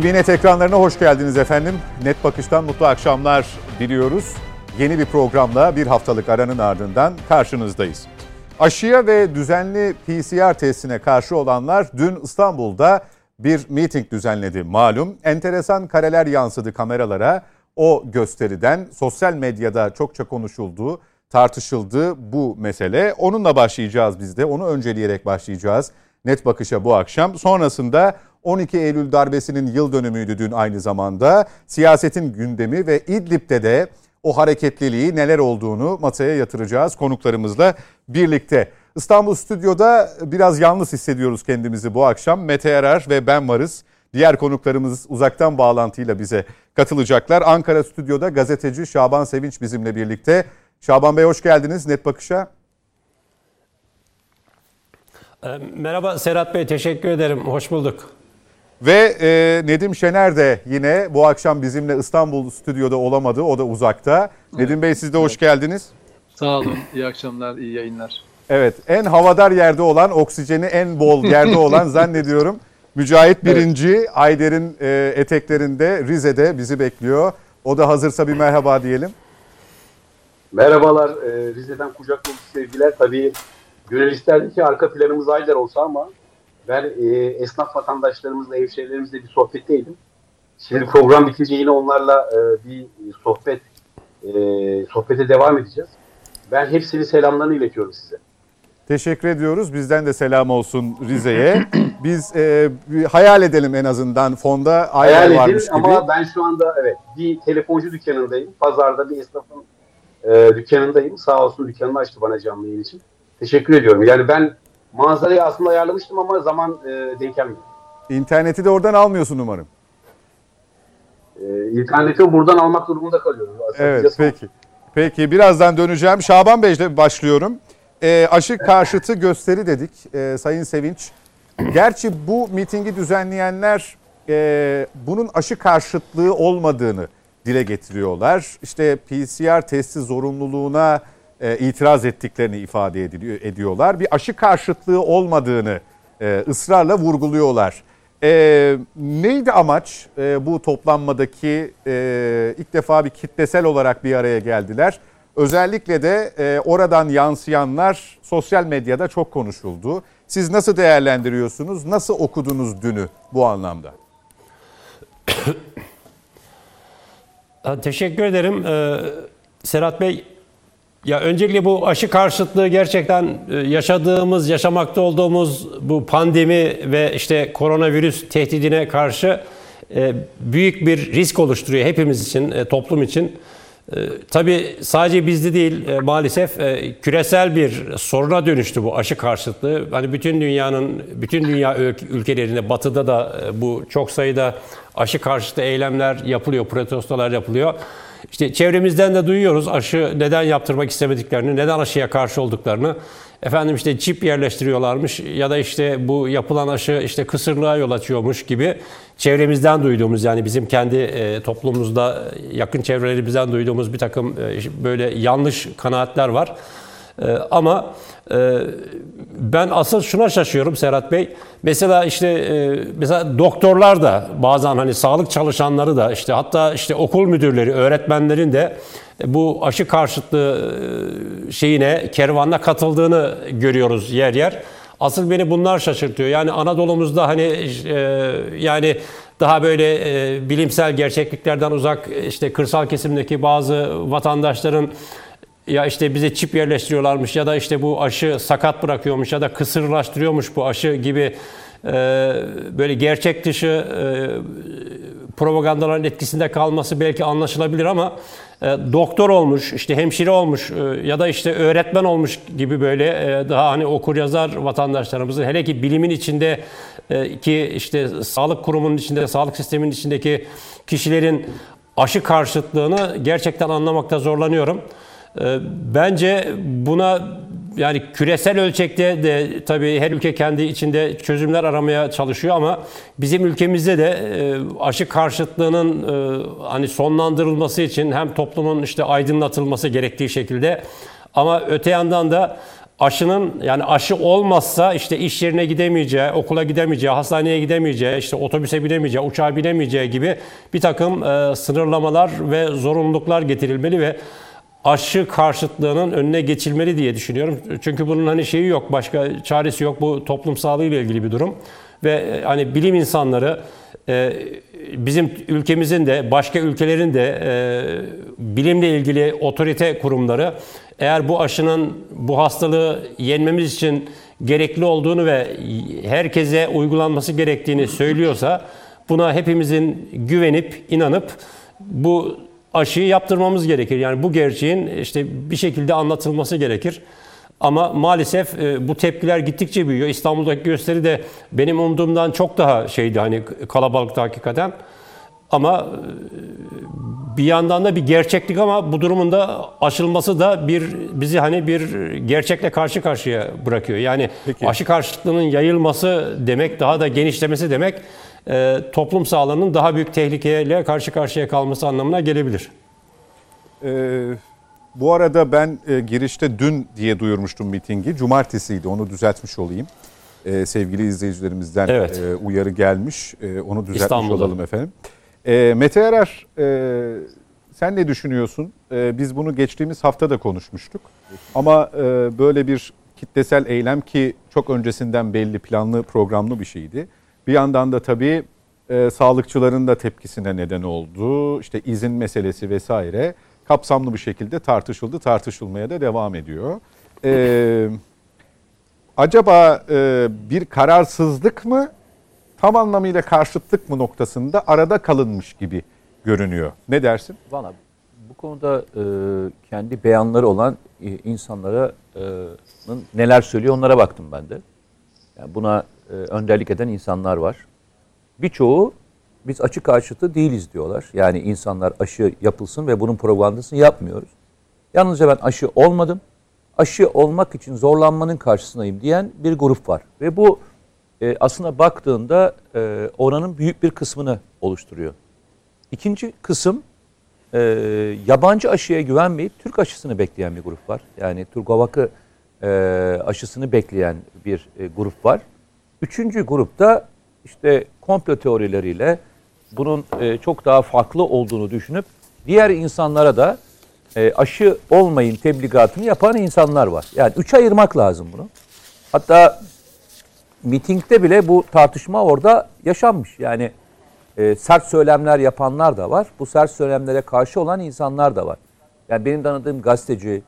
TVNet ekranlarına hoş geldiniz efendim. Net Bakış'tan mutlu akşamlar diliyoruz. Yeni bir programla bir haftalık aranın ardından karşınızdayız. Aşıya ve düzenli PCR testine karşı olanlar dün İstanbul'da bir miting düzenledi malum. Enteresan kareler yansıdı kameralara. O gösteriden sosyal medyada çokça konuşuldu, tartışıldı bu mesele. Onunla başlayacağız biz de. Onu önceleyerek başlayacağız. Net Bakış'a bu akşam. Sonrasında 12 Eylül darbesinin yıl dönümüydü dün aynı zamanda. Siyasetin gündemi ve İdlib'de de o hareketliliği neler olduğunu masaya yatıracağız konuklarımızla birlikte. İstanbul Stüdyo'da biraz yalnız hissediyoruz kendimizi bu akşam. Mete Erer ve ben varız. Diğer konuklarımız uzaktan bağlantıyla bize katılacaklar. Ankara Stüdyo'da gazeteci Şaban Sevinç bizimle birlikte. Şaban Bey hoş geldiniz Net Bakış'a. Ee, merhaba Serhat Bey, teşekkür ederim. Hoş bulduk. Ve e, Nedim Şener de yine bu akşam bizimle İstanbul stüdyoda olamadı. O da uzakta. Evet. Nedim Bey siz de hoş geldiniz. Sağ olun. İyi akşamlar, iyi yayınlar. Evet, en havadar yerde olan, oksijeni en bol yerde olan zannediyorum. Mücahit Birinci, evet. Ayder'in e, eteklerinde Rize'de bizi bekliyor. O da hazırsa bir merhaba diyelim. Merhabalar, e, Rize'den kucak dolusu sevgiler. Tabii gönül isterdi ki arka planımız Ayder olsa ama ben e, esnaf vatandaşlarımızla, hemşehrilerimizle bir sohbetteydim. Şimdi program bitince yine onlarla e, bir sohbet e, sohbete devam edeceğiz. Ben hepsini selamlarını iletiyorum size. Teşekkür ediyoruz. Bizden de selam olsun Rize'ye. Biz e, bir hayal edelim en azından fonda hayal varmış gibi. Ama ben şu anda evet bir telefoncu dükkanındayım. Pazarda bir esnafın e, dükkanındayım. Sağ olsun dükkanını açtı bana canlı yayın için. Teşekkür ediyorum. Yani ben manzarayı aslında ayarlamıştım ama zaman e, denk gelmedi. İnterneti de oradan almıyorsun umarım. E, interneti buradan almak durumunda kalıyoruz. Aslında evet peki. Peki birazdan döneceğim. Şaban Bey'le başlıyorum. E, aşı karşıtı gösteri dedik e, Sayın Sevinç. Gerçi bu mitingi düzenleyenler e, bunun aşı karşıtlığı olmadığını dile getiriyorlar. İşte PCR testi zorunluluğuna e, itiraz ettiklerini ifade ediliyor, ediyorlar. Bir aşı karşıtlığı olmadığını e, ısrarla vurguluyorlar. E, neydi amaç e, bu toplanmadaki e, ilk defa bir kitlesel olarak bir araya geldiler. Özellikle de e, oradan yansıyanlar sosyal medyada çok konuşuldu. Siz nasıl değerlendiriyorsunuz? Nasıl okudunuz dünü bu anlamda? Teşekkür ederim. Ee, Serhat Bey ya öncelikle bu aşı karşıtlığı gerçekten e, yaşadığımız, yaşamakta olduğumuz bu pandemi ve işte koronavirüs tehdidine karşı e, büyük bir risk oluşturuyor hepimiz için, e, toplum için. Tabii sadece bizde değil maalesef küresel bir soruna dönüştü bu aşı karşıtlığı. Hani bütün dünyanın, bütün dünya ülkelerinde, batıda da bu çok sayıda aşı karşıtı eylemler yapılıyor, protestolar yapılıyor. İşte çevremizden de duyuyoruz aşı neden yaptırmak istemediklerini, neden aşıya karşı olduklarını. Efendim işte çip yerleştiriyorlarmış ya da işte bu yapılan aşı işte kısırlığa yol açıyormuş gibi çevremizden duyduğumuz yani bizim kendi e, toplumumuzda yakın çevrelerimizden duyduğumuz bir takım e, böyle yanlış kanaatler var. E, ama ben asıl şuna şaşıyorum Serhat Bey. Mesela işte e, mesela doktorlar da bazen hani sağlık çalışanları da işte hatta işte okul müdürleri, öğretmenlerin de bu aşı karşıtlığı e, şeyine, kervanına katıldığını görüyoruz yer yer. Asıl beni bunlar şaşırtıyor. Yani Anadolu'muzda hani e, yani daha böyle bilimsel gerçekliklerden uzak işte kırsal kesimdeki bazı vatandaşların ya işte bize çip yerleştiriyorlarmış ya da işte bu aşı sakat bırakıyormuş ya da kısırlaştırıyormuş bu aşı gibi e, böyle gerçek dışı e, propagandaların etkisinde kalması belki anlaşılabilir ama e, doktor olmuş, işte hemşire olmuş e, ya da işte öğretmen olmuş gibi böyle e, daha hani okur yazar vatandaşlarımızın hele ki bilimin içinde e, ki işte sağlık kurumunun içinde, sağlık sisteminin içindeki kişilerin aşı karşıtlığını gerçekten anlamakta zorlanıyorum. Ee, bence buna yani küresel ölçekte de tabii her ülke kendi içinde çözümler aramaya çalışıyor ama bizim ülkemizde de e, aşı karşıtlığının e, hani sonlandırılması için hem toplumun işte aydınlatılması gerektiği şekilde ama öte yandan da aşının yani aşı olmazsa işte iş yerine gidemeyeceği, okula gidemeyeceği, hastaneye gidemeyeceği, işte otobüse binemeyeceği, uçağa binemeyeceği gibi bir takım e, sınırlamalar ve zorunluluklar getirilmeli ve aşı karşıtlığının önüne geçilmeli diye düşünüyorum. Çünkü bunun hani şeyi yok, başka çaresi yok. Bu toplum sağlığı ile ilgili bir durum ve e, hani bilim insanları e, bizim ülkemizin de başka ülkelerin de e, bilimle ilgili otorite kurumları eğer bu aşının bu hastalığı yenmemiz için gerekli olduğunu ve herkese uygulanması gerektiğini söylüyorsa buna hepimizin güvenip inanıp bu aşıyı yaptırmamız gerekir. Yani bu gerçeğin işte bir şekilde anlatılması gerekir. Ama maalesef e, bu tepkiler gittikçe büyüyor. İstanbul'daki gösteri de benim umduğumdan çok daha şeydi hani kalabalıkta hakikaten. Ama e, bir yandan da bir gerçeklik ama bu durumun da aşılması da bir bizi hani bir gerçekle karşı karşıya bırakıyor. Yani Peki. aşı karşıtlığının yayılması demek, daha da genişlemesi demek toplum sağlığının daha büyük tehlikeyle karşı karşıya kalması anlamına gelebilir. Ee, bu arada ben e, girişte dün diye duyurmuştum mitingi. Cumartesiydi onu düzeltmiş olayım. Ee, sevgili izleyicilerimizden evet. e, uyarı gelmiş. E, onu düzeltmiş İstanbul'da. olalım efendim. E, Mete Yarar e, sen ne düşünüyorsun? E, biz bunu geçtiğimiz hafta da konuşmuştuk. Ama e, böyle bir kitlesel eylem ki çok öncesinden belli planlı programlı bir şeydi. Bir yandan da tabii e, sağlıkçıların da tepkisine neden oldu. İşte izin meselesi vesaire kapsamlı bir şekilde tartışıldı, tartışılmaya da devam ediyor. Ee, acaba e, bir kararsızlık mı, tam anlamıyla karşıtlık mı noktasında arada kalınmış gibi görünüyor. Ne dersin? Valla bu konuda e, kendi beyanları olan e, insanlara e, neler söylüyor onlara baktım ben de. Yani buna e, önderlik eden insanlar var. Birçoğu biz açık karşıtı değiliz diyorlar. Yani insanlar aşı yapılsın ve bunun propagandasını yapmıyoruz. Yalnızca ben aşı olmadım. Aşı olmak için zorlanmanın karşısındayım diyen bir grup var. Ve bu e, aslında baktığında e, oranın büyük bir kısmını oluşturuyor. İkinci kısım e, yabancı aşıya güvenmeyip Türk aşısını bekleyen bir grup var. Yani Turgovak'ı e, aşısını bekleyen bir e, grup var. Üçüncü grupta işte komplo teorileriyle bunun e, çok daha farklı olduğunu düşünüp diğer insanlara da e, aşı olmayın tebligatını yapan insanlar var. Yani üç ayırmak lazım bunu. Hatta mitingde bile bu tartışma orada yaşanmış. Yani e, sert söylemler yapanlar da var. Bu sert söylemlere karşı olan insanlar da var. Yani benim tanıdığım gazeteci,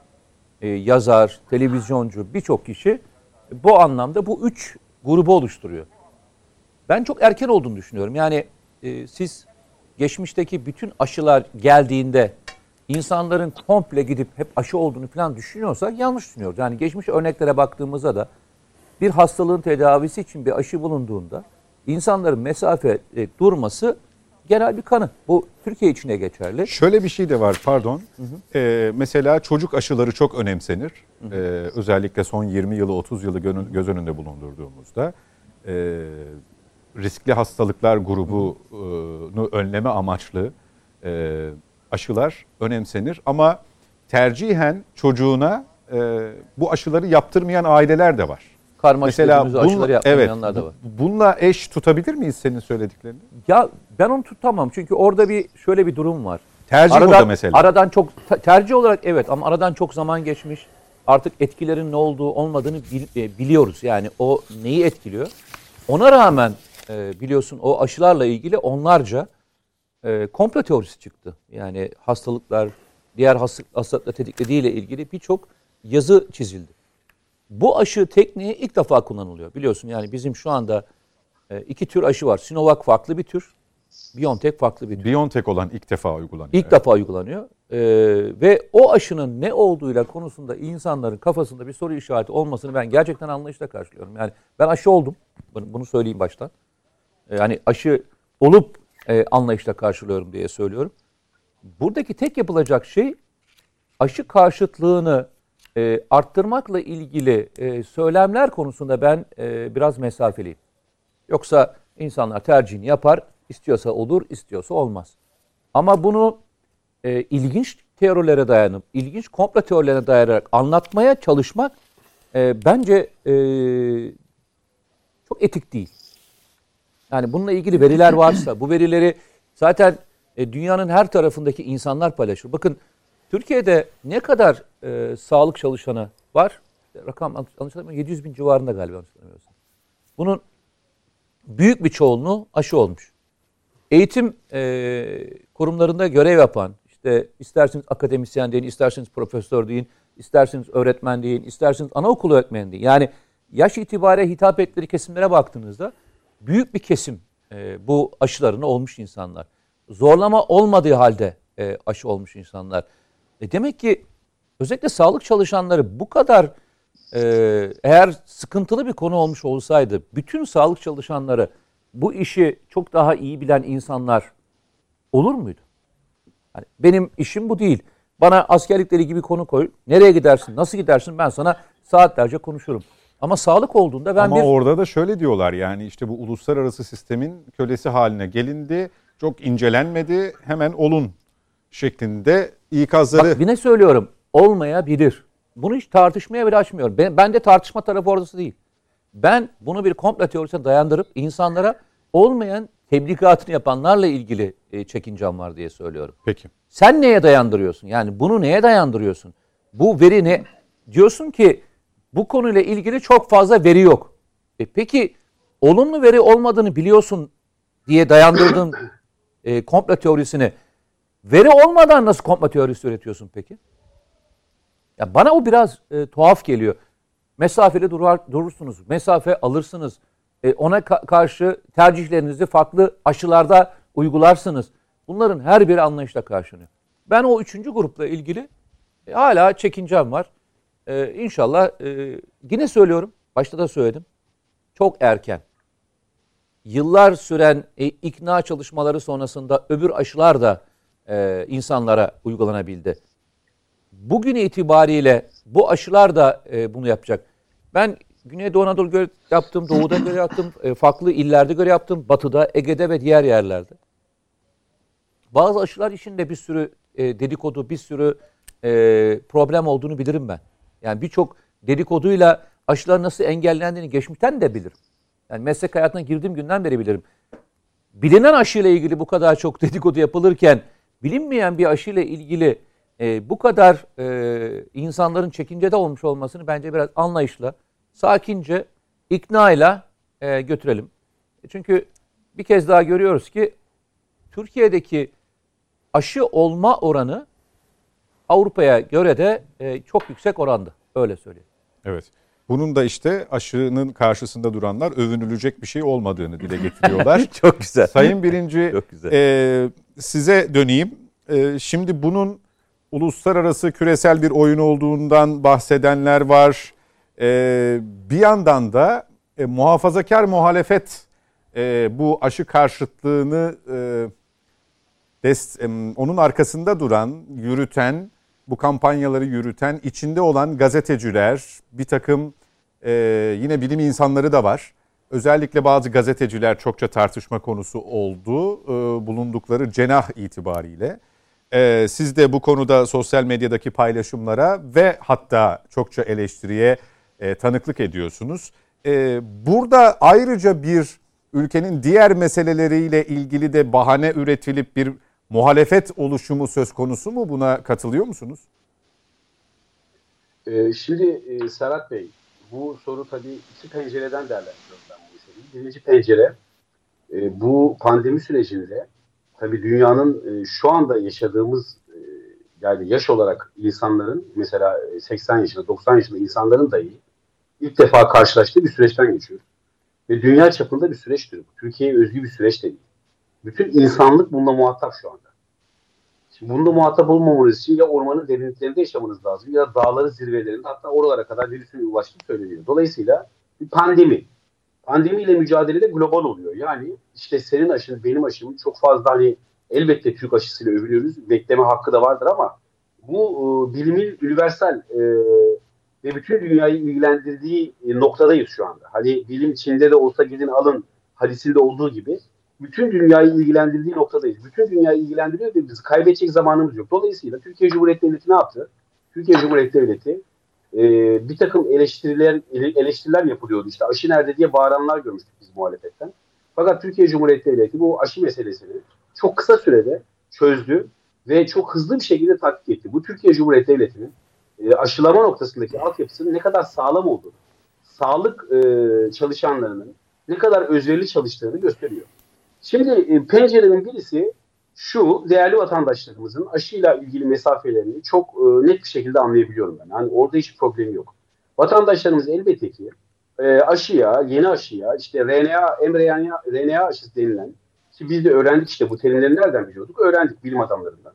yazar, televizyoncu birçok kişi bu anlamda bu üç grubu oluşturuyor. Ben çok erken olduğunu düşünüyorum. Yani e, siz geçmişteki bütün aşılar geldiğinde insanların komple gidip hep aşı olduğunu falan düşünüyorsak yanlış düşünüyoruz. Yani geçmiş örneklere baktığımızda da bir hastalığın tedavisi için bir aşı bulunduğunda insanların mesafe e, durması genel bir kanı. Bu Türkiye içine geçerli. Şöyle bir şey de var pardon. Hı hı. Ee, mesela çocuk aşıları çok önemsenir. Hı hı. Ee, özellikle son 20 yılı 30 yılı göz önünde bulundurduğumuzda. Ee, riskli hastalıklar grubunu önleme amaçlı e, aşılar önemsenir. Ama tercihen çocuğuna e, bu aşıları yaptırmayan aileler de var. Karma Mesela bununla, aşıları yaptırmayanlar evet, da var. Bununla eş tutabilir miyiz senin söylediklerini? Ya ben onu tutamam çünkü orada bir şöyle bir durum var. Tercih aradan, orada mesela. Aradan çok tercih olarak evet ama aradan çok zaman geçmiş. Artık etkilerin ne olduğu olmadığını e, biliyoruz. Yani o neyi etkiliyor? Ona rağmen e, biliyorsun o aşılarla ilgili onlarca e, komplo teorisi çıktı. Yani hastalıklar, diğer hastalıkla tetiklediğiyle ilgili birçok yazı çizildi. Bu aşı tekniği ilk defa kullanılıyor. Biliyorsun yani bizim şu anda e, iki tür aşı var. Sinovac farklı bir tür, BioNTech farklı bir tür. BioNTech olan ilk defa uygulanıyor. İlk evet. defa uygulanıyor. Ee, ve o aşının ne olduğuyla konusunda insanların kafasında bir soru işareti olmasını ben gerçekten anlayışla karşılıyorum. Yani ben aşı oldum. Bunu söyleyeyim baştan. Yani aşı olup e, anlayışla karşılıyorum diye söylüyorum. Buradaki tek yapılacak şey aşı karşıtlığını e, arttırmakla ilgili e, söylemler konusunda ben e, biraz mesafeliyim. Yoksa insanlar tercihini yapar, istiyorsa olur, istiyorsa olmaz. Ama bunu e, ilginç teorilere dayanıp, ilginç komplo teorilerine dayanarak anlatmaya çalışmak e, bence e, çok etik değil. Yani bununla ilgili veriler varsa bu verileri zaten e, dünyanın her tarafındaki insanlar paylaşır. Bakın Türkiye'de ne kadar e, sağlık çalışanı var? Rakam yanlış hatırlamıyorum 700 bin civarında galiba yanlış hatırlamıyorsam. Bunun büyük bir çoğunluğu aşı olmuş. Eğitim e, kurumlarında görev yapan, işte isterseniz akademisyen deyin, isterseniz profesör deyin, isterseniz öğretmen deyin, isterseniz anaokulu öğretmeni deyin. Yani yaş itibariyle hitap ettikleri kesimlere baktığınızda büyük bir kesim e, bu aşılarını olmuş insanlar. Zorlama olmadığı halde e, aşı olmuş insanlar. E demek ki özellikle sağlık çalışanları bu kadar e, eğer sıkıntılı bir konu olmuş olsaydı bütün sağlık çalışanları bu işi çok daha iyi bilen insanlar olur muydu? Yani benim işim bu değil. Bana askerlikleri gibi konu koy. Nereye gidersin? Nasıl gidersin? Ben sana saatlerce konuşurum. Ama sağlık olduğunda ben Ama bir orada da şöyle diyorlar yani işte bu uluslararası sistemin kölesi haline gelindi. Çok incelenmedi. Hemen olun şeklinde ikazları Bak yine söylüyorum olmayabilir. Bunu hiç tartışmaya bile açmıyorum. Ben, ben de tartışma tarafı orası değil. Ben bunu bir komplo teorisine dayandırıp insanlara olmayan tebligatını yapanlarla ilgili e, çekincem var diye söylüyorum. Peki. Sen neye dayandırıyorsun? Yani bunu neye dayandırıyorsun? Bu veri ne? Diyorsun ki bu konuyla ilgili çok fazla veri yok. E peki olumlu veri olmadığını biliyorsun diye dayandırdığın e, komplo teorisini veri olmadan nasıl komplo teorisi üretiyorsun peki? Ya bana o biraz e, tuhaf geliyor. Mesafeli durar, durursunuz, mesafe alırsınız. E, ona ka- karşı tercihlerinizi farklı aşılarda uygularsınız. Bunların her biri anlayışla karşılanıyor. Ben o üçüncü grupla ilgili e, hala çekincem var. E, inşallah e, yine söylüyorum, başta da söyledim. Çok erken. Yıllar süren e, ikna çalışmaları sonrasında öbür aşılar da e, insanlara uygulanabildi. Bugün itibariyle bu aşılar da e, bunu yapacak. Ben Güneydoğu Anadolu göre yaptım, Doğu'da göre yaptım, e, farklı illerde göre yaptım, Batı'da, Ege'de ve diğer yerlerde. Bazı aşılar içinde bir sürü e, dedikodu, bir sürü e, problem olduğunu bilirim ben. Yani birçok dedikoduyla aşılar nasıl engellendiğini geçmişten de bilirim. Yani meslek hayatına girdiğim günden beri bilirim. Bilinen aşıyla ilgili bu kadar çok dedikodu yapılırken bilinmeyen bir aşıyla ilgili e, bu kadar e, insanların çekincede olmuş olmasını bence biraz anlayışla, sakince, iknayla e, götürelim. Çünkü bir kez daha görüyoruz ki Türkiye'deki aşı olma oranı Avrupa'ya göre de e, çok yüksek oranda. Öyle söyleyeyim. Evet. Bunun da işte aşının karşısında duranlar övünülecek bir şey olmadığını dile getiriyorlar. çok güzel. Sayın Birinci Çok güzel. e, size döneyim. E, şimdi bunun uluslararası küresel bir oyun olduğundan bahsedenler var. E, bir yandan da e, muhafazakar muhalefet e, bu aşı karşıtlığını e, dest, em, onun arkasında duran, yürüten, bu kampanyaları yürüten, içinde olan gazeteciler, bir takım e, yine bilim insanları da var. Özellikle bazı gazeteciler çokça tartışma konusu oldu e, bulundukları cenah itibariyle. E, siz de bu konuda sosyal medyadaki paylaşımlara ve hatta çokça eleştiriye e, tanıklık ediyorsunuz. E, burada ayrıca bir ülkenin diğer meseleleriyle ilgili de bahane üretilip bir muhalefet oluşumu söz konusu mu? Buna katılıyor musunuz? Ee, şimdi e, Serhat Bey, bu soru tabii iki pencereden değerlendiriyorum ben bu meseleyi. Birinci pencere, e, bu pandemi sürecinde tabii dünyanın e, şu anda yaşadığımız e, yani yaş olarak insanların mesela 80 yaşında, 90 yaşında insanların dahi ilk defa karşılaştığı bir süreçten geçiyor. Ve dünya çapında bir süreçtir bu. Türkiye'ye özgü bir süreç de değil. Bütün insanlık bununla muhatap şu anda. Şimdi bunda muhatap olmamanız için ya ormanın derinliklerinde yaşamanız lazım ya da dağların zirvelerinde hatta oralara kadar virüsün ulaştığı söyleniyor. Dolayısıyla bir pandemi. Pandemiyle mücadelede global oluyor. Yani işte senin aşın, benim aşım çok fazla hani elbette Türk aşısıyla övülüyoruz. Bekleme hakkı da vardır ama bu e, bilimin universal e, ve bütün dünyayı ilgilendirdiği e, noktadayız şu anda. Hani bilim Çin'de de olsa gidin alın hadisinde olduğu gibi bütün dünyayı ilgilendirdiği noktadayız. Bütün dünyayı ilgilendiriyor ve biz kaybedecek zamanımız yok. Dolayısıyla Türkiye Cumhuriyeti Devleti ne yaptı? Türkiye Cumhuriyeti Devleti e, bir takım eleştiriler eleştiriler yapılıyordu. İşte aşı nerede diye bağıranlar görmüştük biz muhalefetten. Fakat Türkiye Cumhuriyeti Devleti bu aşı meselesini çok kısa sürede çözdü ve çok hızlı bir şekilde tatbik etti. Bu Türkiye Cumhuriyeti Devleti'nin e, aşılama noktasındaki altyapısının ne kadar sağlam olduğunu, sağlık e, çalışanlarının ne kadar özverili çalıştığını gösteriyor. Şimdi e, pencerenin birisi şu değerli vatandaşlarımızın aşıyla ilgili mesafelerini çok e, net bir şekilde anlayabiliyorum ben. Yani orada hiç problem yok. Vatandaşlarımız elbette ki e, aşıya, yeni aşıya, işte RNA, mRNA RNA aşısı denilen ki biz de öğrendik işte bu terimleri nereden biliyorduk? Öğrendik bilim adamlarından.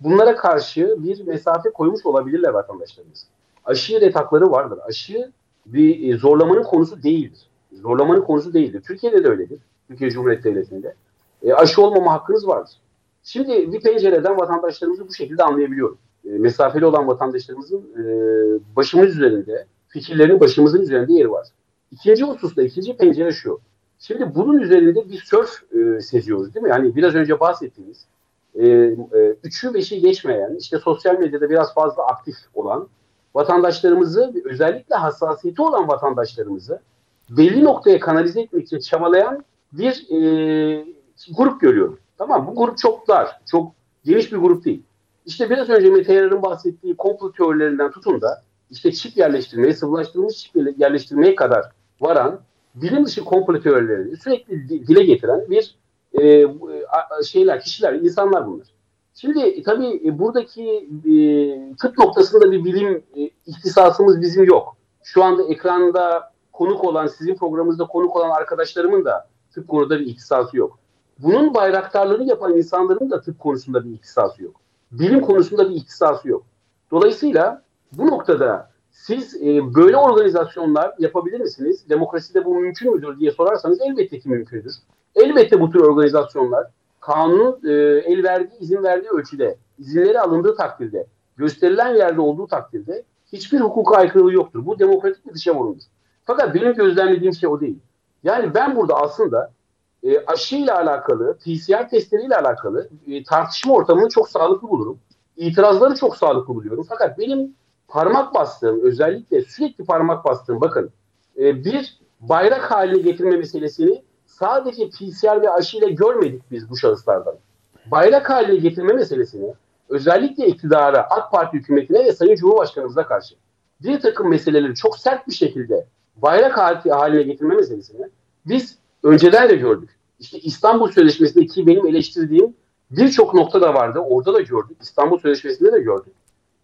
Bunlara karşı bir mesafe koymuş olabilirler vatandaşlarımız. Aşı retakları vardır. Aşı bir e, zorlamanın konusu değildir. Zorlamanın konusu değildir. Türkiye'de de öyledir. Türkiye Cumhuriyeti Devleti'nde. E, aşı olmama hakkınız vardır. Şimdi bir pencereden vatandaşlarımızı bu şekilde anlayabiliyorum. E, mesafeli olan vatandaşlarımızın e, başımız üzerinde, fikirlerinin başımızın üzerinde yeri var. İkinci hususta, ikinci pencere şu. Şimdi bunun üzerinde bir sörf e, seziyoruz değil mi? Yani biraz önce bahsettiğimiz e, e, üçü beşi geçmeyen, işte sosyal medyada biraz fazla aktif olan vatandaşlarımızı, özellikle hassasiyeti olan vatandaşlarımızı belli noktaya kanalize etmek için çabalayan bir e, grup görüyorum. Tamam bu grup çok dar, çok geniş bir grup değil. İşte biraz önce Mete Yarar'ın bahsettiği komplo teorilerinden tutun da işte çip yerleştirmeye, sıvılaştırılmış çip yerleştirmeye kadar varan bilim dışı komplo teorilerini sürekli dile getiren bir e, şeyler, kişiler, insanlar bunlar. Şimdi e, tabii e, buradaki e, tıp noktasında bir bilim e, ihtisasımız bizim yok. Şu anda ekranda konuk olan, sizin programınızda konuk olan arkadaşlarımın da tıp konuda bir ihtisası yok. Bunun bayraktarlığını yapan insanların da tıp konusunda bir ihtisası yok. Bilim konusunda bir ihtisası yok. Dolayısıyla bu noktada siz e, böyle organizasyonlar yapabilir misiniz? Demokraside bu mümkün müdür diye sorarsanız elbette ki mümkündür. Elbette bu tür organizasyonlar kanunun e, el verdiği, izin verdiği ölçüde, izinleri alındığı takdirde, gösterilen yerde olduğu takdirde hiçbir hukuka aykırılığı yoktur. Bu demokratik bir dışa vurumdur. Fakat benim gözlemlediğim şey o değil. Yani ben burada aslında e, aşıyla alakalı, PCR testleriyle alakalı e, tartışma ortamını çok sağlıklı bulurum. İtirazları çok sağlıklı buluyorum. Fakat benim parmak bastığım, özellikle sürekli parmak bastığım bakın e, bir bayrak haline getirme meselesini sadece PCR ve aşıyla görmedik biz bu şahıslardan. Bayrak haline getirme meselesini özellikle iktidara, AK Parti hükümetine ve Sayın Cumhurbaşkanımıza karşı bir takım meseleleri çok sert bir şekilde bayrak haline getirme meselesini biz önceden de gördük. İşte İstanbul Sözleşmesi'ndeki benim eleştirdiğim birçok nokta da vardı. Orada da gördük. İstanbul Sözleşmesi'nde de gördük.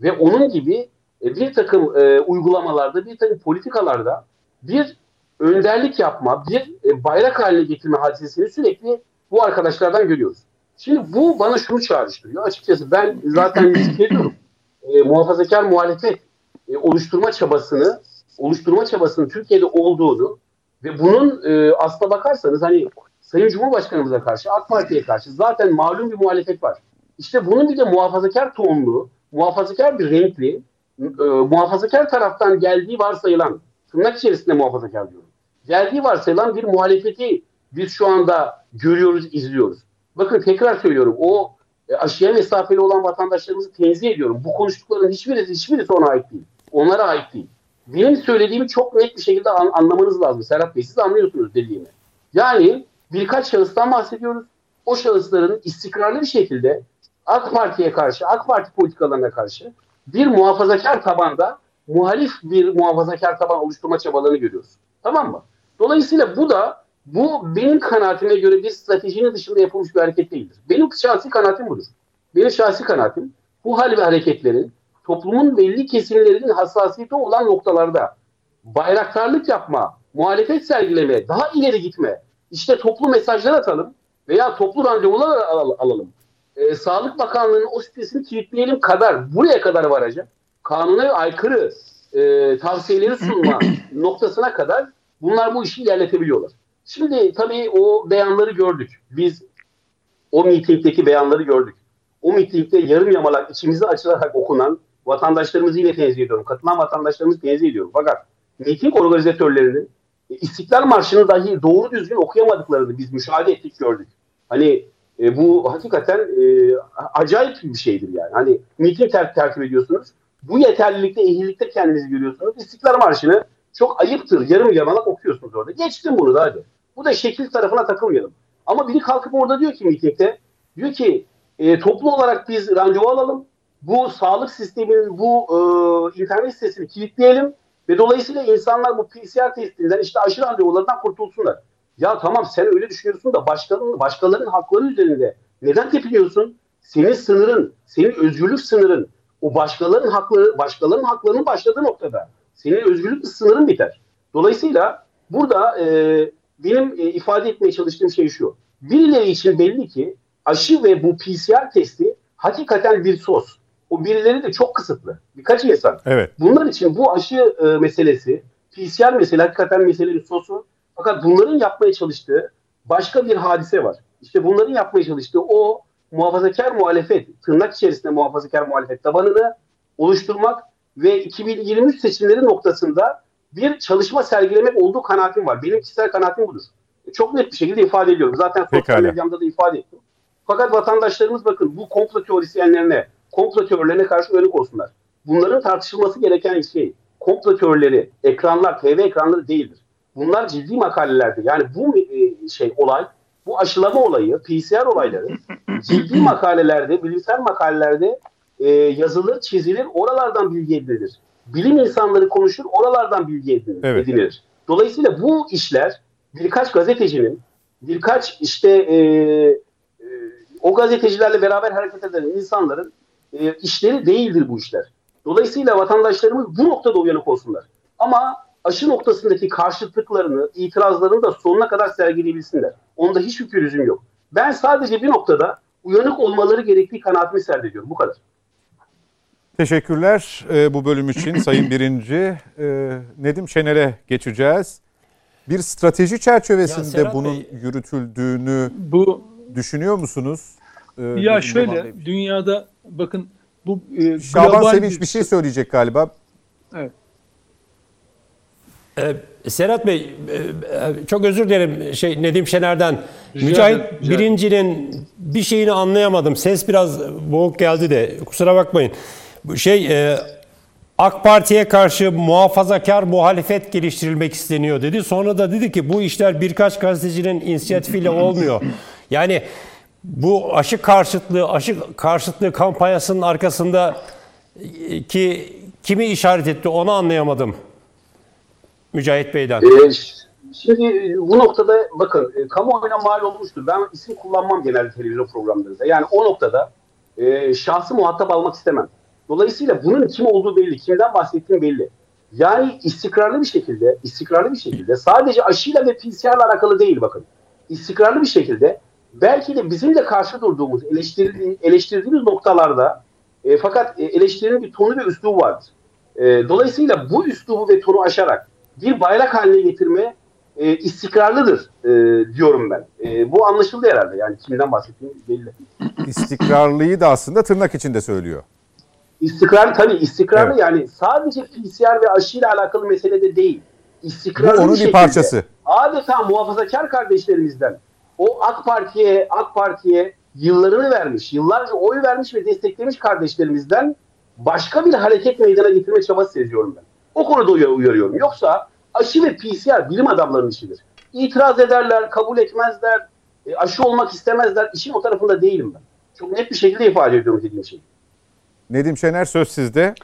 Ve onun gibi e, bir takım e, uygulamalarda, bir takım politikalarda bir önderlik yapma, bir e, bayrak haline getirme hadisesini sürekli bu arkadaşlardan görüyoruz. Şimdi bu bana şunu çağrıştırıyor. Açıkçası ben zaten ediyorum. E, muhafazakar muhalefet e, oluşturma çabasını oluşturma çabasının Türkiye'de olduğunu ve bunun e, aslına bakarsanız hani Sayın Cumhurbaşkanımıza karşı, AK Parti'ye karşı zaten malum bir muhalefet var. İşte bunun bir de muhafazakar tohumlu, muhafazakar bir renkli, e, muhafazakar taraftan geldiği varsayılan, tırnak içerisinde muhafazakar diyorum, geldiği varsayılan bir muhalefeti biz şu anda görüyoruz, izliyoruz. Bakın tekrar söylüyorum, o e, aşıya mesafeli olan vatandaşlarımızı tenzih ediyorum. Bu konuştukların hiçbirisi, hiçbirisi ona ait değil. Onlara ait değil. Benim söylediğimi çok net bir şekilde an, anlamanız lazım. Serhat Bey siz anlıyorsunuz dediğimi. Yani birkaç şahıstan bahsediyoruz. O şahısların istikrarlı bir şekilde AK Parti'ye karşı, AK Parti politikalarına karşı bir muhafazakar tabanda muhalif bir muhafazakar taban oluşturma çabalarını görüyoruz. Tamam mı? Dolayısıyla bu da bu benim kanaatime göre bir stratejinin dışında yapılmış bir hareket değildir. Benim şahsi kanaatim budur. Benim şahsi kanaatim bu hal ve hareketlerin toplumun belli kesimlerinin hassasiyeti olan noktalarda bayraktarlık yapma, muhalefet sergileme, daha ileri gitme, işte toplu mesajlar atalım veya toplu randevular al alalım. Ee, Sağlık Bakanlığı'nın o sitesini kilitleyelim kadar buraya kadar varacak. Kanuna aykırı e, tavsiyeleri sunma noktasına kadar bunlar bu işi ilerletebiliyorlar. Şimdi tabii o beyanları gördük. Biz o mitingdeki beyanları gördük. O mitingde yarım yamalak içimizi açılarak okunan vatandaşlarımızı yine tenzih ediyorum. Katılan vatandaşlarımızı tenzih ediyorum. Fakat miting organizatörlerinin e, İstiklal Marşı'nı dahi doğru düzgün okuyamadıklarını biz müşahede ettik gördük. Hani e, bu hakikaten e, acayip bir şeydir yani. Hani miting ter tertip ediyorsunuz. Bu yeterlilikte, ehlilikte kendinizi görüyorsunuz. İstiklal Marşı'nı çok ayıptır, yarım yamalak okuyorsunuz orada. Geçtim bunu da hadi. Bu da şekil tarafına takılmayalım. Ama biri kalkıp orada diyor ki mitingde, diyor ki e, toplu olarak biz randevu alalım. Bu sağlık sisteminin bu e, internet sitesini kilitleyelim ve dolayısıyla insanlar bu PCR testinden işte aşı randevularından kurtulsunlar. Ya tamam sen öyle düşünüyorsun da başkalarının, başkalarının hakları üzerinde neden tepiniyorsun? Senin sınırın, senin özgürlük sınırın, o başkalarının hakları, başkalarının haklarının başladığı noktada senin özgürlük sınırın biter. Dolayısıyla burada e, benim e, ifade etmeye çalıştığım şey şu. Birileri için belli ki aşı ve bu PCR testi hakikaten bir sos. O birileri de çok kısıtlı. Birkaç insan. Evet. Bunlar için bu aşı e, meselesi, PCR meselesi hakikaten meselenin sosu. Fakat bunların yapmaya çalıştığı başka bir hadise var. İşte bunların yapmaya çalıştığı o muhafazakar muhalefet, tırnak içerisinde muhafazakar muhalefet tabanını oluşturmak ve 2023 seçimleri noktasında bir çalışma sergilemek olduğu kanaatim var. Benim kişisel kanaatim budur. Çok net bir şekilde ifade ediyorum. Zaten sosyal medyamda da ifade ettim. Fakat vatandaşlarımız bakın bu komplo teorisyenlerine, komplo teorilerine karşı uyanık olsunlar. Bunların tartışılması gereken şey komplo teorileri, ekranlar, TV ekranları değildir. Bunlar ciddi makalelerde. Yani bu e, şey olay, bu aşılama olayı, PCR olayları ciddi makalelerde, bilimsel makalelerde e, yazılır, çizilir, oralardan bilgi edinilir. Bilim insanları konuşur, oralardan bilgi edinilir. Evet. edinilir. Dolayısıyla bu işler birkaç gazetecinin, birkaç işte e, e, o gazetecilerle beraber hareket eden insanların e, işleri değildir bu işler. Dolayısıyla vatandaşlarımız bu noktada uyanık olsunlar. Ama aşı noktasındaki karşıtlıklarını, itirazlarını da sonuna kadar sergileyebilsinler. Onda hiçbir pürüzüm yok. Ben sadece bir noktada uyanık olmaları gerektiği kanaatimi serdediyorum. Bu kadar. Teşekkürler e, bu bölüm için Sayın Birinci. E, Nedim Şener'e geçeceğiz. Bir strateji çerçevesinde bunun Bey- yürütüldüğünü Bu düşünüyor musunuz? E, ya şöyle dünyada bakın bu e, Şaban Sevinç bir şey söyleyecek galiba. Evet. Ee, Serhat Bey, e, e, çok özür dilerim şey Nedim Şener'den. Rica Mücahit rica birincinin bir şeyini anlayamadım. Ses biraz boğuk geldi de kusura bakmayın. Bu şey e, AK Parti'ye karşı muhafazakar muhalefet geliştirilmek isteniyor dedi. Sonra da dedi ki bu işler birkaç gazetecinin inisiyatifiyle olmuyor. Yani bu aşı karşıtlığı, aşı karşıtlığı kampanyasının arkasında e, ki kimi işaret etti onu anlayamadım. Mücahit Bey'den. Ee, şimdi e, bu noktada bakın e, kamuoyuna mal olmuştur. Ben isim kullanmam genelde televizyon programlarında. Yani o noktada e, şahsı muhatap almak istemem. Dolayısıyla bunun kim olduğu belli, kimden bahsettiğim belli. Yani istikrarlı bir şekilde, istikrarlı bir şekilde sadece aşıyla ve PCR'la alakalı değil bakın. İstikrarlı bir şekilde belki de bizim de karşı durduğumuz, eleştirdiğimiz, eleştirdiğimiz noktalarda e, fakat e, eleştirinin bir tonu ve üslubu vardır. E, dolayısıyla bu üslubu ve tonu aşarak bir bayrak haline getirme e, istikrarlıdır e, diyorum ben. E, bu anlaşıldı herhalde. Yani kimden bahsettiğim belli. İstikrarlıyı da aslında tırnak içinde söylüyor. İstikrar tabii istikrarlı Evet. yani sadece PCR ve aşıyla alakalı mesele de değil. Bu İstikrarlı onun bir şekilde parçası. Adeta muhafazakar kardeşlerimizden o AK Parti'ye AK Parti'ye yıllarını vermiş, yıllarca oy vermiş ve desteklemiş kardeşlerimizden başka bir hareket meydana getirme çabası seziyorum ben. O konuda uyar- uyarıyorum. Yoksa aşı ve PCR bilim adamlarının işidir. İtiraz ederler, kabul etmezler, e, aşı olmak istemezler. İşin o tarafında değilim ben. Çok net bir şekilde ifade ediyorum dediğim şey. Nedim Şener söz sizde.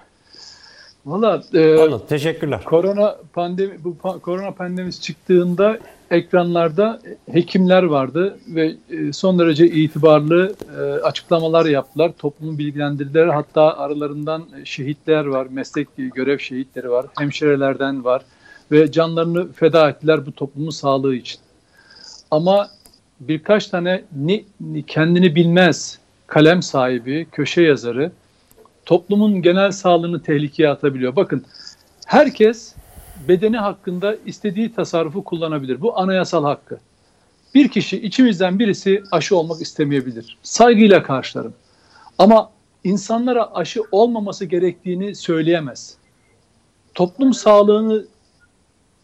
Valla e, Anladım. Teşekkürler. korona pandemi bu pa- korona pandemisi çıktığında ekranlarda hekimler vardı ve e, son derece itibarlı e, açıklamalar yaptılar. Toplumu bilgilendirdiler. Hatta aralarından şehitler var, meslek görev şehitleri var, hemşirelerden var ve canlarını feda ettiler bu toplumun sağlığı için. Ama birkaç tane ni, ni- kendini bilmez kalem sahibi, köşe yazarı toplumun genel sağlığını tehlikeye atabiliyor. Bakın herkes bedeni hakkında istediği tasarrufu kullanabilir. Bu anayasal hakkı. Bir kişi içimizden birisi aşı olmak istemeyebilir. Saygıyla karşılarım. Ama insanlara aşı olmaması gerektiğini söyleyemez. Toplum sağlığını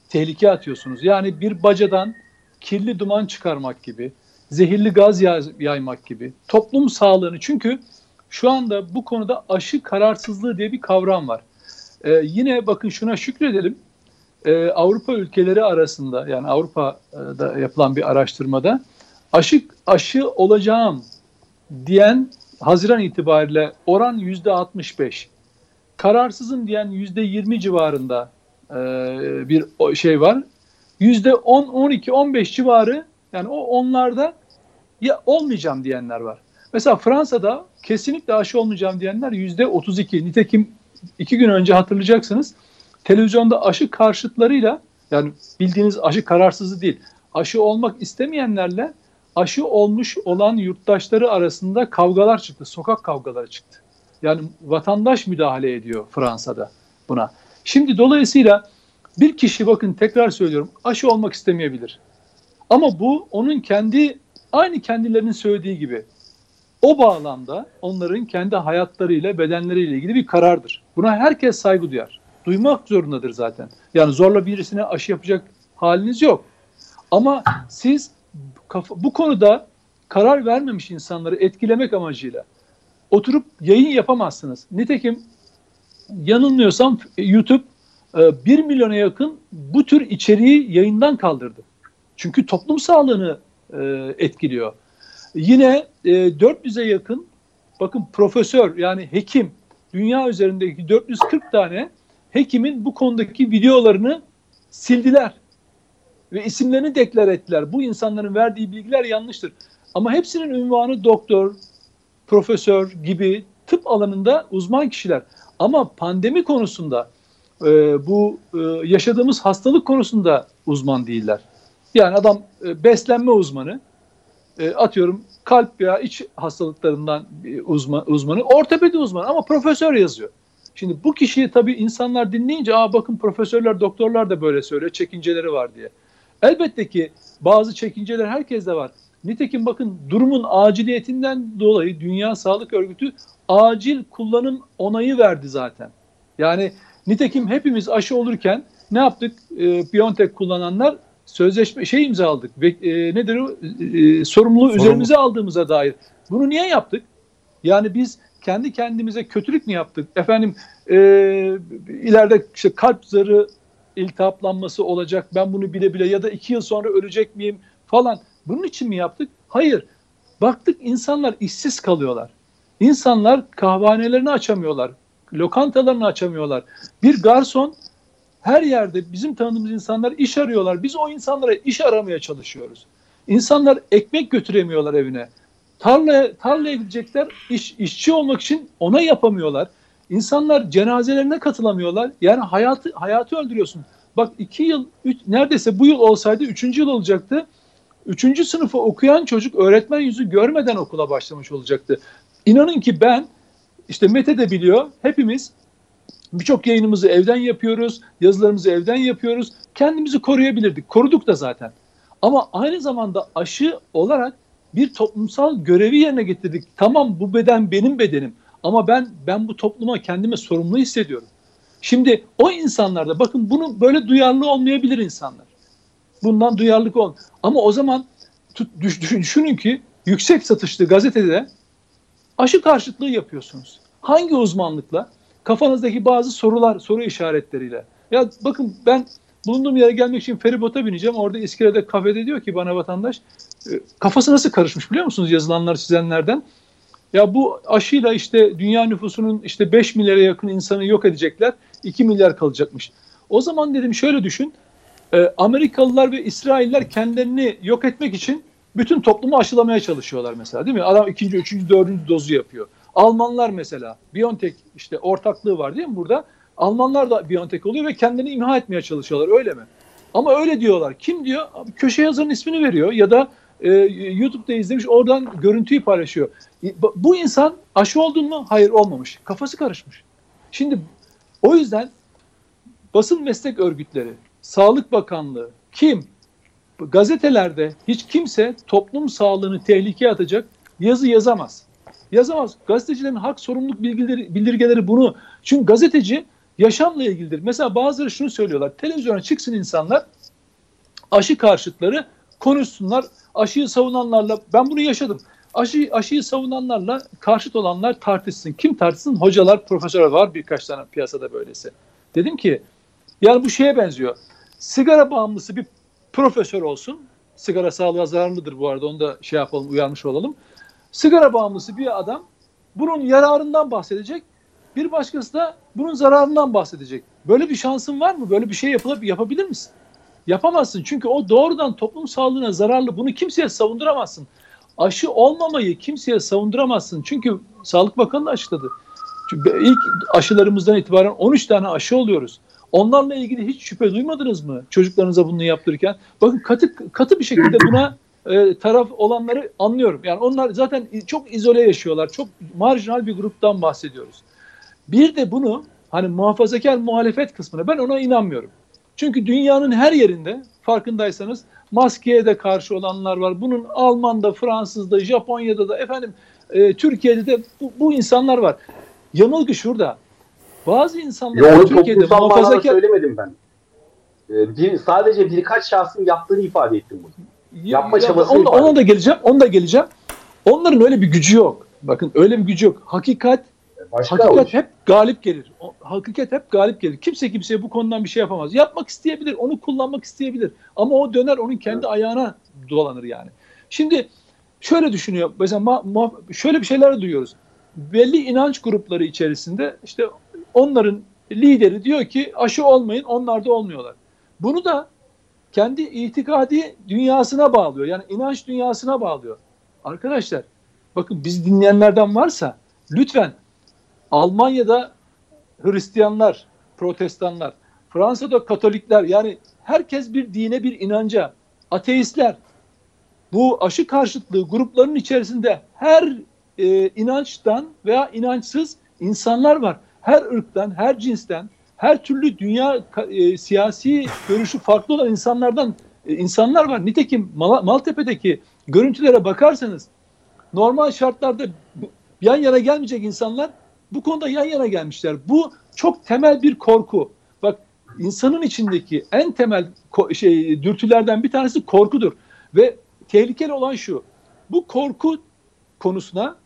tehlikeye atıyorsunuz. Yani bir bacadan kirli duman çıkarmak gibi, zehirli gaz yay- yaymak gibi toplum sağlığını çünkü şu anda bu konuda aşı kararsızlığı diye bir kavram var. Ee, yine bakın şuna şükredelim. Ee, Avrupa ülkeleri arasında yani Avrupa'da yapılan bir araştırmada aşı aşı olacağım diyen Haziran itibariyle oran yüzde 65. Kararsızım diyen yüzde 20 civarında e, bir şey var. Yüzde 10, 12, 15 civarı yani o onlarda ya olmayacağım diyenler var. Mesela Fransa'da kesinlikle aşı olmayacağım diyenler yüzde 32. Nitekim iki gün önce hatırlayacaksınız televizyonda aşı karşıtlarıyla yani bildiğiniz aşı kararsızı değil aşı olmak istemeyenlerle aşı olmuş olan yurttaşları arasında kavgalar çıktı. Sokak kavgaları çıktı. Yani vatandaş müdahale ediyor Fransa'da buna. Şimdi dolayısıyla bir kişi bakın tekrar söylüyorum aşı olmak istemeyebilir. Ama bu onun kendi aynı kendilerinin söylediği gibi o bağlamda onların kendi hayatlarıyla, bedenleriyle ilgili bir karardır. Buna herkes saygı duyar. Duymak zorundadır zaten. Yani zorla birisine aşı yapacak haliniz yok. Ama siz bu konuda karar vermemiş insanları etkilemek amacıyla oturup yayın yapamazsınız. Nitekim yanılmıyorsam YouTube 1 e, milyona yakın bu tür içeriği yayından kaldırdı. Çünkü toplum sağlığını e, etkiliyor. Yine 400'e yakın bakın profesör yani hekim dünya üzerindeki 440 tane hekimin bu konudaki videolarını sildiler ve isimlerini deklar ettiler. Bu insanların verdiği bilgiler yanlıştır. Ama hepsinin ünvanı doktor, profesör gibi tıp alanında uzman kişiler. Ama pandemi konusunda e, bu e, yaşadığımız hastalık konusunda uzman değiller. Yani adam e, beslenme uzmanı, e, atıyorum kalp veya iç hastalıklarından uzman, uzmanı, ortopedi uzmanı ama profesör yazıyor. Şimdi bu kişiyi tabii insanlar dinleyince aa bakın profesörler, doktorlar da böyle söylüyor, çekinceleri var diye. Elbette ki bazı çekinceler herkeste var. Nitekim bakın durumun aciliyetinden dolayı Dünya Sağlık Örgütü acil kullanım onayı verdi zaten. Yani nitekim hepimiz aşı olurken ne yaptık? E, BioNTech kullananlar sözleşme şey imzaladık ve e, nedir o e, sorumluluğu Sorumlu. üzerimize aldığımıza dair. Bunu niye yaptık? Yani biz kendi kendimize kötülük mü yaptık? Efendim e, ileride işte kalp zarı iltihaplanması olacak ben bunu bile bile ya da iki yıl sonra ölecek miyim falan. Bunun için mi yaptık? Hayır. Baktık insanlar işsiz kalıyorlar. İnsanlar kahvanelerini açamıyorlar. Lokantalarını açamıyorlar. Bir garson her yerde bizim tanıdığımız insanlar iş arıyorlar. Biz o insanlara iş aramaya çalışıyoruz. İnsanlar ekmek götüremiyorlar evine. Tarlaya, tarlaya gidecekler, iş, işçi olmak için ona yapamıyorlar. İnsanlar cenazelerine katılamıyorlar. Yani hayatı hayatı öldürüyorsun. Bak iki yıl, üç, neredeyse bu yıl olsaydı üçüncü yıl olacaktı. Üçüncü sınıfı okuyan çocuk öğretmen yüzü görmeden okula başlamış olacaktı. İnanın ki ben, işte Mete de biliyor, hepimiz birçok yayınımızı evden yapıyoruz, yazılarımızı evden yapıyoruz. Kendimizi koruyabilirdik, koruduk da zaten. Ama aynı zamanda aşı olarak bir toplumsal görevi yerine getirdik. Tamam bu beden benim bedenim ama ben ben bu topluma kendime sorumlu hissediyorum. Şimdi o insanlarda bakın bunu böyle duyarlı olmayabilir insanlar. Bundan duyarlılık ol. Ama o zaman tut, düşünün ki yüksek satışlı gazetede aşı karşıtlığı yapıyorsunuz. Hangi uzmanlıkla? Kafanızdaki bazı sorular, soru işaretleriyle. Ya bakın ben bulunduğum yere gelmek için feribota bineceğim. Orada İskele'de kafede diyor ki bana vatandaş kafası nasıl karışmış biliyor musunuz yazılanlar çizenlerden? Ya bu aşıyla işte dünya nüfusunun işte 5 milyara yakın insanı yok edecekler. 2 milyar kalacakmış. O zaman dedim şöyle düşün. E, Amerikalılar ve İsrailler kendilerini yok etmek için bütün toplumu aşılamaya çalışıyorlar mesela değil mi? Adam ikinci, üçüncü, dördüncü dozu yapıyor. Almanlar mesela BioNTech işte ortaklığı var değil mi burada? Almanlar da BioNTech oluyor ve kendini imha etmeye çalışıyorlar öyle mi? Ama öyle diyorlar. Kim diyor? Köşe yazarın ismini veriyor ya da e, YouTube'da izlemiş oradan görüntüyü paylaşıyor. Bu insan aşı oldun mu? Hayır olmamış. Kafası karışmış. Şimdi o yüzden basın meslek örgütleri, Sağlık Bakanlığı, kim? Gazetelerde hiç kimse toplum sağlığını tehlikeye atacak yazı yazamaz. Yazamaz. Gazetecilerin hak sorumluluk bilgileri, bildirgeleri bunu. Çünkü gazeteci yaşamla ilgilidir. Mesela bazıları şunu söylüyorlar. Televizyona çıksın insanlar aşı karşıtları konuşsunlar. Aşıyı savunanlarla ben bunu yaşadım. Aşı, aşıyı savunanlarla karşıt olanlar tartışsın. Kim tartışsın? Hocalar, profesörler var birkaç tane piyasada böylesi. Dedim ki yani bu şeye benziyor. Sigara bağımlısı bir profesör olsun. Sigara sağlığa zararlıdır bu arada onu da şey yapalım uyarmış olalım. Sigara bağımlısı bir adam bunun yararından bahsedecek. Bir başkası da bunun zararından bahsedecek. Böyle bir şansın var mı? Böyle bir şey yapılıp yapabilir misin? Yapamazsın. Çünkü o doğrudan toplum sağlığına zararlı. Bunu kimseye savunduramazsın. Aşı olmamayı kimseye savunduramazsın. Çünkü Sağlık Bakanı da açıkladı. Çünkü ilk aşılarımızdan itibaren 13 tane aşı oluyoruz. Onlarla ilgili hiç şüphe duymadınız mı çocuklarınıza bunu yaptırırken? Bakın katı katı bir şekilde buna e, taraf olanları anlıyorum. Yani onlar zaten çok izole yaşıyorlar. Çok marjinal bir gruptan bahsediyoruz. Bir de bunu hani muhafazakar muhalefet kısmına ben ona inanmıyorum. Çünkü dünyanın her yerinde farkındaysanız maskeye de karşı olanlar var. Bunun Alman'da, Fransız'da, Japonya'da da efendim e, Türkiye'de de bu, bu insanlar var. Yanılgı şurada. Bazı insanlar Yo, Türkiye'de muhafazakar söylemedim ben. Ee, bir, sadece birkaç şahsın yaptığını ifade ettim bunu. Yapma Ya, çabası ona, ifade ona da geleceğim. Ona da geleceğim. Onların öyle bir gücü yok. Bakın öyle bir gücü yok. Hakikat Başka hakikat olur. hep galip gelir. O, hakikat hep galip gelir. Kimse kimseye bu konudan bir şey yapamaz. Yapmak isteyebilir, onu kullanmak isteyebilir. Ama o döner onun kendi ayağına dolanır yani. Şimdi şöyle düşünüyor. Mesela ma- ma- şöyle bir şeyler duyuyoruz. Belli inanç grupları içerisinde işte onların lideri diyor ki aşı olmayın, onlar da olmuyorlar. Bunu da kendi itikadi dünyasına bağlıyor. Yani inanç dünyasına bağlıyor. Arkadaşlar bakın biz dinleyenlerden varsa lütfen Almanya'da Hristiyanlar, Protestanlar, Fransa'da Katolikler yani herkes bir dine bir inanca, ateistler bu aşı karşıtlığı gruplarının içerisinde her e, inançtan veya inançsız insanlar var. Her ırktan, her cinsten, her türlü dünya e, siyasi görüşü farklı olan insanlardan e, insanlar var. Nitekim Mal- Maltepe'deki görüntülere bakarsanız normal şartlarda yan yana gelmeyecek insanlar bu konuda yan yana gelmişler. Bu çok temel bir korku. Bak insanın içindeki en temel şey dürtülerden bir tanesi korkudur ve tehlikeli olan şu. Bu korku konusuna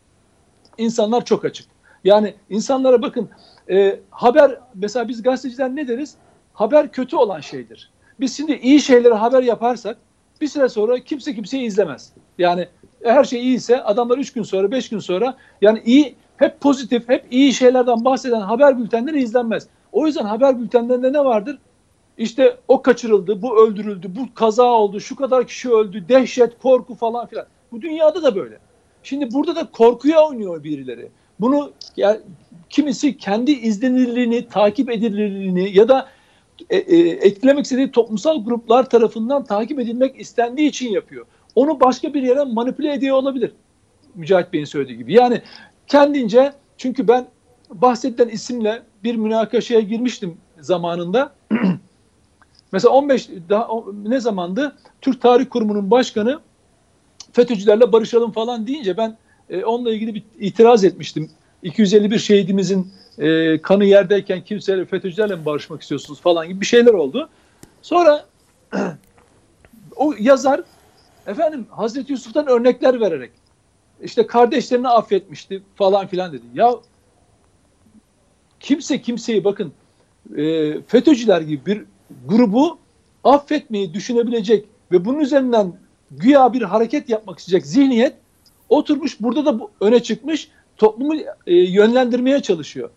insanlar çok açık. Yani insanlara bakın e, haber mesela biz gazeteciler ne deriz? Haber kötü olan şeydir. Biz şimdi iyi şeyleri haber yaparsak bir süre sonra kimse kimseyi izlemez. Yani her şey iyiyse adamlar 3 gün sonra 5 gün sonra yani iyi hep pozitif hep iyi şeylerden bahseden haber bültenleri izlenmez. O yüzden haber bültenlerinde ne vardır? İşte o kaçırıldı, bu öldürüldü, bu kaza oldu, şu kadar kişi öldü, dehşet, korku falan filan. Bu dünyada da böyle. Şimdi burada da korkuya oynuyor birileri. Bunu yani kimisi kendi izlenirliğini, takip edilirliğini ya da e, e, etkilemek istediği toplumsal gruplar tarafından takip edilmek istendiği için yapıyor. Onu başka bir yere manipüle ediyor olabilir. Mücahit Bey'in söylediği gibi. Yani kendince çünkü ben bahsedilen isimle bir münakaşaya girmiştim zamanında. Mesela 15 daha ne zamandı? Türk Tarih Kurumu'nun başkanı FETÖ'cülerle barışalım falan deyince ben e, onunla ilgili bir itiraz etmiştim. 251 şehidimizin e, kanı yerdeyken kimseyle FETÖ'cülerle mi barışmak istiyorsunuz falan gibi bir şeyler oldu. Sonra o yazar efendim Hazreti Yusuf'tan örnekler vererek işte kardeşlerini affetmişti falan filan dedi. Ya kimse kimseyi bakın e, FETÖ'cüler gibi bir grubu affetmeyi düşünebilecek ve bunun üzerinden güya bir hareket yapmak isteyecek zihniyet oturmuş burada da bu öne çıkmış toplumu e, yönlendirmeye çalışıyor.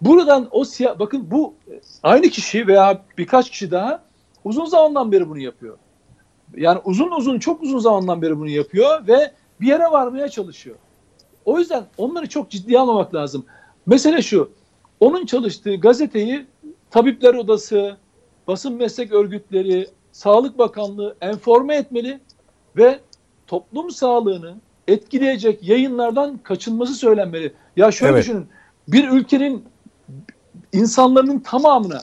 Buradan o siyah bakın bu aynı kişi veya birkaç kişi daha uzun zamandan beri bunu yapıyor. Yani uzun uzun çok uzun zamandan beri bunu yapıyor ve bir yere varmaya çalışıyor. O yüzden onları çok ciddiye almamak lazım. Mesele şu. Onun çalıştığı gazeteyi Tabipler Odası, basın meslek örgütleri, Sağlık Bakanlığı enforme etmeli ve toplum sağlığını etkileyecek yayınlardan kaçınması söylenmeli. Ya şöyle Evet. düşünün. Bir ülkenin insanların tamamına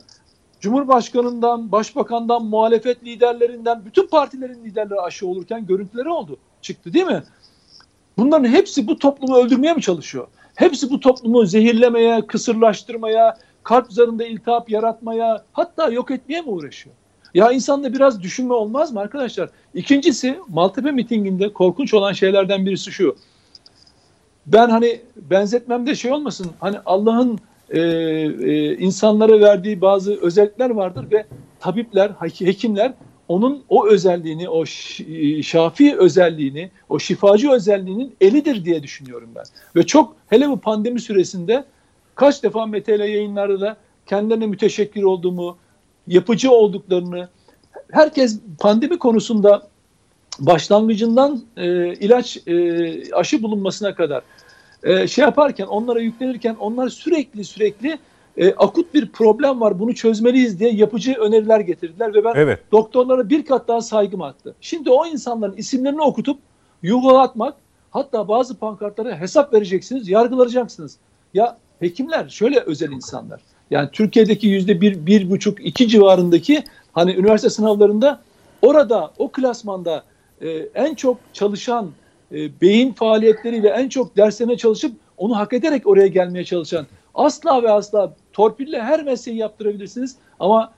Cumhurbaşkanından, Başbakandan, muhalefet liderlerinden, bütün partilerin liderleri aşı olurken görüntüleri oldu. Çıktı değil mi? Bunların hepsi bu toplumu öldürmeye mi çalışıyor? Hepsi bu toplumu zehirlemeye, kısırlaştırmaya, kalp zarında iltihap yaratmaya, hatta yok etmeye mi uğraşıyor? Ya insanda biraz düşünme olmaz mı arkadaşlar? İkincisi Maltepe mitinginde korkunç olan şeylerden birisi şu. ben hani benzetmemde şey olmasın hani Allah'ın e, e, insanlara verdiği bazı özellikler vardır ve tabipler, hekimler onun o özelliğini, o şafi özelliğini, o şifacı özelliğinin elidir diye düşünüyorum ben. Ve çok hele bu pandemi süresinde kaç defa MTL yayınlarda da kendilerine müteşekkir olduğumu, yapıcı olduklarını, herkes pandemi konusunda başlangıcından e, ilaç e, aşı bulunmasına kadar e, şey yaparken onlara yüklenirken onlar sürekli sürekli e, akut bir problem var bunu çözmeliyiz diye yapıcı öneriler getirdiler ve ben evet. doktorlara bir kat daha saygım arttı. Şimdi o insanların isimlerini okutup yuvalatmak hatta bazı pankartlara hesap vereceksiniz yargılanacaksınız. Ya hekimler şöyle özel insanlar. Yani Türkiye'deki yüzde bir, bir buçuk, iki civarındaki hani üniversite sınavlarında orada o klasmanda e, en çok çalışan e, beyin faaliyetleriyle en çok derslerine çalışıp onu hak ederek oraya gelmeye çalışan asla ve asla torpille her mesleği yaptırabilirsiniz ama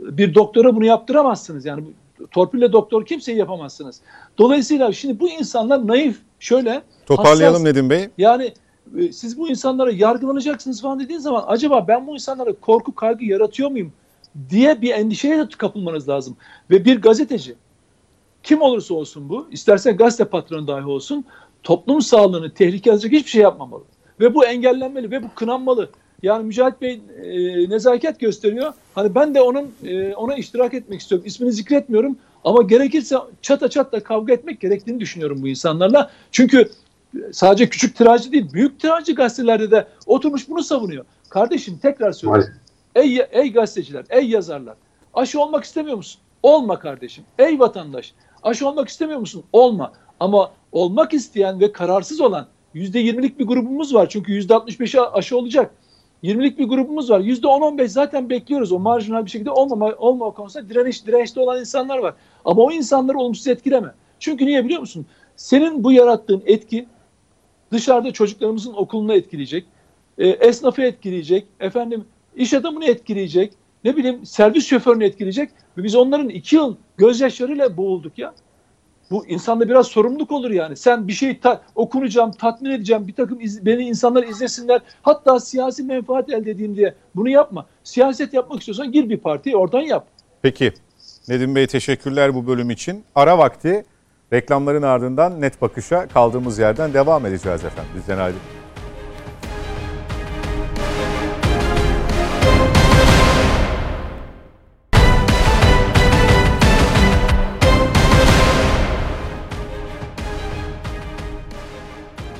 bir doktora bunu yaptıramazsınız. Yani torpille doktor kimseyi yapamazsınız. Dolayısıyla şimdi bu insanlar naif şöyle Toparlayalım hassas, Nedim Bey. Yani e, siz bu insanlara yargılanacaksınız falan dediğin zaman acaba ben bu insanlara korku kaygı yaratıyor muyum diye bir endişeye de kapılmanız lazım. Ve bir gazeteci kim olursa olsun bu, istersen gazete patronu dahi olsun, toplum sağlığını tehlikeye atacak hiçbir şey yapmamalı. Ve bu engellenmeli ve bu kınanmalı. Yani Mücahit Bey e, nezaket gösteriyor. Hani ben de onun e, ona iştirak etmek istiyorum. İsmini zikretmiyorum ama gerekirse çata çatla kavga etmek gerektiğini düşünüyorum bu insanlarla. Çünkü sadece küçük tiracı değil, büyük tiracı gazetelerde de oturmuş bunu savunuyor. Kardeşim tekrar söylüyorum. Ey, ey gazeteciler, ey yazarlar. Aşı olmak istemiyor musun? Olma kardeşim. Ey vatandaş. Aşı olmak istemiyor musun? Olma. Ama olmak isteyen ve kararsız olan %20'lik bir grubumuz var. Çünkü %65'i aşı olacak. 20'lik bir grubumuz var. %10-15 zaten bekliyoruz. O marjinal bir şekilde olmama, olmama konusunda direniş, dirençli olan insanlar var. Ama o insanları olumsuz etkileme. Çünkü niye biliyor musun? Senin bu yarattığın etki dışarıda çocuklarımızın okulunu etkileyecek. E, esnafı etkileyecek. Efendim iş adamını etkileyecek. Ne bileyim servis şoförünü etkileyecek. Ve biz onların iki yıl gözyaşlarıyla boğulduk ya. Bu insanda biraz sorumluluk olur yani. Sen bir şey ta- okunacağım, tatmin edeceğim, bir takım iz- beni insanlar izlesinler. Hatta siyasi menfaat elde edeyim diye bunu yapma. Siyaset yapmak istiyorsan gir bir partiye oradan yap. Peki. Nedim Bey teşekkürler bu bölüm için. Ara vakti reklamların ardından net bakışa kaldığımız yerden devam edeceğiz efendim. Bizden ayrılmayın.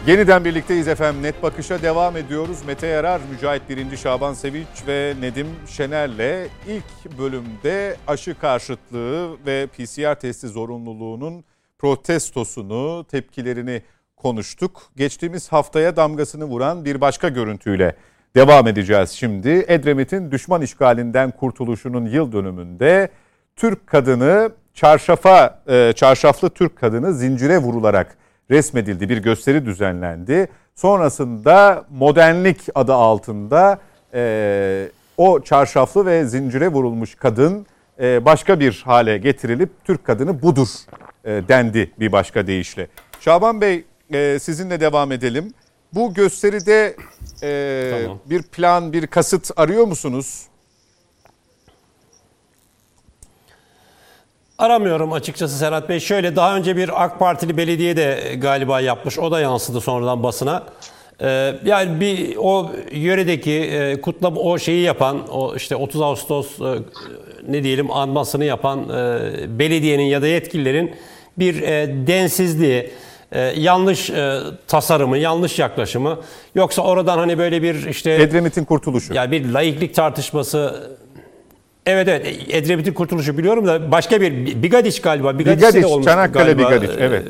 Yeniden birlikteyiz efendim. Net Bakış'a devam ediyoruz. Mete Yarar, Mücahit Birinci Şaban Sevinç ve Nedim Şener'le ilk bölümde aşı karşıtlığı ve PCR testi zorunluluğunun protestosunu, tepkilerini konuştuk. Geçtiğimiz haftaya damgasını vuran bir başka görüntüyle devam edeceğiz şimdi. Edremit'in düşman işgalinden kurtuluşunun yıl dönümünde Türk kadını çarşafa, e, çarşaflı Türk kadını zincire vurularak resmedildi. Bir gösteri düzenlendi. Sonrasında modernlik adı altında e, o çarşaflı ve zincire vurulmuş kadın e, başka bir hale getirilip Türk kadını budur e, dendi bir başka deyişle. Şaban Bey e, sizinle devam edelim. Bu gösteride e, tamam. bir plan, bir kasıt arıyor musunuz? Aramıyorum açıkçası Serhat Bey. Şöyle daha önce bir AK Partili belediye de galiba yapmış. O da yansıdı sonradan basına. Ee, yani bir o yöredeki e, kutlama o şeyi yapan o işte 30 Ağustos e, ne diyelim anmasını yapan e, belediyenin ya da yetkililerin bir e, densizliği, e, yanlış e, tasarımı, yanlış yaklaşımı yoksa oradan hani böyle bir işte Edremit'in kurtuluşu. Yani bir laiklik tartışması Evet evet Edremit'in kurtuluşu biliyorum da başka bir Bigadiç galiba. Bigadiç, Bigadiç olmuş Çanakkale galiba. Bigadiç evet.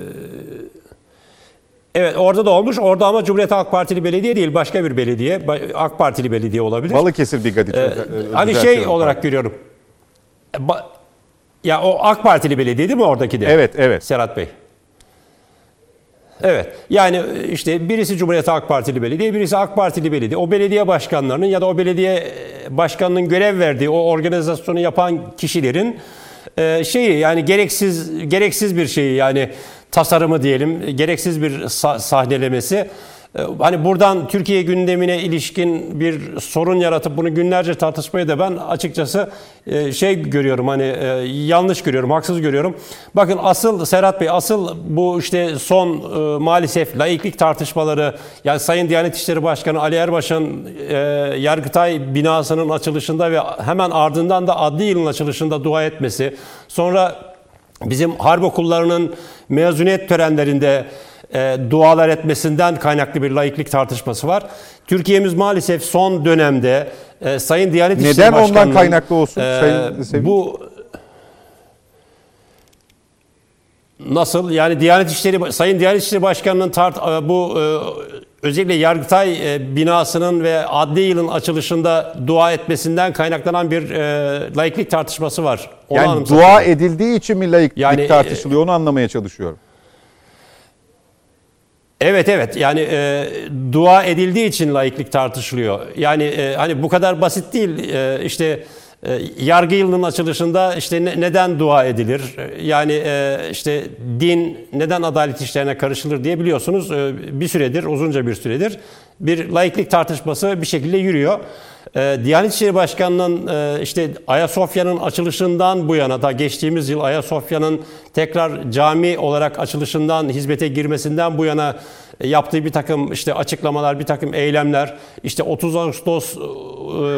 Evet orada da olmuş. Orada ama Cumhuriyet Halk Partili belediye değil başka bir belediye. AK Partili belediye olabilir. Balıkesir Bigadiç. Ee, hani şey olarak pardon. görüyorum. Ba ya o AK Partili belediye değil mi oradaki de? Evet evet. Serhat Bey. Evet. Yani işte birisi Cumhuriyet Halk Partili belediye, birisi AK Partili belediye. O belediye başkanlarının ya da o belediye başkanının görev verdiği o organizasyonu yapan kişilerin e, şeyi yani gereksiz gereksiz bir şeyi yani tasarımı diyelim, gereksiz bir sahnelemesi. E, Hani buradan Türkiye gündemine ilişkin bir sorun yaratıp bunu günlerce tartışmayı da ben açıkçası e, şey görüyorum hani e, yanlış görüyorum, haksız görüyorum. Bakın asıl Serhat Bey asıl bu işte son e, maalesef laiklik tartışmaları yani Sayın Diyanet İşleri Başkanı Ali Erbaş'ın Yargıtay binasının açılışında ve hemen ardından da adli yılın açılışında dua etmesi, sonra bizim harp okullarının mezuniyet törenlerinde e, dualar etmesinden kaynaklı bir laiklik tartışması var. Türkiye'miz maalesef son dönemde e, Sayın Diyanet İşleri Neden ondan kaynaklı olsun? e, Sayın Sevim? bu nasıl yani Diyanet İşleri Sayın Diyanet İşleri Başkanı'nın tart bu özellikle Yargıtay binasının ve adli yılın açılışında dua etmesinden kaynaklanan bir e, laiklik tartışması var. Onu yani dua edildiği için mi laiklik Yani, tartışılıyor onu anlamaya çalışıyorum. Evet evet yani e, dua edildiği için laiklik tartışılıyor. Yani e, hani bu kadar basit değil. E, işte e, yargı yılının açılışında işte ne- neden dua edilir? E, Yani e, işte din neden adalet işlerine karışılır diye biliyorsunuz e, bir süredir uzunca bir süredir bir laiklik tartışması bir şekilde yürüyor. E, Diyanet İşleri Başkanı'nın e, işte Ayasofya'nın açılışından bu yana da geçtiğimiz yıl Ayasofya'nın tekrar cami olarak açılışından hizmete girmesinden bu yana e, yaptığı bir takım işte açıklamalar, bir takım eylemler, işte 30 Ağustos e,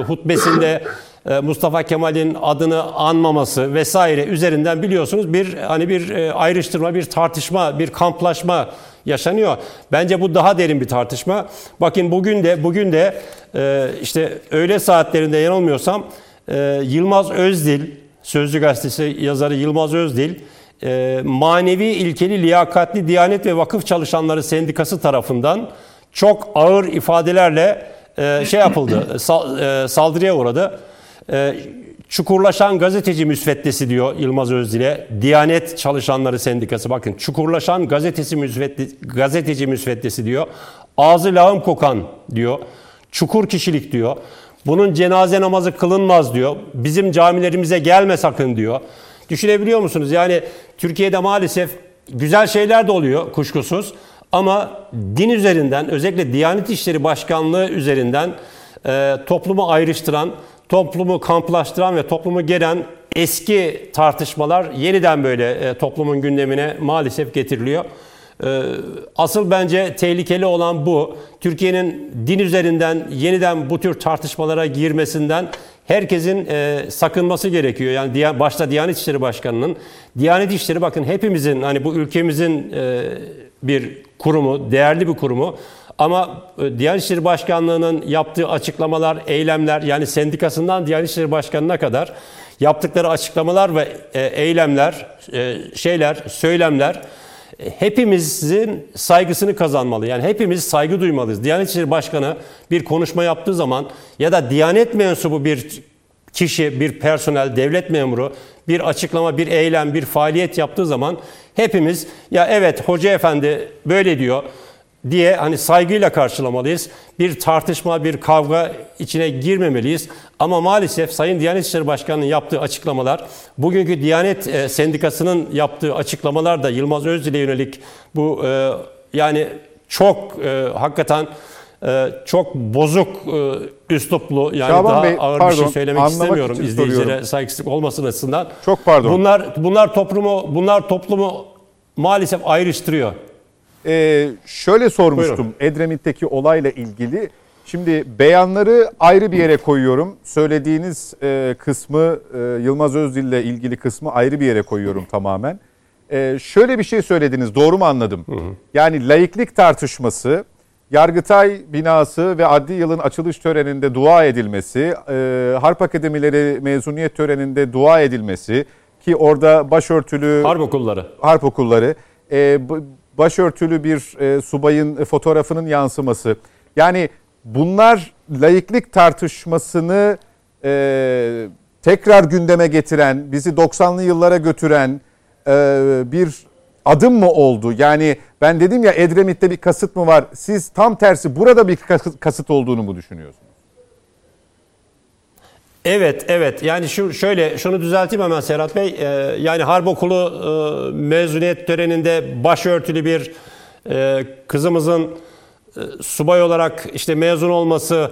hutbesinde Mustafa Kemal'in adını anmaması vesaire üzerinden biliyorsunuz bir hani bir e, ayrıştırma, bir tartışma, bir kamplaşma yaşanıyor. Bence bu daha derin bir tartışma. Bakın bugün de bugün de e, işte öğle saatlerinde yanılmıyorsam e, Yılmaz Özdil, Sözcü Gazetesi yazarı Yılmaz Özdil, e, manevi ilkeli liyakatli Diyanet ve Vakıf Çalışanları Sendikası tarafından çok ağır ifadelerle e, şey yapıldı, sal- e, saldırıya uğradı. E, Çukurlaşan gazeteci müsveddesi diyor Yılmaz Özdil'e. Diyanet Çalışanları Sendikası bakın çukurlaşan gazetesi müsvedde, gazeteci müsveddesi diyor. Ağzı lağım kokan diyor. Çukur kişilik diyor. Bunun cenaze namazı kılınmaz diyor. Bizim camilerimize gelme sakın diyor. Düşünebiliyor musunuz? Yani Türkiye'de maalesef güzel şeyler de oluyor kuşkusuz. Ama din üzerinden özellikle Diyanet İşleri Başkanlığı üzerinden e, toplumu ayrıştıran, toplumu kamplaştıran ve toplumu geren eski tartışmalar yeniden böyle e, toplumun gündemine maalesef getiriliyor. E, asıl bence tehlikeli olan bu. Türkiye'nin din üzerinden yeniden bu tür tartışmalara girmesinden herkesin e, sakınması gerekiyor. Yani başta Diyanet İşleri Başkanı'nın, Diyanet İşleri bakın hepimizin hani bu ülkemizin bir kurumu, değerli bir kurumu. Ama e, Diyanet İşleri Başkanlığı'nın yaptığı açıklamalar, eylemler yani sendikasından Diyanet İşleri Başkanı'na kadar yaptıkları açıklamalar ve e, eylemler, e, şeyler, söylemler hepimizin saygısını kazanmalı. Yani hepimiz saygı duymalıyız. Diyanet İşleri Başkanı bir konuşma yaptığı zaman ya da Diyanet mensubu bir kişi, bir personel, devlet memuru bir açıklama, bir eylem, bir faaliyet yaptığı zaman hepimiz ya evet hoca efendi böyle diyor diye hani saygıyla karşılamalıyız. Bir tartışma, bir kavga içine girmemeliyiz. Ama maalesef Sayın Diyanet İşleri Başkanı'nın yaptığı açıklamalar, bugünkü Diyanet e, Sendikası'nın yaptığı açıklamalar da Yılmaz Özdil'e yönelik bu e, yani çok e, hakikaten çok bozuk üsluplu yani Şaban daha Bey, ağır bir şey pardon, söylemek istemiyorum izleyicilere soruyorum. saygısızlık olmasın açısından. Çok pardon. Bunlar bunlar toplumu bunlar toplumu maalesef ayrıştırıyor. Ee, şöyle sormuştum Buyurun. Edremit'teki olayla ilgili. Şimdi beyanları ayrı bir yere koyuyorum. Söylediğiniz e, kısmı e, Yılmaz Özdil ile ilgili kısmı ayrı bir yere koyuyorum tamamen. E, şöyle bir şey söylediniz doğru mu anladım? Yani laiklik tartışması, Yargıtay binası ve adli yılın açılış töreninde dua edilmesi, e, Harp Akademileri mezuniyet töreninde dua edilmesi ki orada başörtülü Harp okulları. harp okulları, e, başörtülü bir e, subayın fotoğrafının yansıması. Yani bunlar laiklik tartışmasını e, tekrar gündeme getiren, bizi 90'lı yıllara götüren e, bir adım mı oldu? Yani ben dedim ya Edremit'te bir kasıt mı var? Siz tam tersi burada bir kasıt olduğunu mu düşünüyorsunuz? Evet, evet. Yani şu şöyle şunu düzelteyim hemen Serhat Bey. Ee, yani harp okulu e, mezuniyet töreninde başörtülü bir e, kızımızın subay olarak işte mezun olması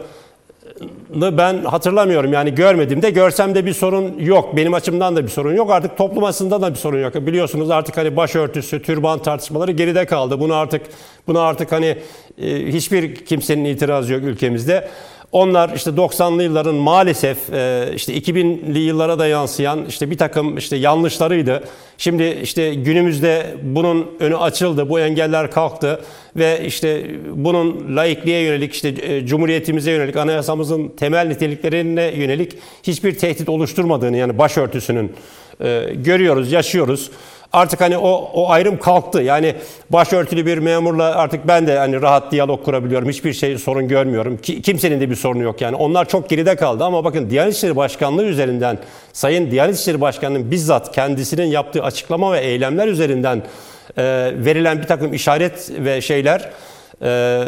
ben hatırlamıyorum yani görmedim de görsem de bir sorun yok. Benim açımdan da bir sorun yok. Artık toplum açısından da bir sorun yok. Biliyorsunuz artık hani başörtüsü, türban tartışmaları geride kaldı. Bunu artık bunu artık hani e, hiçbir kimsenin itirazı yok ülkemizde. Onlar işte 90'lı yılların maalesef e, işte 2000'li yıllara da yansıyan işte bir takım işte yanlışlarıydı. Şimdi işte günümüzde bunun önü açıldı, bu engeller kalktı ve işte bunun laikliğe yönelik işte e, cumhuriyetimize yönelik anayasamızın temel niteliklerine yönelik hiçbir tehdit oluşturmadığını yani başörtüsünün e, görüyoruz, yaşıyoruz. Artık hani o, o ayrım kalktı. Yani başörtülü bir memurla artık ben de hani rahat diyalog kurabiliyorum. Hiçbir şey sorun görmüyorum. Ki, kimsenin de bir sorunu yok yani. Onlar çok geride kaldı ama bakın Diyanet İşleri Başkanlığı üzerinden Sayın Diyanet İşleri Başkanı'nın bizzat kendisinin yaptığı açıklama ve eylemler üzerinden e, verilen bir takım işaret ve şeyler e,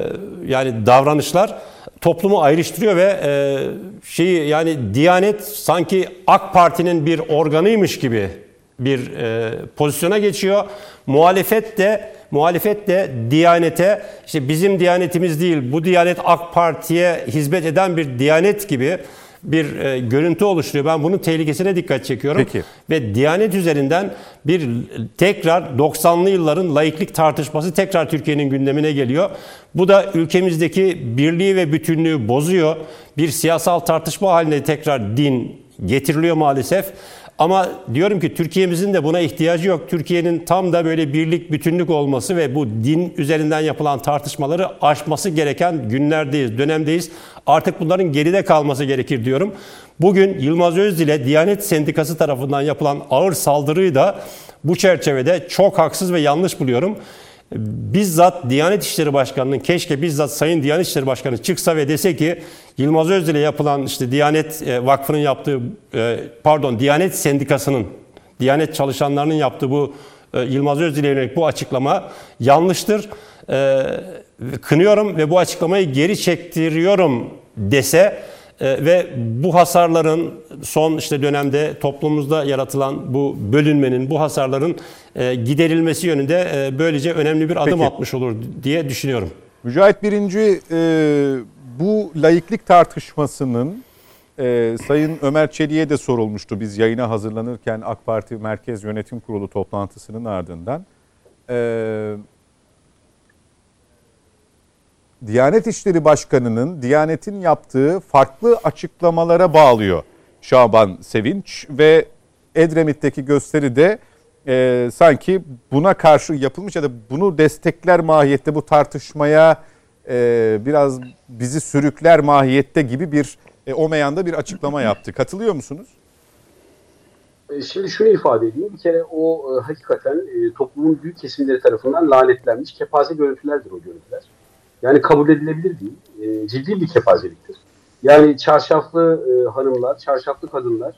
yani davranışlar toplumu ayrıştırıyor ve e, şeyi yani Diyanet sanki AK Parti'nin bir organıymış gibi bir e, pozisyona geçiyor. Muhalefet de muhalefet de Diyanete işte bizim Diyanetimiz değil bu Diyanet AK Parti'ye hizmet eden bir Diyanet gibi bir e, görüntü oluşturuyor. Ben bunun tehlikesine dikkat çekiyorum. Peki. Ve Diyanet üzerinden bir tekrar 90'lı yılların laiklik tartışması tekrar Türkiye'nin gündemine geliyor. Bu da ülkemizdeki birliği ve bütünlüğü bozuyor. Bir siyasal tartışma haline tekrar din getiriliyor maalesef. Ama diyorum ki Türkiye'mizin de buna ihtiyacı yok. Türkiye'nin tam da böyle birlik, bütünlük olması ve bu din üzerinden yapılan tartışmaları aşması gereken günlerdeyiz, dönemdeyiz. Artık bunların geride kalması gerekir diyorum. Bugün Yılmaz Özdil'e Diyanet Sendikası tarafından yapılan ağır saldırıyı da bu çerçevede çok haksız ve yanlış buluyorum bizzat Diyanet İşleri Başkanı'nın keşke bizzat Sayın Diyanet İşleri Başkanı çıksa ve dese ki Yılmaz Özdil'e yapılan işte Diyanet e, Vakfı'nın yaptığı e, pardon Diyanet Sendikası'nın Diyanet çalışanlarının yaptığı bu e, Yılmaz Özdil'e yönelik bu açıklama yanlıştır. Kınıyorum ve bu açıklamayı geri çektiriyorum dese ve bu hasarların son işte dönemde toplumumuzda yaratılan bu bölünmenin, bu hasarların e, giderilmesi yönünde e, böylece önemli bir adım Peki. atmış olur diye düşünüyorum. Mücahit Birinci e, bu laiklik tartışmasının Sayın Ömer Çelik'e de sorulmuştu biz yayına hazırlanırken AK Parti Merkez Yönetim Kurulu toplantısının ardından. Diyanet İşleri Başkanı'nın Diyanet'in yaptığı farklı açıklamalara bağlıyor Şaban Sevinç ve Edremit'teki gösteride e, sanki buna karşı yapılmış ya da bunu destekler mahiyette bu tartışmaya e, biraz bizi sürükler mahiyette gibi bir e, o meyanda bir açıklama yaptı. Katılıyor musunuz? E, şimdi şunu ifade edeyim. Bir kere o e, hakikaten e, toplumun büyük kesimleri tarafından lanetlenmiş kepaze görüntülerdir o görüntüler. Yani kabul edilebilir değil. E, ciddi bir kepazeliktir. Yani çarşaflı e, hanımlar, çarşaflı kadınlar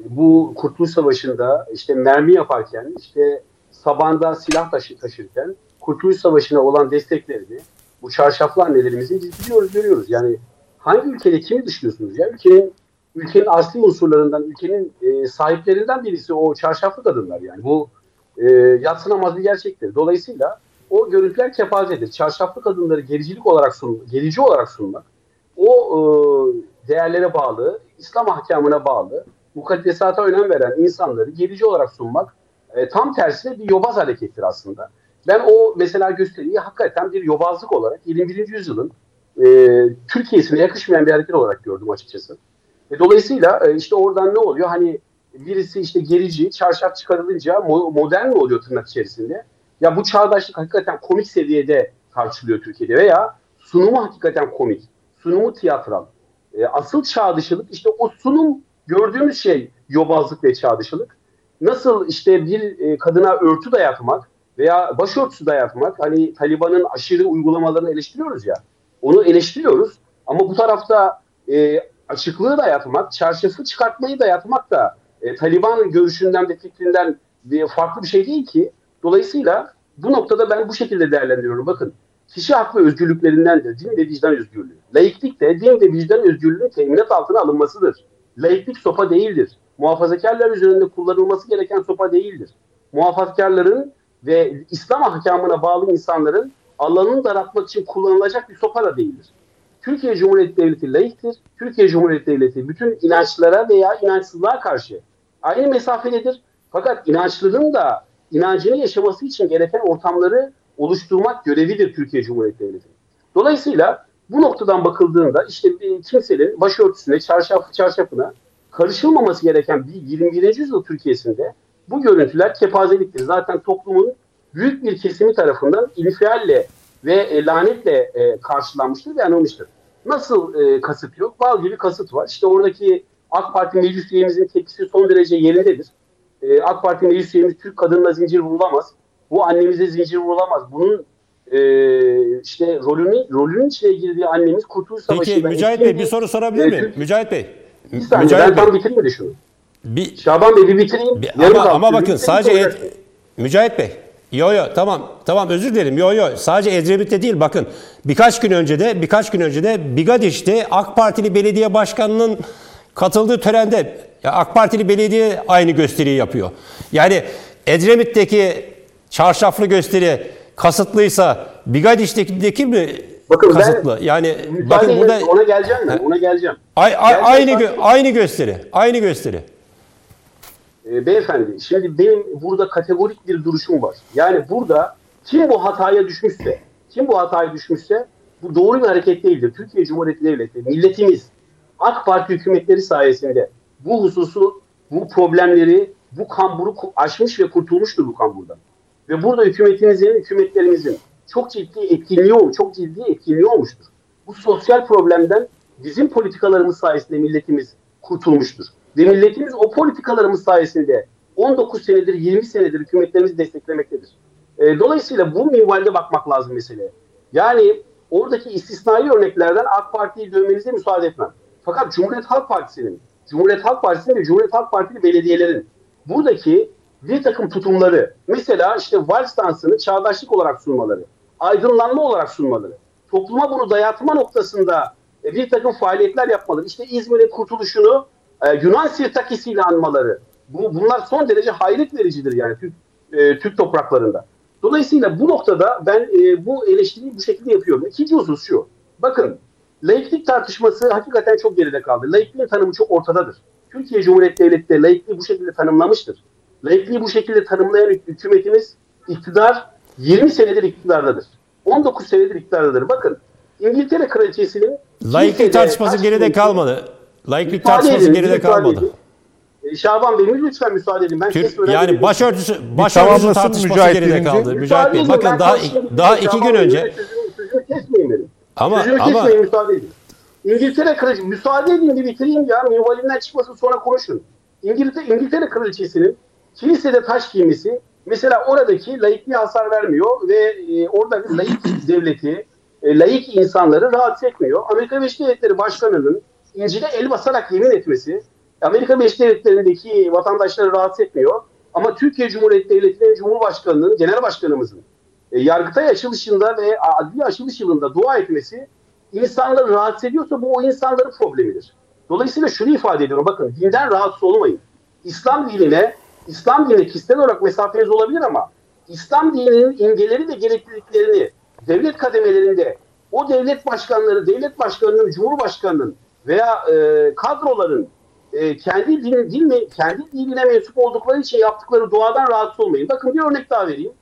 e, bu Kurtuluş Savaşı'nda işte mermi yaparken, işte sabanda silah taşı, taşırken Kurtuluş Savaşı'na olan desteklerini bu çarşaflı annelerimizin biz biliyoruz, görüyoruz. Yani hangi ülkede kimi dışlıyorsunuz ya? Ülkenin ülkenin asli unsurlarından, ülkenin e, sahiplerinden birisi o çarşaflı kadınlar yani. Bu e, yatsınamaz bir gerçektir. Dolayısıyla o görüntüler kepazedir. Çarşaflı kadınları gericilik olarak sun, gerici olarak sunmak, o e, değerlere bağlı, İslam ahkamına bağlı, mukaddesata önem veren insanları gerici olarak sunmak e, tam tersine bir yobaz harekettir aslında. Ben o mesela gösteriyi hakikaten bir yobazlık olarak 21. yüzyılın e, Türkiye'sine yakışmayan bir hareket olarak gördüm açıkçası. E, dolayısıyla e, işte oradan ne oluyor? Hani birisi işte gerici, çarşaf çıkarılınca modern mi oluyor tırnak içerisinde? Ya bu çağdaşlık hakikaten komik seviyede tartışılıyor Türkiye'de veya sunumu hakikaten komik, sunumu tiyatral. E, asıl çağdışılık işte o sunum gördüğümüz şey yobazlık ve çağdışılık. Nasıl işte bir e, kadına örtü dayatmak veya başörtüsü dayatmak hani Taliban'ın aşırı uygulamalarını eleştiriyoruz ya. Onu eleştiriyoruz ama bu tarafta e, açıklığı dayatmak, çarşafı çıkartmayı dayatmak da e, Taliban görüşünden ve fikrinden bir, farklı bir şey değil ki. Dolayısıyla bu noktada ben bu şekilde değerlendiriyorum. Bakın kişi hak ve özgürlüklerindendir din ve vicdan özgürlüğü. Laiklik de din ve vicdan özgürlüğünün teminat altına alınmasıdır. Laiklik sopa değildir. Muhafazakarlar üzerinde kullanılması gereken sopa değildir. Muhafazakarların ve İslam ahkamına bağlı insanların alanını daraltmak için kullanılacak bir sopa da değildir. Türkiye Cumhuriyeti Devleti layıktır. Türkiye Cumhuriyeti Devleti bütün inançlara veya inançsızlığa karşı aynı mesafededir. Fakat inançlının da inancını yaşaması için gereken ortamları oluşturmak görevidir Türkiye Cumhuriyeti Devleti. Dolayısıyla bu noktadan bakıldığında işte bir kimsenin başörtüsüne, çarşaf, çarşafına karışılmaması gereken bir 21. yüzyıl Türkiye'sinde bu görüntüler kepazeliktir. Zaten toplumun büyük bir kesimi tarafından infialle ve e, lanetle e, karşılanmıştır ve anılmıştır. Nasıl e, kasıt yok? Bal gibi kasıt var. İşte oradaki AK Parti meclis üyemizin tepkisi son derece yerindedir. E, AK Parti meclis üyemiz Türk kadınına zincir vurulamaz. Bu annemize zincir vurulamaz. Bunun e, işte rolünü rolünün içine girdiği annemiz Kurtuluş Peki Savaşı'nda Mücahit Bey bir soru sorabilir miyim? Türk- Mücahit Bey. Bir saniye Mücahit ben Bey. tam bitireyim de şunu. Bir, Şaban Bey bir bitireyim. bir- ama, ama bakın Bitireyim, sadece. Ed- Mücahit Bey. Yo yo tamam tamam özür dilerim. Yo yo sadece Edremit'te değil bakın birkaç gün önce de birkaç gün önce de Bigadiş'te AK Partili belediye başkanının katıldığı törende ya AK Partili belediye aynı gösteriyi yapıyor. Yani Edremit'teki çarşaflı gösteri kasıtlıysa Bigadiş'teki mi Bakın ben- kasıtlı? yani Müsaade bakın burada ona geleceğim ben. Ona geleceğim. ay, ay- Gerçekten- aynı gö- aynı gösteri. Aynı gösteri. E, beyefendi şimdi benim burada kategorik bir duruşum var. Yani burada kim bu hataya düşmüşse, kim bu hataya düşmüşse bu doğru bir hareket değildir. Türkiye Cumhuriyeti Devleti, milletimiz AK Parti hükümetleri sayesinde bu hususu, bu problemleri, bu kamburu aşmış ve kurtulmuştur bu kamburdan. Ve burada hükümetimizin, hükümetlerimizin çok ciddi etkinliği çok ciddi etkinliği olmuştur. Bu sosyal problemden bizim politikalarımız sayesinde milletimiz kurtulmuştur. Ve milletimiz o politikalarımız sayesinde 19 senedir, 20 senedir hükümetlerimizi desteklemektedir. E, dolayısıyla bu minvalde bakmak lazım meseleye. Yani oradaki istisnai örneklerden AK Parti'yi dövmenize müsaade etmem. Fakat Cumhuriyet Halk Partisi'nin, Cumhuriyet Halk Partisi'nin ve Cumhuriyet Halk Partili belediyelerin buradaki bir takım tutumları, mesela işte vals dansını çağdaşlık olarak sunmaları, aydınlanma olarak sunmaları, topluma bunu dayatma noktasında e, bir takım faaliyetler yapmaları, işte İzmir'in kurtuluşunu e, Yunan sirtakisiyle anmaları, bu, bunlar son derece hayret vericidir yani Türk, e, Türk topraklarında. Dolayısıyla bu noktada ben e, bu eleştiriyi bu şekilde yapıyorum. İkinci husus şu, bakın laiklik tartışması hakikaten çok geride kaldı. Laikliğin tanımı çok ortadadır. Türkiye Cumhuriyeti Devleti de laikliği bu şekilde tanımlamıştır. Laikliği bu şekilde tanımlayan hük- hükümetimiz iktidar 20 senedir iktidardadır. 19 senedir iktidardadır. Bakın İngiltere Kraliçesi'nin Laiklik tartışması geride kalmadı. Laiklik tartışması edin, geride kalmadı. edin. E, Şaban Bey lütfen müsaade edin. Ben Türk, yani başörtüsü başörtüsü tartışması Mücahit geride birinci. kaldı. Müsaade Mücahit Bey edin, bakın daha daha iki gün önce sözümü kesmeyin benim. Ama Sözümü ama kesmeyin müsaade edin. İngiltere Kraliçesi, müsaade edin bir bitireyim ya. Minvalinden çıkmasın sonra konuşun. İngiltere, İngiltere Kraliçesi'nin kilisede taş giymesi mesela oradaki laikliğe hasar vermiyor ve e, orada bir laik devleti, e, laik insanları rahatsız etmiyor. Amerika Birleşik Devletleri Başkanı'nın İncil'e el basarak yemin etmesi Amerika Birleşik Devletleri'ndeki vatandaşları rahatsız etmiyor. Ama Türkiye Cumhuriyeti Devleti'nin Cumhurbaşkanı'nın, Genel Başkanımızın e, Yargıtay açılışında ve adli açılış yılında dua etmesi insanları rahatsız ediyorsa bu o insanların problemidir. Dolayısıyla şunu ifade ediyorum. Bakın dinden rahatsız olmayın. İslam dinine, İslam dinine kişisel olarak mesafeniz olabilir ama İslam dininin imgeleri ve gerekliliklerini devlet kademelerinde o devlet başkanları, devlet başkanının, cumhurbaşkanının veya e, kadroların e, kendi din, din mi, kendi dinine mensup oldukları için yaptıkları duadan rahatsız olmayın. Bakın bir örnek daha vereyim.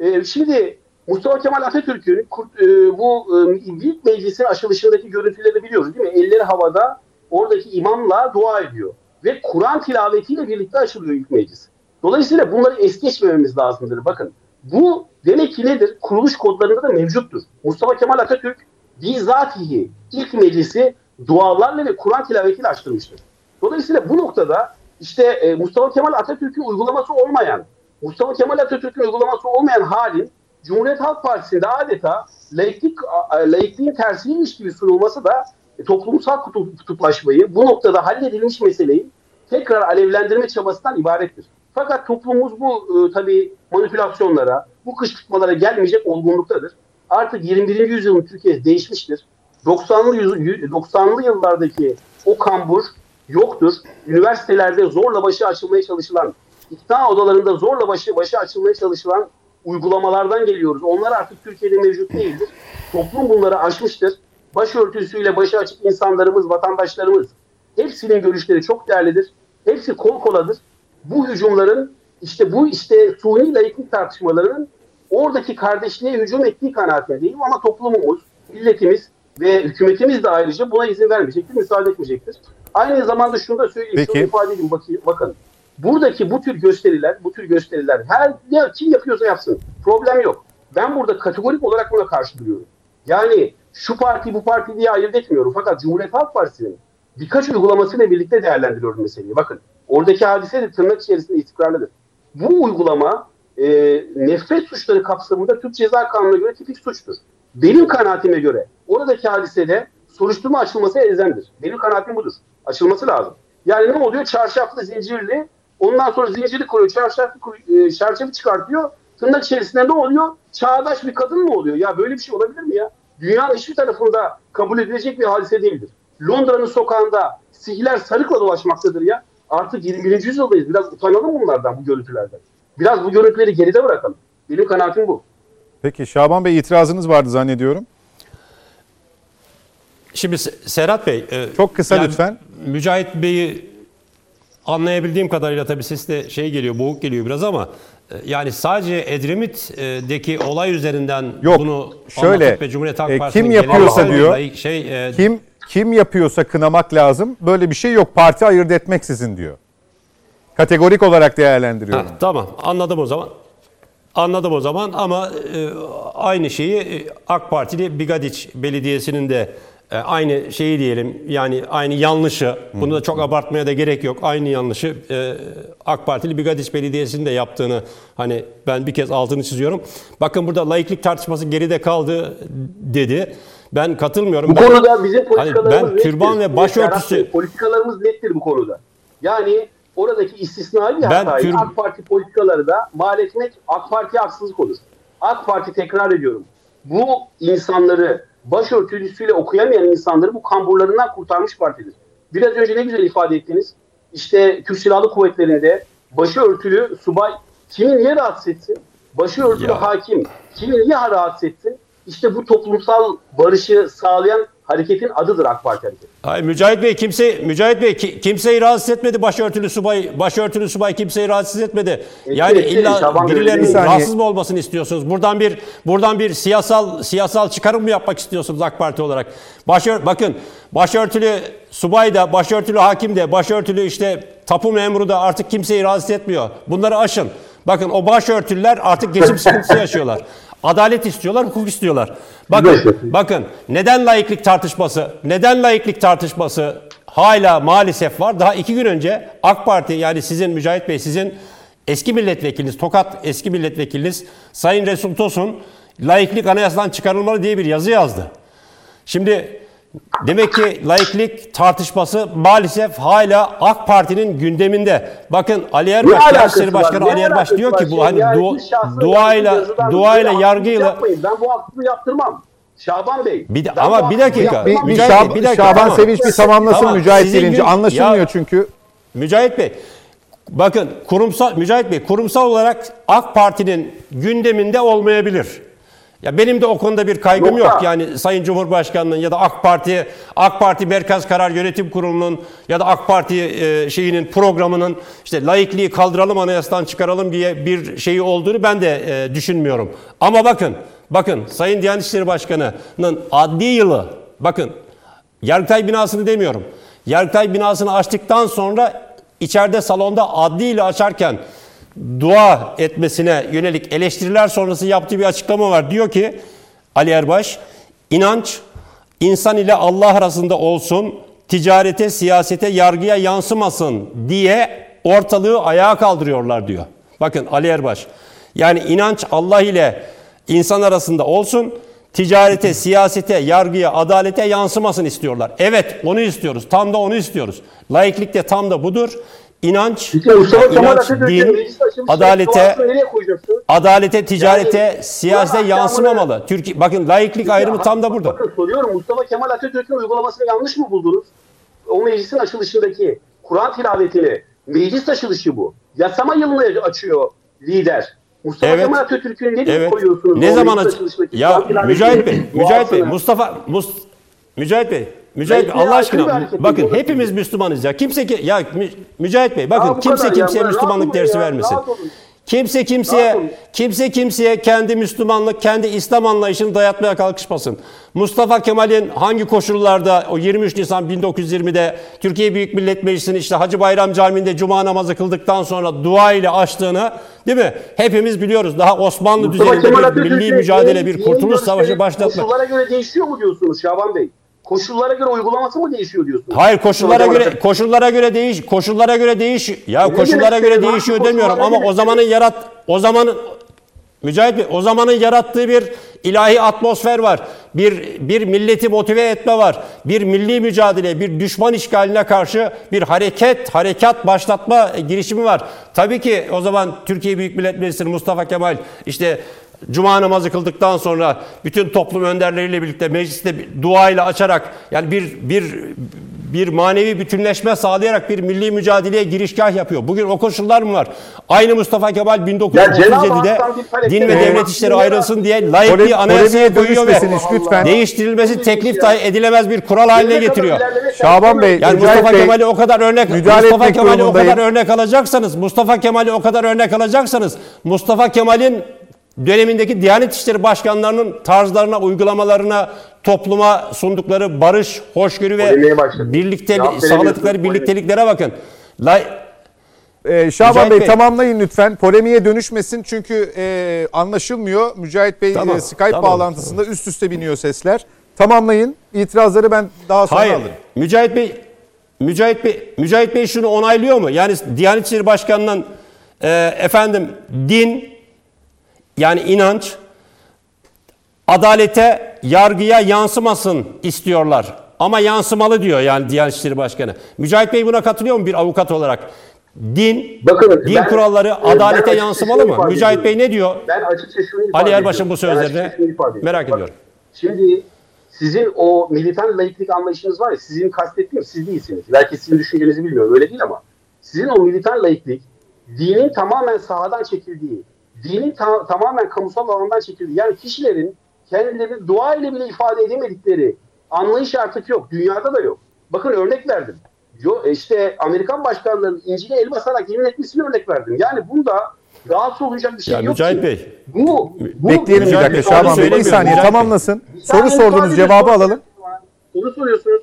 E, şimdi Mustafa Kemal Atatürk'ün e, bu e, Büyük Meclis'in açılışındaki görüntüleri biliyoruz değil mi? Elleri havada oradaki imamla dua ediyor. Ve Kur'an tilavetiyle birlikte açılıyor ilk meclis. Dolayısıyla bunları es geçmememiz lazımdır. Bakın bu demek ki nedir? Kuruluş kodlarında da mevcuttur. Mustafa Kemal Atatürk bizatihi ilk meclisi dualarla ve Kur'an tilavetiyle açtırmıştır. Dolayısıyla bu noktada işte e, Mustafa Kemal Atatürk'ün uygulaması olmayan, Mustafa Kemal Atatürk'ün uygulaması olmayan halin Cumhuriyet Halk Partisi'nde adeta laiklik, laikliğin tersiymiş gibi sunulması da e, toplumsal kutup- kutuplaşmayı, bu noktada halledilmiş meseleyi tekrar alevlendirme çabasından ibarettir. Fakat toplumumuz bu e, tabii manipülasyonlara, bu kışkırtmalara gelmeyecek olgunluktadır. Artık 21. yüzyılın Türkiye değişmiştir. 90'lı yüz- 90'lı yıllardaki o kambur yoktur. Üniversitelerde zorla başı açılmaya çalışılan, ikna odalarında zorla başı başı açılmaya çalışılan uygulamalardan geliyoruz. Onlar artık Türkiye'de mevcut değildir. Toplum bunları aşmıştır. Başörtüsüyle başı açık insanlarımız, vatandaşlarımız hepsinin görüşleri çok değerlidir. Hepsi kol koladır. Bu hücumların işte bu işte suni layıklık tartışmalarının oradaki kardeşliğe hücum ettiği kanaatindeyim ama toplumumuz, milletimiz ve hükümetimiz de ayrıca buna izin vermeyecektir, müsaade etmeyecektir. Aynı zamanda şunu da söyleyeyim, Peki. şunu ifade edeyim bakın, bakın. Buradaki bu tür gösteriler, bu tür gösteriler her ya kim yapıyorsa yapsın. Problem yok. Ben burada kategorik olarak buna karşı duruyorum. Yani şu parti bu parti diye ayırt etmiyorum. Fakat Cumhuriyet Halk Partisi'nin birkaç uygulamasıyla birlikte değerlendiriyorum meseleyi. Bakın oradaki hadise de tırnak içerisinde istikrarlıdır. Bu uygulama e, nefret suçları kapsamında Türk Ceza Kanunu'na göre tipik suçtur. Benim kanaatime göre oradaki hadisede soruşturma açılması elzemdir. Benim kanaatim budur. Açılması lazım. Yani ne oluyor? Çarşaflı, zincirli. Ondan sonra zinciri koyuyor, çarşaflı, koy- e, çarşafı çıkartıyor. Tırnak içerisinde ne oluyor? Çağdaş bir kadın mı oluyor? Ya böyle bir şey olabilir mi ya? Dünyanın hiçbir tarafında kabul edilecek bir hadise değildir. Londra'nın sokağında sihler sarıkla dolaşmaktadır ya. Artık 21. yüzyıldayız. Biraz utanalım bunlardan, bu görüntülerden. Biraz bu görüntüleri geride bırakalım. Benim kanaatim bu. Peki Şaban Bey itirazınız vardı zannediyorum. Şimdi Se- Serhat Bey. e, Çok kısa lütfen. Mücahit Bey'i anlayabildiğim kadarıyla tabii ses de şey geliyor, boğuk geliyor biraz ama e, yani sadece Edremit'deki olay üzerinden Yok, bunu şöyle, ve Cumhuriyet Halk e, kim yapıyorsa diyor, şey e, Kim kim yapıyorsa kınamak lazım. Böyle bir şey yok. Parti ayırt etmeksizin diyor. Kategorik olarak değerlendiriyorum. Ha, tamam anladım o zaman. Anladım o zaman ama e, aynı şeyi e, AK Partili Bigadiç Belediyesi'nin de e, aynı şeyi diyelim yani aynı yanlışı bunu da çok abartmaya da gerek yok. Aynı yanlışı e, AK Partili Bigadiç Belediyesi'nin de yaptığını hani ben bir kez altını çiziyorum. Bakın burada laiklik tartışması geride kaldı dedi. Ben katılmıyorum. Bu Ben- konuda bizim Hani politikalarımız ben türban nettir. ve başörtüsü Bey, Politikalarımız nettir bu konuda. Yani oradaki istisnai bir Ben hatayı tür- AK Parti politikaları da mal etmek AK Parti'ye haksızlık olur. AK Parti tekrar ediyorum. Bu insanları başörtüsüyle okuyamayan insanları bu kamburlarından kurtarmış partidir. Biraz önce ne güzel ifade ettiniz. İşte Türk Silahlı Kuvvetleri'nde başörtülü subay kimi niye rahatsız etsin? Başörtülü Ya. hakim kimi niye rahatsız etsin? İşte bu toplumsal barışı sağlayan hareketin adıdır AK Parti hareketi. Hayır Mücahit Bey kimse Mücahit Bey ki- kimseyi rahatsız etmedi başörtülü subay başörtülü subay kimseyi rahatsız etmedi. Yani etti, illa Bey, birilerinin bir saniye. rahatsız mı olmasını istiyorsunuz? Buradan bir buradan bir siyasal siyasal çıkarım mı yapmak istiyorsunuz AK Parti olarak? Başör bakın başörtülü subay da başörtülü hakim de başörtülü işte tapu memuru da artık kimseyi rahatsız etmiyor. Bunları aşın. Bakın o başörtülüler artık geçim sıkıntısı yaşıyorlar. Adalet istiyorlar, hukuk istiyorlar. Bakın, bakın neden laiklik tartışması, neden laiklik tartışması hala maalesef var. Daha iki gün önce AK Parti yani sizin Mücahit Bey sizin eski milletvekiliniz, Tokat eski milletvekiliniz Sayın Resul Tosun laiklik anayasadan çıkarılmalı diye bir yazı yazdı. Şimdi demek ki laiklik tartışması maalesef hala AK Parti'nin gündeminde. Bakın Ali Erbaş, Gençleri? Başkanı Ne Ali Erbaş diyor ki bu hani du- duayla duayla yargıyla yapmayın. Ben bu haksızlığı yaptırmam. Şaban Bey. Bir de- ama bir dakika. Bir, bir Mücahit Şab- Bey, bir dakika, Şaban tamam. Sevinç bir tamamlasın Tamam, Mücahit gün- Anlaşılmıyor Ya- çünkü. Mücahit Bey, bakın kurumsal Mücahit Bey kurumsal olarak AK Parti'nin gündeminde olmayabilir. Ya benim de o konuda bir kaygım Nokta. yok. Yani Sayın Cumhurbaşkanı'nın ya da AK Parti AK Parti Merkez Karar Yönetim Kurulu'nun ya da AK Parti e, şeyinin programının işte laikliği kaldıralım anayasadan çıkaralım diye bir şeyi olduğunu ben de e, düşünmüyorum. Ama bakın bakın Sayın Diyanet İşleri Başkanı'nın adli yılı bakın Yargıtay binasını demiyorum. Yargıtay binasını açtıktan sonra içeride salonda adliyle açarken dua etmesine yönelik eleştiriler sonrası yaptığı bir açıklama var. Diyor ki Ali Erbaş, inanç insan ile Allah arasında olsun, ticarete, siyasete, yargıya yansımasın diye ortalığı ayağa kaldırıyorlar diyor. Bakın Ali Erbaş. Yani inanç Allah ile insan arasında olsun, ticarete, siyasete, yargıya, adalete yansımasın istiyorlar. Evet, onu istiyoruz. Tam da onu istiyoruz. Laiklik de tam da budur. İnanç, Kemal inanç, din, adalete, nereye adalete, ticarete, Yani siyasete yansımamalı. Türkiye bakın laiklik ayrımı tam da burada. Bakın soruyorum Mustafa Kemal Atatürk'ün uygulamasını yanlış mı buldunuz? O meclisin açılışındaki Kur'an tilavetini, meclis açılışı bu. Yasama yılını açıyor lider. Mustafa Evet. Kemal Atatürk'ün ne Evet. koyuyorsunuz? Ne zaman aç? Ya Mücahit Bey, Mücahit Bey? Mustafa Mus Mücahit Bey, Mücahit Bey Allah aşkına bakın hepimiz Müslümanız ya. Kimse ki ya Mü- Mücahit Bey bakın kimse ya, kimseye Müslümanlık dersi ya, vermesin. Kimse kimseye kimse kimseye kendi Müslümanlık, kendi İslam anlayışını dayatmaya kalkışmasın. Mustafa Kemal'in hangi koşullarda o 23 Nisan 1920'de Türkiye Büyük Millet Meclisi'nin işte Hacı Bayram Camii'nde cuma namazı kıldıktan sonra dua ile açtığını değil mi? Hepimiz biliyoruz. Daha Osmanlı Mustafa düzeninde Kemal bir milli mücadele, bir kurtuluş savaşı başlatma. Koşullara göre değişiyor mu diyorsunuz Şaban Bey? Koşullara göre uygulaması mı değişiyor diyorsunuz? Hayır koşullara göre koşullara göre değiş koşullara göre değiş ya Ne koşullara göre istedi? değişiyor demiyorum ama o zamanın yarat o zamanın Mücahit Bey o zamanın yarattığı bir ilahi atmosfer var. Bir bir milleti motive etme var. Bir milli mücadele, bir düşman işgaline karşı bir hareket, harekat başlatma girişimi var. Tabii ki o zaman Türkiye Büyük Millet Meclisi Mustafa Kemal işte Cuma namazı kıldıktan sonra bütün toplum önderleriyle birlikte mecliste bir dua ile açarak yani bir bir bir manevi bütünleşme sağlayarak bir milli mücadeleye girişgah yapıyor. Bugün o koşullar mı var? Aynı Mustafa Kemal Cenab-ı 1937'de Hak'tan bir talep din ve devlet işleri ayrılsın diye layık Pole- bir anayasaya koyuyor ve lütfen. değiştirilmesi teklif dahi edilemez bir kural haline getiriyor. Şaban Bey, Yani Mustafa Bey, Kemal'i o kadar örnek Mustafa Kemal'i o kadar örnek alacaksanız Mustafa Kemal'i o kadar örnek alacaksanız Mustafa Kemal'in dönemindeki Diyanet İşleri Başkanlarının tarzlarına, uygulamalarına, topluma sundukları barış, hoşgörü ve birlikte sağladıkları birlikteliklere bakın. Lay- Ee, Şaban Mücahit Bey, Bey. tamamlayın lütfen. Polemiğe dönüşmesin çünkü e, anlaşılmıyor. Mücahit Bey Tamam, e, Skype tamam, bağlantısında üst üste biniyor sesler. Tamamlayın. İtirazları ben daha sonra Hayır. alırım. Mücahit Bey Mücahit Bey Mücahit Bey şunu onaylıyor mu? Yani Diyanet İşleri Başkanı'nın e, efendim din yani inanç adalete, yargıya yansımasın istiyorlar. Ama yansımalı diyor yani Diyanet İşleri Başkanı. Mücahit Bey buna katılıyor mu bir avukat olarak? Din, Bakın, din ben- kuralları adalete yansımalı mı? Mücahit Bey ne diyor? Ben açıkça şunu ifade Ali. Erbaş'ın bu sözlerini merak Bakın, ediyorum. Şimdi sizin o militan laiklik anlayışınız var ya, sizin kastettiğim siz değilsiniz. Belki sizin düşüncenizi bilmiyorum, öyle değil ama sizin o militan laiklik dinin tamamen sahadan çekildiği, dinin ta- tamamen kamusal alandan çekildiği, yani kişilerin kendilerini dua ile bile ifade edemedikleri anlayış artık yok. Dünyada da yok. Bakın örnek verdim. Yo, işte Amerikan başkanlarının İncil'e el basarak yemin etmesini örnek verdim. Yani bunda rahatsız olacak bir şey Ya yok Mücahit. Bey, Bu, bu Bekleyelim bir dakika Bey, Şaban Bey. Bir saniye Mücahit Bey. tamamlasın. Bir Soru sordunuz cevabı soru- alalım. Soru soruyorsunuz.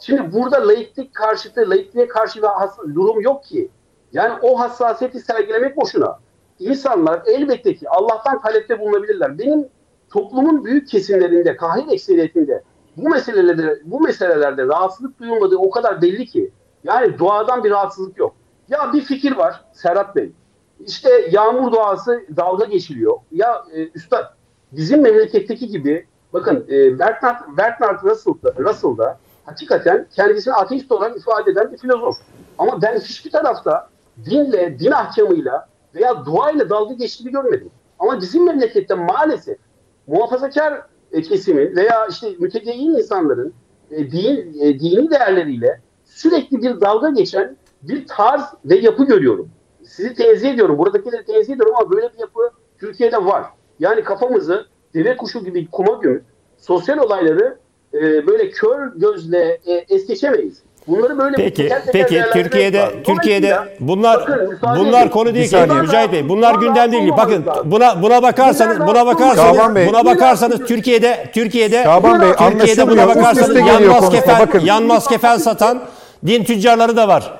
Şimdi burada laiklik karşıtı, laikliğe karşı bir durum yok ki. Yani o hassasiyeti sergilemek boşuna. İnsanlar elbette ki Allah'tan talepte bulunabilirler. Benim toplumun büyük kesimlerinde, kahir ekseriyetinde bu meselelerde, bu meselelerde rahatsızlık duyulmadığı o kadar belli ki. Yani duadan bir rahatsızlık yok. Ya bir fikir var Serhat Bey. İşte yağmur duası dalga geçiliyor. Ya e, üstad bizim memleketteki gibi bakın e, Bernard, Bernard Russell'da, Russell'da hakikaten kendisini ateist olarak ifade eden bir filozof. Ama ben hiçbir tarafta dinle, din ahkamıyla veya duayla dalga geçtiğini görmedim. Ama bizim memlekette maalesef muhafazakar e, kesimin veya işte mütedeyyin insanların e, din, e, dini değerleriyle sürekli bir dalga geçen bir tarz ve yapı görüyorum. Sizi tenzih ediyorum. Buradakileri tenzih ediyorum ama böyle bir yapı Türkiye'de var. Yani kafamızı deve kuşu gibi kuma gömüp sosyal olayları e, böyle kör gözle e, es geçemeyiz. Bunları böyle Peki, teker teker peki Türkiye'de lazım. Türkiye'de bunlar bakın, bunlar edin. konu değil ki. Mücahit Bey. Bunlar gündem değil. Bakın buna buna bakarsanız buna bakarsanız Şaban Bey. buna bakarsanız Türkiye'de Türkiye'de Şaban Bey Türkiye'de buna bakarsanız yanmaz kefen Bakın. yanmaz kefen satan din tüccarları da var.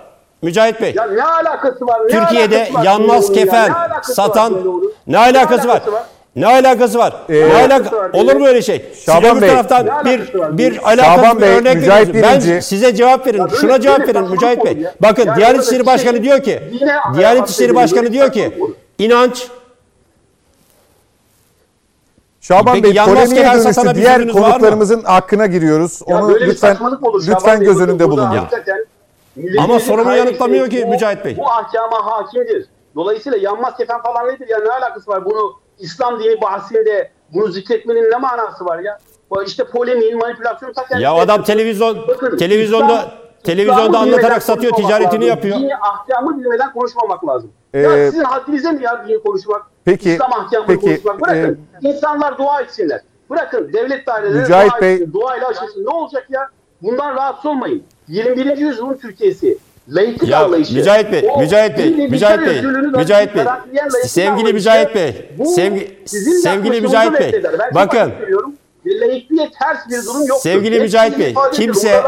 Mücahit Bey. Ya ne alakası var? Ne Türkiye'de alakası var yanmaz olur ya? kefen Ne alakası var satan ne alakası var? Ne alakası var? ne alaka var? olur mu öyle şey? Siz Şaban öbür Bey. taraftan Ne bir bir alakasız bir Bey, örnek Mücahit veriyorsunuz. Ben size cevap verin. Ya böyle- Şuna cevap böyle verin Mücahit Bey. ya. Bakın Yani Diyanet İşleri bir Başkanı şey- diyor ki Diyanet İşleri. Başkanı diyor ki inanç Şaban Peki Bey polemiğe dönüştü. Diğer konuklarımızın hakkına giriyoruz. Ya Onu lütfen lütfen göz önünde hakikaten Ama sorumu yanıtlamıyor ki Mücahit Bey. Bu ahkama hakimdir. Dolayısıyla yanmaz kefen falan nedir ya ne alakası var? Bunu İslam dini bahsinde bunu zikretmenin ne manası var ya? Bu işte polemiğin, manipülasyonu ta kendisi. ya adam televizyon Bakın, televizyonda İslam- televizyonda İslam'ı anlatarak satıyor, ticaretini lazım. yapıyor. Dini ahkamı bilmeden konuşmamak lazım. Ee, ya sizin haddinize mi ya dini konuşmak? Peki, İslam ahkamını peki, konuşmak. Bırakın insanlar dua etsinler. Bırakın devlet daireleri Mücahit dua Bey- etsin. Duayla aşılsın. Ne olacak ya? Bundan rahatsız olmayın. 21. yüzyılın Türkiye'si. Laiklik Ya anlayışı. Mücahit Bey, o Mücahit Bey, Mücahit Bey, Mücahit Bey, sevgili Mücahit Bey, sevgi- sevgili Mücahit Bey, bakın. Laikliğe ters bir durum yok. Sevgili Mücahit Bey, kimse-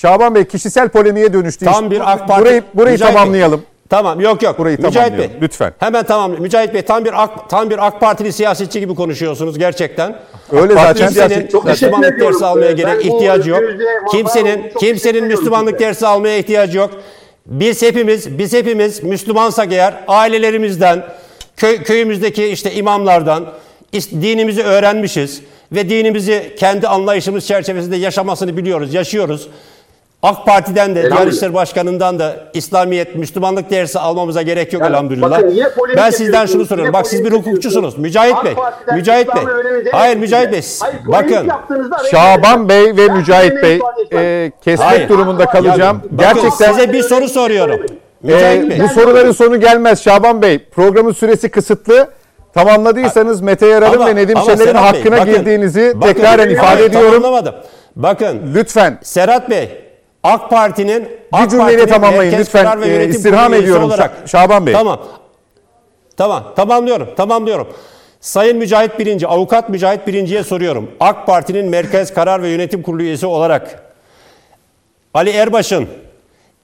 Şaban Bey kişisel polemiğe dönüştü. Tam bir AK Parti- Burayı, burayı Mücahit Bey. Tamam yok yok. Burayı Mücahit Bey. lütfen. Hemen tamam. Mücahit Bey tam bir AK, tam bir AK Partili siyasetçi gibi konuşuyorsunuz gerçekten. Öyle zaten. Kimsenin Çok Müslümanlık dersi almaya Ben gerek ihtiyacı yok. Kimsenin kimsenin Müslümanlık size. dersi almaya ihtiyacı yok. Biz hepimiz biz hepimiz Müslümansak eğer ailelerimizden, köy, köyümüzdeki işte imamlardan dinimizi öğrenmişiz ve dinimizi kendi anlayışımız çerçevesinde yaşamasını biliyoruz, yaşıyoruz. AK Parti'den de, Diyanet Elhamdülillah. İşleri Başkanı'ndan da İslamiyet, Müslümanlık dersi almamıza gerek yok Yani elhamdülillah. bakın Ben sizden şunu soruyorum. Bak siz bir hukukçusunuz. Mücahit AK Bey, Mücahit Bey. Hayır Mücahit. Bey. Hayır, Bakın Şaban Bey ve Mücahit Bey ifade e, kesmek Hayır. durumunda kalacağım. bakın Gerçekten size bir soru soruyorum. e, Mücahit Bey. bu soruların sonu gelmez Şaban Bey. Programın süresi kısıtlı. Tamamladıysanız Mete Yarar'ın Ama- ve Nedim Şener'in Serhat Bey, hakkına bakın- girdiğinizi bakın- tekraren ifade Hayır, ediyorum. Tamamlamadım. Bakın Lütfen Serhat Bey, AK Parti'nin AK cümleyle Parti'nin tamamlayın. Merkez Lütfen, Karar ve e, Yönetim istirham Kurulu üyesi ediyorum Şa- Şaban Bey. Tamam. Tamam, tamamlıyorum, tamamlıyorum. Sayın Mücahit Birinci, Avukat Mücahit Birinci'ye soruyorum. AK Parti'nin Merkez Karar ve Yönetim Kurulu üyesi olarak Ali Erbaş'ın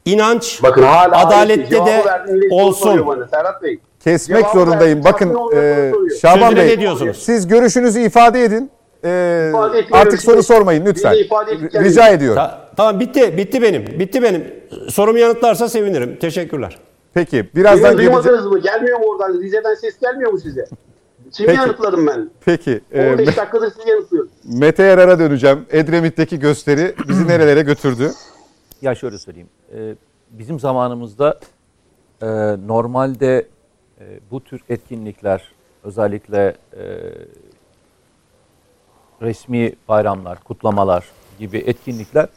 inanç Bakın hala adalette de olsun. bana, Serhat Bey. kesmek Cevabı zorundayım. Bakın e. Şaban Sözüne Bey ne diyorsunuz? siz görüşünüzü ifade edin. E, artık soru sormayın lütfen. Rica ediyorum. Ta- tamam bitti, bitti benim. Bitti benim. Sorumu yanıtlarsa sevinirim. Teşekkürler. Peki birazdan Beni duymadınız mı? Gelmiyor mu oradan? Rize'den ses gelmiyor mu size? Şimdi Peki. yanıtladım ben. Peki. e, 15 dakikadır sizi yanıtlıyorum. Mete Yarar'a döneceğim. Edremit'teki gösteri bizi nerelere götürdü? Ya şöyle söyleyeyim. Ee, bizim zamanımızda e, normalde e, bu tür etkinlikler özellikle e, resmi bayramlar, kutlamalar gibi etkinlikler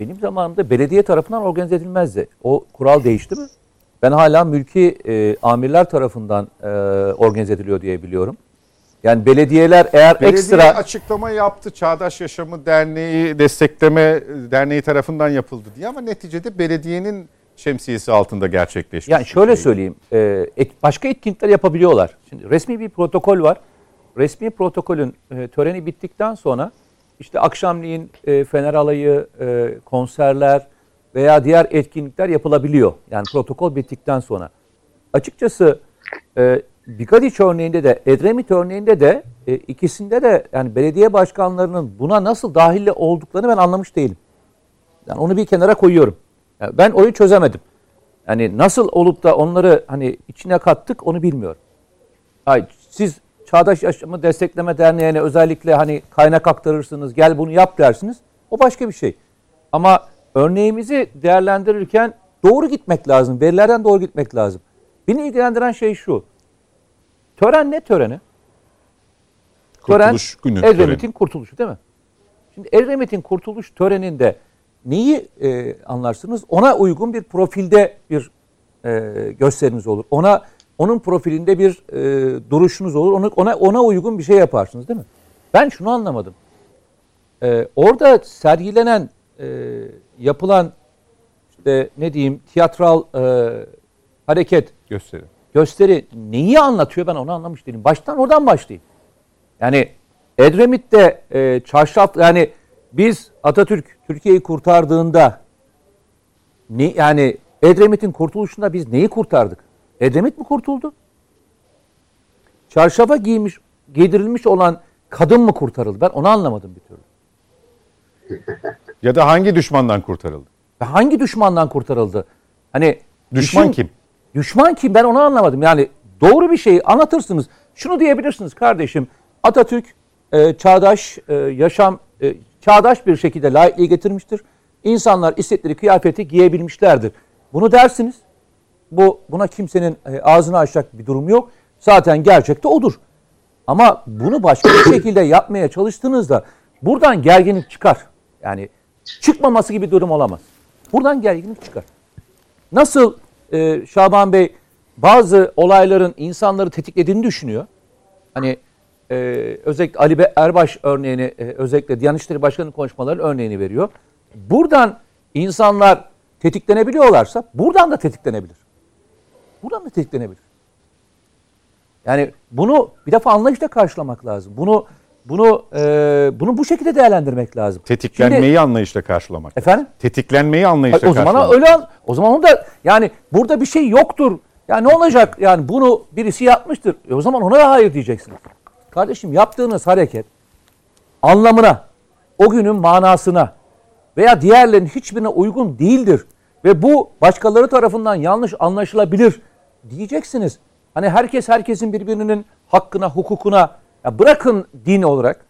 benim zamanımda belediye tarafından organize edilmezdi. O kural değişti mi? Ben hala mülki e, amirler tarafından e, organize ediliyor diye biliyorum. Yani belediyeler eğer Belediye ekstra açıklama yaptı. Çağdaş Yaşamı Derneği destekleme derneği tarafından yapıldı diye ama neticede belediyenin şemsiyesi altında gerçekleşmiş. Yani şöyle şey. söyleyeyim. e, ek- başka etkinlikler yapabiliyorlar. Şimdi resmi bir protokol var. Resmi protokolün e, töreni bittikten sonra işte akşamleyin e, fener alayı, e, konserler veya diğer etkinlikler yapılabiliyor. Yani protokol bittikten sonra. Açıkçası e, Bigadiç örneğinde de Edremit örneğinde de e, ikisinde de yani belediye başkanlarının buna nasıl dahil olduklarını ben anlamış değilim. Yani onu bir kenara koyuyorum. Yani ben oyu çözemedim. Yani nasıl olup da onları hani içine kattık onu bilmiyorum. Ay, siz Çağdaş Yaşamı Destekleme Derneği'ne özellikle hani kaynak aktarırsınız, gel bunu yap dersiniz. O başka bir şey. Ama örneğimizi değerlendirirken doğru gitmek lazım. Verilerden doğru gitmek lazım. Beni ilgilendiren şey şu. Tören ne töreni? Kurtuluş günü Edremit'in töreni. kurtuluşu değil mi? Şimdi Edremit'in kurtuluş töreninde neyi e, anlarsınız? Ona uygun bir profilde bir e, gösteriniz olur. Ona onun profilinde bir e, duruşunuz olur. Ona, ona ona uygun bir şey yaparsınız değil mi? Ben şunu anlamadım. E, orada sergilenen, e, yapılan işte ne diyeyim tiyatral e, hareket, gösteri. gösteri neyi anlatıyor ben onu anlamış değilim. Baştan oradan başlayayım. Yani Edremit'te e, çarşaf yani biz Atatürk Türkiye'yi kurtardığında ne yani Edremit'in kurtuluşunda biz neyi kurtardık? Edremit mi kurtuldu? Çarşafa giymiş giydirilmiş olan kadın mı kurtarıldı? Ben onu anlamadım bir türlü. Ya da hangi düşmandan kurtarıldı? Ya Hangi düşmandan kurtarıldı? Hani Düşman düşün- kim? Düşman kim? Ben onu anlamadım. Yani doğru bir şeyi anlatırsınız. Şunu diyebilirsiniz kardeşim. Atatürk e, çağdaş e, yaşam e, çağdaş bir şekilde laikliği getirmiştir. İnsanlar istedikleri kıyafeti giyebilmişlerdir. Bunu dersiniz. Bu buna kimsenin e, ağzını açacak bir durum yok. Zaten gerçekte odur. Ama bunu başka bir şekilde yapmaya çalıştığınızda buradan gerginlik çıkar. Yani çıkmaması gibi durum olamaz. Buradan gerginlik çıkar. Nasıl e, Şaban Bey bazı olayların insanları tetiklediğini düşünüyor. Hani e, özellikle Ali Erbaş örneğini e, özellikle Diyanet İşleri Başkanı'nın konuşmaları örneğini veriyor. Buradan insanlar tetiklenebiliyorlarsa buradan da tetiklenebilir. Buradan da tetiklenebilir. Yani bunu bir defa anlayışla karşılamak lazım. Bunu bunu e, bunu bu şekilde değerlendirmek lazım. Tetiklenmeyi Şimdi- anlayışla karşılamak. efendim? Tetiklenmeyi anlayışla Hayır, o zaman karşılamak. öyle al- o zaman onu da yani burada bir şey yoktur. Ya ne olacak? Yani bunu birisi yapmıştır. E o zaman ona da hayır diyeceksiniz. Kardeşim yaptığınız hareket anlamına, o günün manasına veya diğerlerinin hiçbirine uygun değildir ve bu başkaları tarafından yanlış anlaşılabilir diyeceksiniz. Hani herkes herkesin birbirinin hakkına, hukukuna ya bırakın din olarak.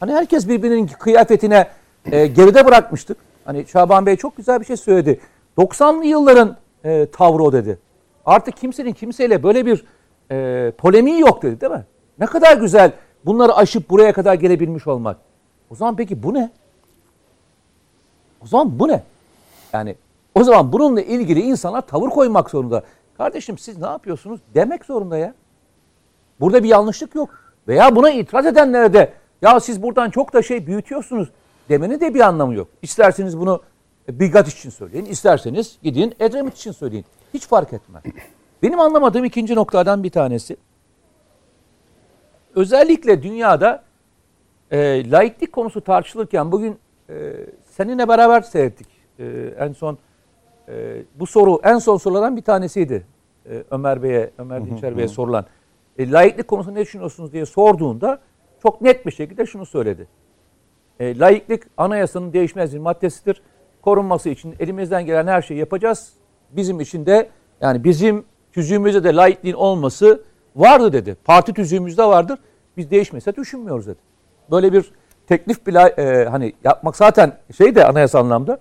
Hani herkes birbirinin kıyafetine e, geride bırakmıştık. Hani Şaban Bey çok güzel bir şey söyledi. 90'lı yılların e, tavrı o dedi. Artık kimsenin kimseyle böyle bir e, polemiği yok dedi değil mi? Ne kadar güzel bunları aşıp buraya kadar gelebilmiş olmak. O zaman peki bu ne? O zaman bu ne? Yani o zaman bununla ilgili insanlar tavır koymak zorunda. Kardeşim siz ne yapıyorsunuz demek zorunda ya. Burada bir yanlışlık yok. Veya buna itiraz edenlere de ya siz buradan çok da şey büyütüyorsunuz demenin de bir anlamı yok. İsterseniz bunu Bigat için söyleyin, isterseniz gidin Edremit için söyleyin. Hiç fark etmez. Benim anlamadığım ikinci noktadan bir tanesi. Özellikle dünyada e, laiklik konusu tartışılırken bugün e, seninle beraber seyrettik. E, en son e, bu soru en son sorulardan bir tanesiydi. E, Ömer Bey'e, Ömer Dinçer Bey'e sorulan. E, laiklik konusunda ne düşünüyorsunuz diye sorduğunda çok net bir şekilde şunu söyledi. E, laiklik anayasanın değişmez bir maddesidir. Korunması için elimizden gelen her şeyi yapacağız. Bizim için de yani bizim tüzüğümüzde de laikliğin olması vardı dedi. Parti tüzüğümüzde vardır. Biz değişmese düşünmüyoruz dedi. Böyle bir teklif bile e, hani yapmak zaten şey de anayasal anlamda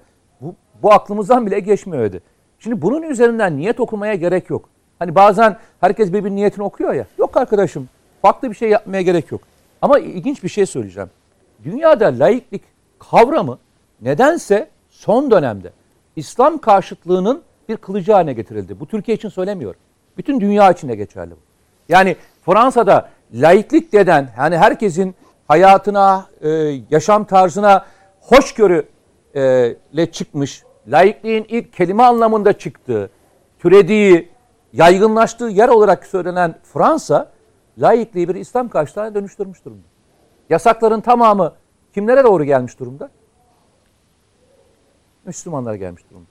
bu, aklımızdan bile geçmiyor dedi. Şimdi bunun üzerinden niyet okumaya gerek yok. Hani bazen herkes birbirinin niyetini okuyor ya. Yok arkadaşım farklı bir şey yapmaya gerek yok. Ama ilginç bir şey söyleyeceğim. Dünyada laiklik kavramı nedense son dönemde İslam karşıtlığının bir kılıcı haline getirildi. Bu Türkiye için söylemiyorum. Bütün dünya için de geçerli bu. Yani Fransa'da laiklik deden yani herkesin hayatına, e, yaşam tarzına hoşgörüyle çıkmış, laikliğin ilk kelime anlamında çıktığı, türediği, yaygınlaştığı yer olarak söylenen Fransa, laikliği bir İslam karşıtına dönüştürmüş durumda. Yasakların tamamı kimlere doğru gelmiş durumda? Müslümanlara gelmiş durumda.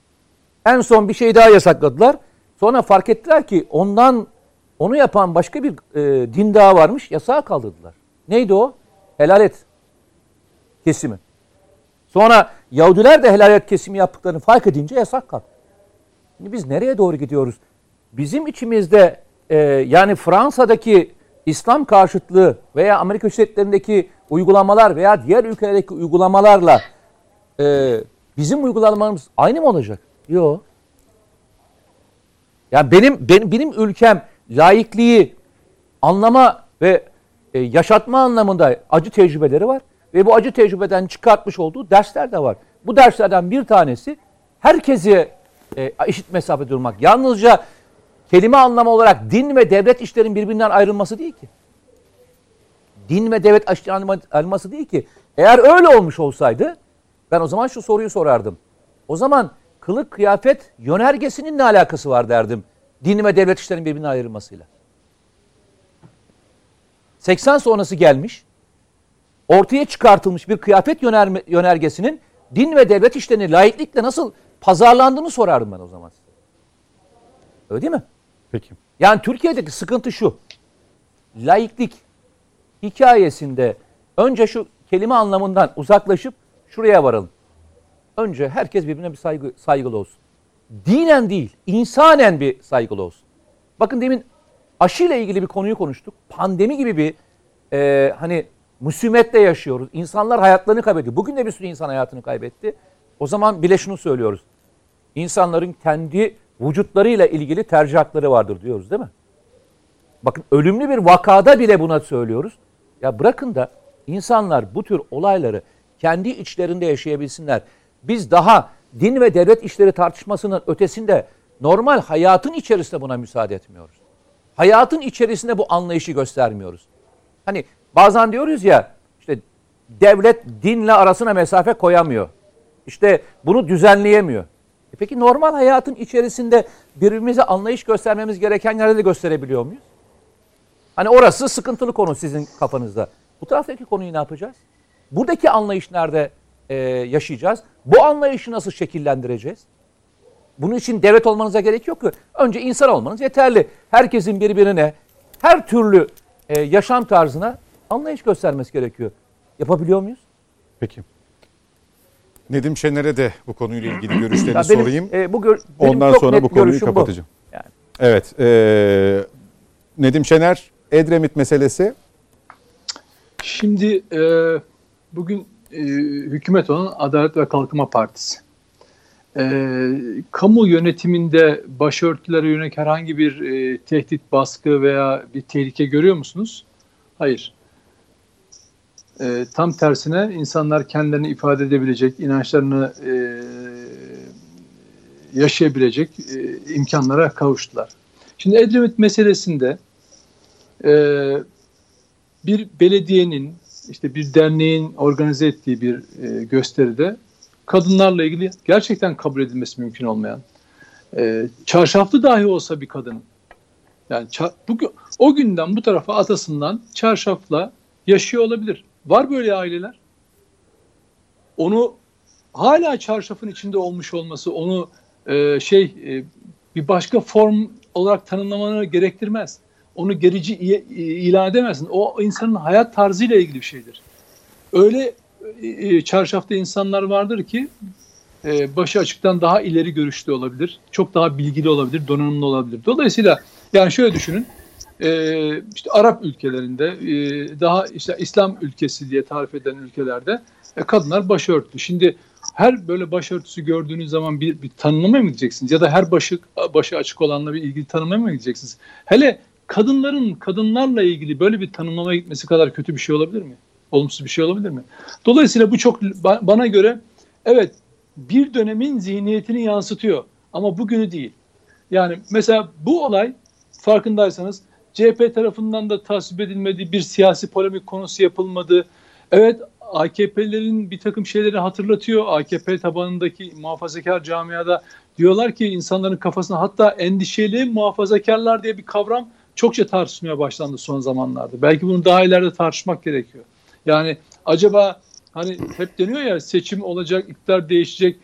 En son bir şey daha yasakladılar. Sonra fark ettiler ki ondan onu yapan başka bir e, din daha varmış. Yasağı kaldırdılar. Neydi o? Helalet kesimi. Sonra Yahudiler de helalet kesimi yaptıklarını fark edince yasak kalktı. Şimdi biz nereye doğru gidiyoruz? Bizim içimizde e, yani Fransa'daki İslam karşıtlığı veya Amerika Devletleri'ndeki uygulamalar veya diğer ülkelerdeki uygulamalarla e, bizim uygulamalarımız aynı mı olacak? Yok. Yani benim benim benim ülkem laikliği anlama ve e, yaşatma anlamında acı tecrübeleri var ve bu acı tecrübeden çıkartmış olduğu dersler de var. Bu derslerden bir tanesi herkese e, eşit mesafe durmak. Yalnızca kelime anlamı olarak din ve devlet işlerin birbirinden ayrılması değil ki. Din ve devlet işlerin ayrılması değil ki. Eğer öyle olmuş olsaydı ben o zaman şu soruyu sorardım. O zaman kılık kıyafet yönergesinin ne alakası var derdim. Din ve devlet işlerin birbirinden ayrılmasıyla. 80 sonrası gelmiş. Ortaya çıkartılmış bir kıyafet yönerme, yönergesinin din ve devlet işlerini laiklikle nasıl pazarlandığını sorardım ben o zaman. Öyle değil mi? Peki. Yani Türkiye'deki sıkıntı şu. Laiklik hikayesinde önce şu kelime anlamından uzaklaşıp şuraya varalım. Önce herkes birbirine bir saygı, saygılı olsun. Dinen değil, insanen bir saygılı olsun. Bakın demin aşıyla ilgili bir konuyu konuştuk. Pandemi gibi bir e, hani musimetle yaşıyoruz. İnsanlar hayatlarını kaybetti. Bugün de bir sürü insan hayatını kaybetti. O zaman bile şunu söylüyoruz. İnsanların kendi vücutlarıyla ilgili tercih hakları vardır diyoruz değil mi? Bakın ölümlü bir vakada bile buna söylüyoruz. Ya bırakın da insanlar bu tür olayları kendi içlerinde yaşayabilsinler. Biz daha din ve devlet işleri tartışmasının ötesinde normal hayatın içerisinde buna müsaade etmiyoruz. Hayatın içerisinde bu anlayışı göstermiyoruz. Hani bazen diyoruz ya işte devlet dinle arasına mesafe koyamıyor. İşte bunu düzenleyemiyor. E peki normal hayatın içerisinde birbirimize anlayış göstermemiz gereken yerde de gösterebiliyor muyuz? Hani orası sıkıntılı konu sizin kafanızda. Bu taraftaki konuyu ne yapacağız? Buradaki anlayış nerede e, yaşayacağız? Bu anlayışı nasıl şekillendireceğiz? Bunun için devlet olmanıza gerek yok ki. Önce insan olmanız yeterli. Herkesin birbirine, her türlü e, yaşam tarzına anlayış göstermesi gerekiyor. Yapabiliyor muyuz? Peki. Nedim Şener'e de bu konuyla ilgili görüşlerini benim, sorayım. e, bu gör, benim Ondan çok sonra net bu konuyu kapatacağım. Yani. Evet. e, Nedim Şener, Edremit meselesi. Şimdi e, bugün e, hükümet olan Adalet ve Kalkınma Partisi. E, kamu yönetiminde başörtülere yönelik herhangi bir e, tehdit, baskı veya bir tehlike görüyor musunuz? Hayır. E, tam tersine insanlar kendilerini ifade edebilecek, inançlarını e, yaşayabilecek e, imkanlara kavuştular. Şimdi Edremit meselesinde e, bir belediyenin işte bir derneğin organize ettiği bir e, gösteride kadınlarla ilgili gerçekten kabul edilmesi mümkün olmayan e, çarşaflı dahi olsa bir kadın yani ça- bu, o günden bu tarafa atasından çarşafla yaşıyor olabilir. Var böyle aileler. Onu hala çarşafın içinde olmuş olması onu e, şey e, bir başka form olarak tanımlamanı gerektirmez onu gerici ilan edemezsin. O insanın hayat tarzıyla ilgili bir şeydir. Öyle e, çarşafta insanlar vardır ki e, başı açıktan daha ileri görüşlü olabilir. Çok daha bilgili olabilir, donanımlı olabilir. Dolayısıyla yani şöyle düşünün. E, işte Arap ülkelerinde daha işte İslam ülkesi diye tarif edilen ülkelerde kadınlar başörtülü. Şimdi her böyle başörtüsü gördüğünüz zaman bir, bir tanımlamaya mı gideceksiniz? Ya da her başı başı açık olanla bir ilgili tanımlamaya mı gideceksiniz? Hele kadınların kadınlarla ilgili böyle bir tanımlamaya gitmesi kadar kötü bir şey olabilir mi? Olumsuz bir şey olabilir mi? Dolayısıyla bu çok bana göre evet bir dönemin zihniyetini yansıtıyor ama bugünü değil. Yani mesela bu olay farkındaysanız CHP tarafından da tasvip edilmedi, bir siyasi polemik konusu yapılmadı. Evet AKP'lerin bir takım şeyleri hatırlatıyor. AKP tabanındaki muhafazakar camiada diyorlar ki insanların kafasına hatta endişeli muhafazakarlar diye bir kavram çokça tartışmaya başlandı son zamanlarda. Belki bunu daha ileride tartışmak gerekiyor. Yani acaba hani hep deniyor ya seçim olacak, iktidar değişecek,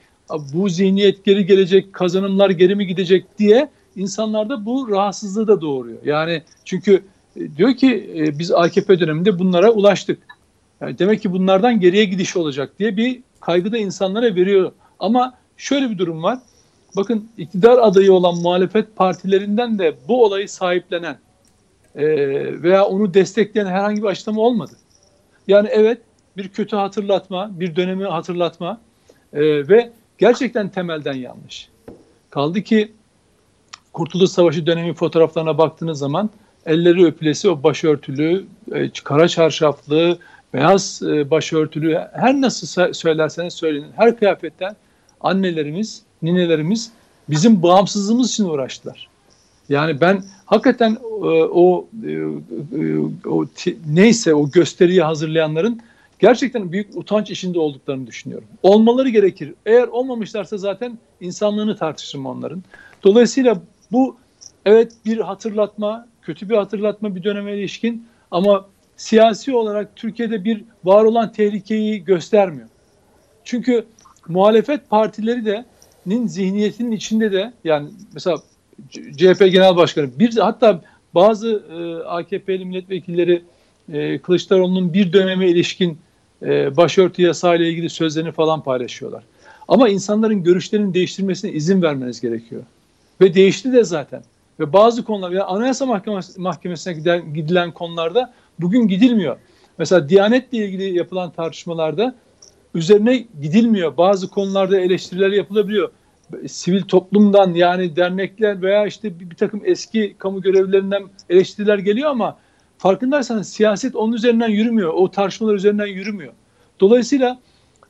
bu zihniyet geri gelecek, kazanımlar geri mi gidecek diye insanlarda bu rahatsızlığı da doğuruyor. Yani çünkü e, diyor ki e, biz AKP döneminde bunlara ulaştık. Yani demek ki bunlardan geriye gidiş olacak diye bir kaygı da insanlara veriyor. Ama şöyle bir durum var. Bakın iktidar adayı olan muhalefet partilerinden de bu olayı sahiplenen e, veya onu destekleyen herhangi bir açıklama olmadı. Yani evet bir kötü hatırlatma, bir dönemi hatırlatma ve gerçekten temelden yanlış. Kaldı ki Kurtuluş Savaşı dönemi fotoğraflarına baktığınız zaman elleri öpülesi o başörtülü, e, kara çarşaflı, beyaz e, başörtülü her nasıl söylerseniz söyleyin her kıyafetten annelerimiz ninelerimiz bizim bağımsızlığımız için uğraştılar. Yani ben hakikaten e, o, e, o neyse o gösteriyi hazırlayanların gerçekten büyük utanç içinde olduklarını düşünüyorum. Olmaları gerekir. Eğer olmamışlarsa zaten insanlığını tartışırım onların. Dolayısıyla bu evet bir hatırlatma, kötü bir hatırlatma bir döneme ilişkin ama siyasi olarak Türkiye'de bir var olan tehlikeyi göstermiyor. Çünkü muhalefet partileri de nin zihniyetinin içinde de yani mesela CHP Genel Başkanı bir hatta bazı e, AKP'li milletvekilleri e, Kılıçdaroğlu'nun bir döneme ilişkin e, başörtü yasayla ilgili sözlerini falan paylaşıyorlar. Ama insanların görüşlerini değiştirmesine izin vermeniz gerekiyor. Ve değişti de zaten. Ve bazı konular, yani Anayasa Mahkemesi, Mahkemesi'ne giden, gidilen konularda bugün gidilmiyor. Mesela Diyanet'le ilgili yapılan tartışmalarda üzerine gidilmiyor. Bazı konularda eleştiriler yapılabiliyor. Sivil toplumdan yani dernekler veya işte bir, bir takım eski kamu görevlilerinden eleştiriler geliyor ama farkındaysanız siyaset onun üzerinden yürümüyor. O tartışmalar üzerinden yürümüyor. Dolayısıyla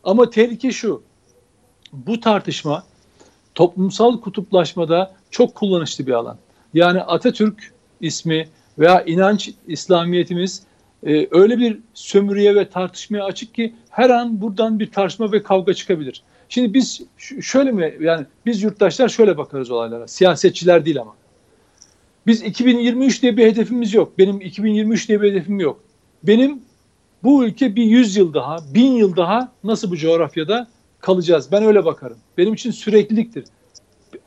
ama tehlike şu. Bu tartışma toplumsal kutuplaşmada çok kullanışlı bir alan. Yani Atatürk ismi veya inanç İslamiyetimiz e, öyle bir sömürüye ve tartışmaya açık ki her an buradan bir tartışma ve kavga çıkabilir. Şimdi biz şöyle mi yani biz yurttaşlar şöyle bakarız olaylara. Siyasetçiler değil ama. Biz 2023 diye bir hedefimiz yok. Benim 2023 diye bir hedefim yok. Benim bu ülke bir 100 yıl daha, 1000 yıl daha nasıl bu coğrafyada kalacağız? Ben öyle bakarım. Benim için sürekliliktir.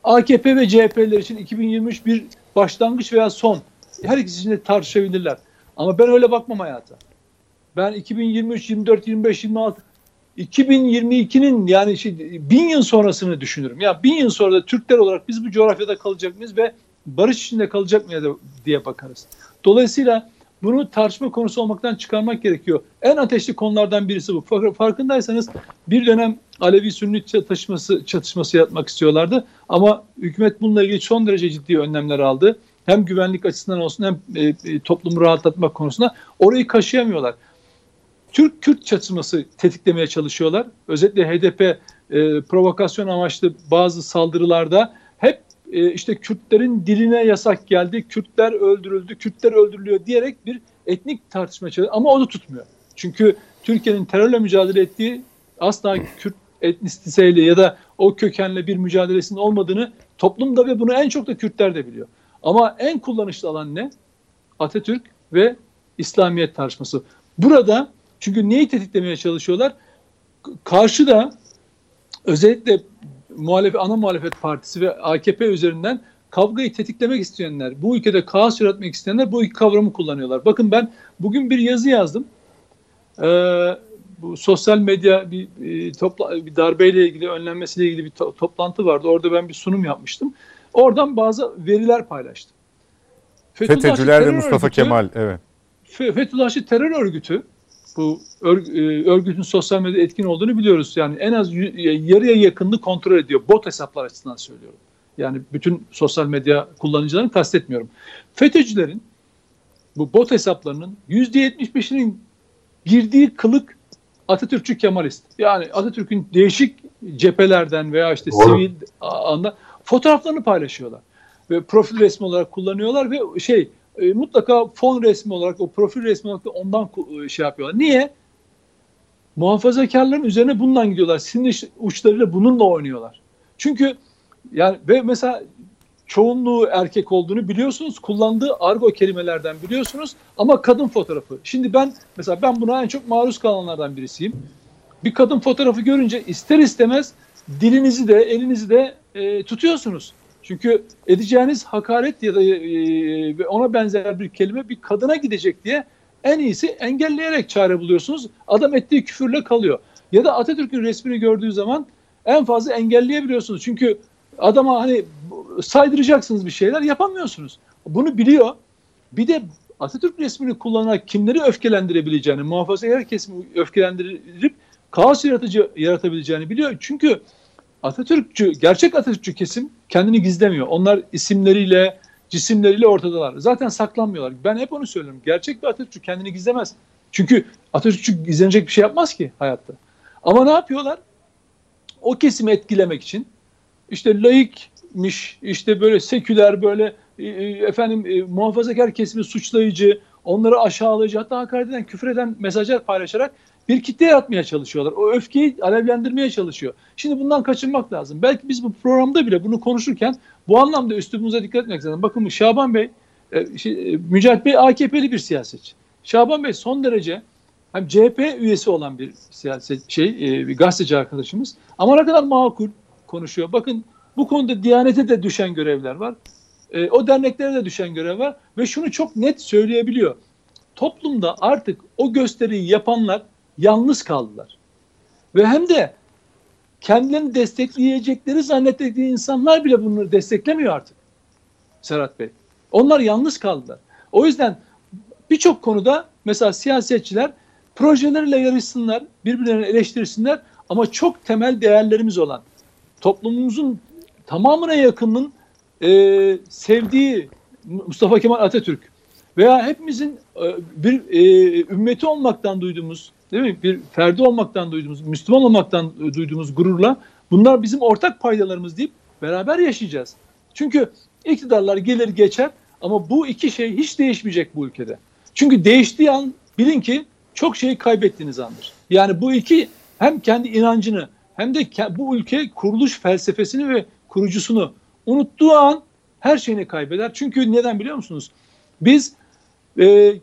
AKP ve CHP'ler için 2023 bir başlangıç veya son. Her ikisi için de tartışabilirler. Ama ben öyle bakmam hayata. Ben 2023, 24, 25, 26 2022'nin yani şey, bin yıl sonrasını düşünürüm. Ya bin yıl sonra da Türkler olarak biz bu coğrafyada kalacak mıyız ve barış içinde kalacak mıyız diye bakarız. Dolayısıyla bunu tartışma konusu olmaktan çıkarmak gerekiyor. En ateşli konulardan birisi bu. Farkındaysanız bir dönem Alevi Sünni çatışması, çatışması yapmak istiyorlardı. Ama hükümet bununla ilgili son derece ciddi önlemler aldı. Hem güvenlik açısından olsun hem e, e, toplumu rahatlatmak konusunda orayı kaşıyamıyorlar. Türk-Kürt çatışması tetiklemeye çalışıyorlar. Özellikle HDP e, provokasyon amaçlı bazı saldırılarda e, işte Kürtlerin diline yasak geldi, Kürtler öldürüldü, Kürtler öldürülüyor diyerek bir etnik tartışma çalışıyor. Ama o da tutmuyor. Çünkü Türkiye'nin terörle mücadele ettiği asla Kürt etnisiteyle ya da o kökenle bir mücadelesinin olmadığını toplumda ve bunu en çok da Kürtler de biliyor. Ama en kullanışlı alan ne? Atatürk ve İslamiyet tartışması. Burada çünkü neyi tetiklemeye çalışıyorlar? Karşıda özellikle muhalefet, ana muhalefet partisi ve AKP üzerinden kavgayı tetiklemek isteyenler, bu ülkede kaos yaratmak isteyenler bu iki kavramı kullanıyorlar. Bakın ben bugün bir yazı yazdım. Ee, bu sosyal medya bir, bir, topla, bir darbeyle ilgili, önlenmesiyle ilgili bir to, toplantı vardı. Orada ben bir sunum yapmıştım. Oradan bazı veriler paylaştım. FETÖ'cüler ve Mustafa örgütü, Kemal, evet. Fethullahçı terör örgütü bu e, örgütün sosyal medyada etkin olduğunu biliyoruz. Yani en az yarıya yakınını kontrol ediyor. Bot hesaplar açısından söylüyorum. Yani bütün sosyal medya kullanıcılarını kastetmiyorum. FETÖ'cülerin bu bot hesaplarının %75'inin girdiği kılık Atatürkçü Kemalist. Yani Atatürk'ün değişik cephelerden veya işte Doğru. sivil anda fotoğraflarını paylaşıyorlar. Ve profil resmi olarak kullanıyorlar ve şey e, mutlaka fon resmi olarak o profil resmi olarak da ondan e, şey yapıyorlar. Niye? Muhafazakarların üzerine bundan gidiyorlar. Sinir uçlarıyla bununla oynuyorlar. Çünkü yani ve mesela çoğunluğu erkek olduğunu biliyorsunuz. Kullandığı argo kelimelerden biliyorsunuz ama kadın fotoğrafı. Şimdi ben mesela ben buna en çok maruz kalanlardan birisiyim. Bir kadın fotoğrafı görünce ister istemez dilinizi de elinizi de e, tutuyorsunuz. Çünkü edeceğiniz hakaret ya da e, ona benzer bir kelime bir kadına gidecek diye en iyisi engelleyerek çare buluyorsunuz. Adam ettiği küfürle kalıyor. Ya da Atatürk'ün resmini gördüğü zaman en fazla engelleyebiliyorsunuz. Çünkü adama hani saydıracaksınız bir şeyler yapamıyorsunuz. Bunu biliyor. Bir de Atatürk resmini kullanarak kimleri öfkelendirebileceğini, muhafazakar kesimi öfkelendirip kaos yaratıcı yaratabileceğini biliyor. Çünkü Atatürkçü, gerçek Atatürkçü kesim kendini gizlemiyor. Onlar isimleriyle, cisimleriyle ortadalar. Zaten saklanmıyorlar. Ben hep onu söylüyorum. Gerçek bir Atatürkçü kendini gizlemez. Çünkü Atatürkçü gizlenecek bir şey yapmaz ki hayatta. Ama ne yapıyorlar? O kesimi etkilemek için işte laikmiş, işte böyle seküler, böyle e, e, efendim e, muhafazakar kesimi suçlayıcı, onları aşağılayıcı hatta hakaret eden, küfür eden mesajlar paylaşarak bir kitle yaratmaya çalışıyorlar. O öfkeyi alevlendirmeye çalışıyor. Şimdi bundan kaçınmak lazım. Belki biz bu programda bile bunu konuşurken bu anlamda üslubumuza dikkat etmek lazım. Bakın Şaban Bey, e, şey, e, Mücahit Bey AKP'li bir siyasetçi. Şaban Bey son derece hem CHP üyesi olan bir siyaset şey, e, bir gazeteci arkadaşımız. Ama ne kadar makul konuşuyor. Bakın bu konuda Diyanet'e de düşen görevler var. O derneklere de düşen görev var ve şunu çok net söyleyebiliyor. Toplumda artık o gösteriyi yapanlar yalnız kaldılar. Ve hem de kendilerini destekleyecekleri zannettiği insanlar bile bunları desteklemiyor artık. Serhat Bey. Onlar yalnız kaldılar. O yüzden birçok konuda mesela siyasetçiler projeleriyle yarışsınlar, birbirlerini eleştirsinler ama çok temel değerlerimiz olan toplumumuzun tamamına yakınının e, sevdiği Mustafa Kemal Atatürk veya hepimizin e, bir e, ümmeti olmaktan duyduğumuz değil mi? Bir ferdi olmaktan duyduğumuz, Müslüman olmaktan duyduğumuz gururla bunlar bizim ortak paydalarımız deyip beraber yaşayacağız. Çünkü iktidarlar gelir geçer ama bu iki şey hiç değişmeyecek bu ülkede. Çünkü değiştiği an bilin ki çok şey kaybettiğiniz andır. Yani bu iki hem kendi inancını hem de bu ülke kuruluş felsefesini ve kurucusunu unuttuğu an her şeyini kaybeder. Çünkü neden biliyor musunuz? Biz e,